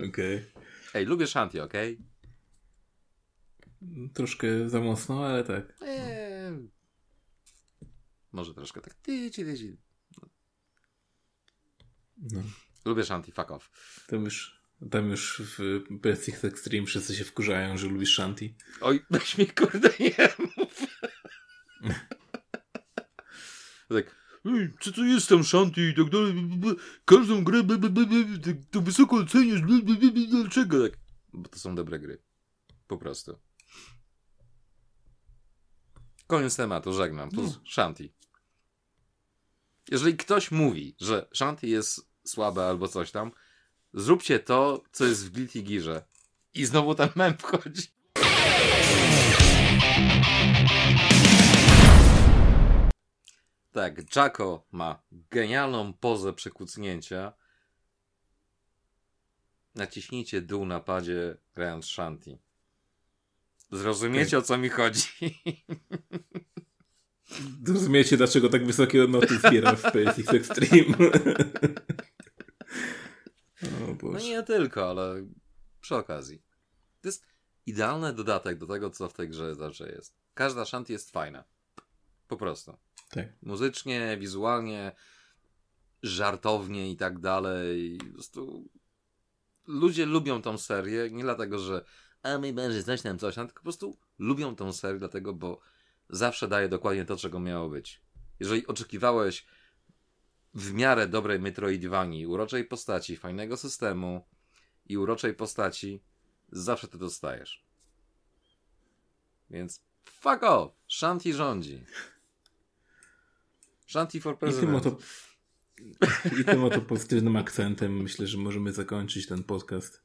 Okej. Ej, lubię Shanty, okej? Troszkę za mocno, ale tak. Eee, Może troszkę tak. Tyci, tyci. No. Lubię Shanty, fuck off. Tam już, tam już w PSX Extreme wszyscy się wkurzają, że lubisz shanty. Oj, *laughs* weź mi kurde nie mów. *laughs* tak, co to jest tam Shanty i tak dalej, każdą grę b- b- b- b- tak, to wysoko oceniasz, b- b- b- b- dlaczego tak? Bo to są dobre gry. Po prostu. Koniec tematu, żegnam. Plus Shanty. Jeżeli ktoś mówi, że Shanty jest słabe albo coś tam, zróbcie to, co jest w Guilty Gearze. I znowu ten mem wchodzi. Tak, Jacko ma genialną pozę przekucnięcia. Naciśnijcie dół na padzie grając Shanty. Zrozumiecie o co mi chodzi. *laughs* Rozumiecie, dlaczego tak wysokie odnoty zbiera w PSX Extreme? *laughs* No nie tylko, ale przy okazji. To jest idealny dodatek do tego, co w tej grze zawsze jest. Każda Shanty jest fajna. Po prostu. Tak. muzycznie, wizualnie, żartownie i tak dalej. Po prostu ludzie lubią tą serię, nie dlatego, że a my będzie coś tam, coś tam, tylko po prostu lubią tą serię, dlatego, bo zawsze daje dokładnie to, czego miało być. Jeżeli oczekiwałeś w miarę dobrej Metroidvanii, uroczej postaci, fajnego systemu i uroczej postaci, zawsze to dostajesz. Więc fuck off! Shanty rządzi. Shanty for I tym, president. oto, *laughs* I tym oto pozytywnym akcentem myślę, że możemy zakończyć ten podcast.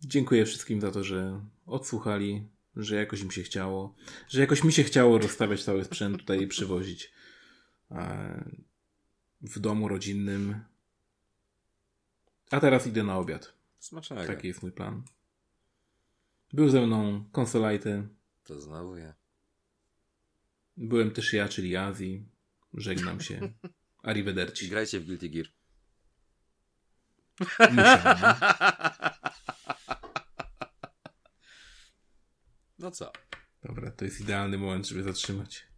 Dziękuję wszystkim za to, że odsłuchali, że jakoś im się chciało, że jakoś mi się chciało rozstawiać cały sprzęt tutaj i przywozić e, w domu rodzinnym. A teraz idę na obiad. Smacznego. Taki jest mój plan. Był ze mną konsolajty. To znowu ja. Byłem też ja, czyli Azji. Żegnam się. *laughs* Arrivederci. Grajcie w Guilty Gear. Musiałem. *laughs* No co? Dobra, to jest idealny moment, żeby zatrzymać.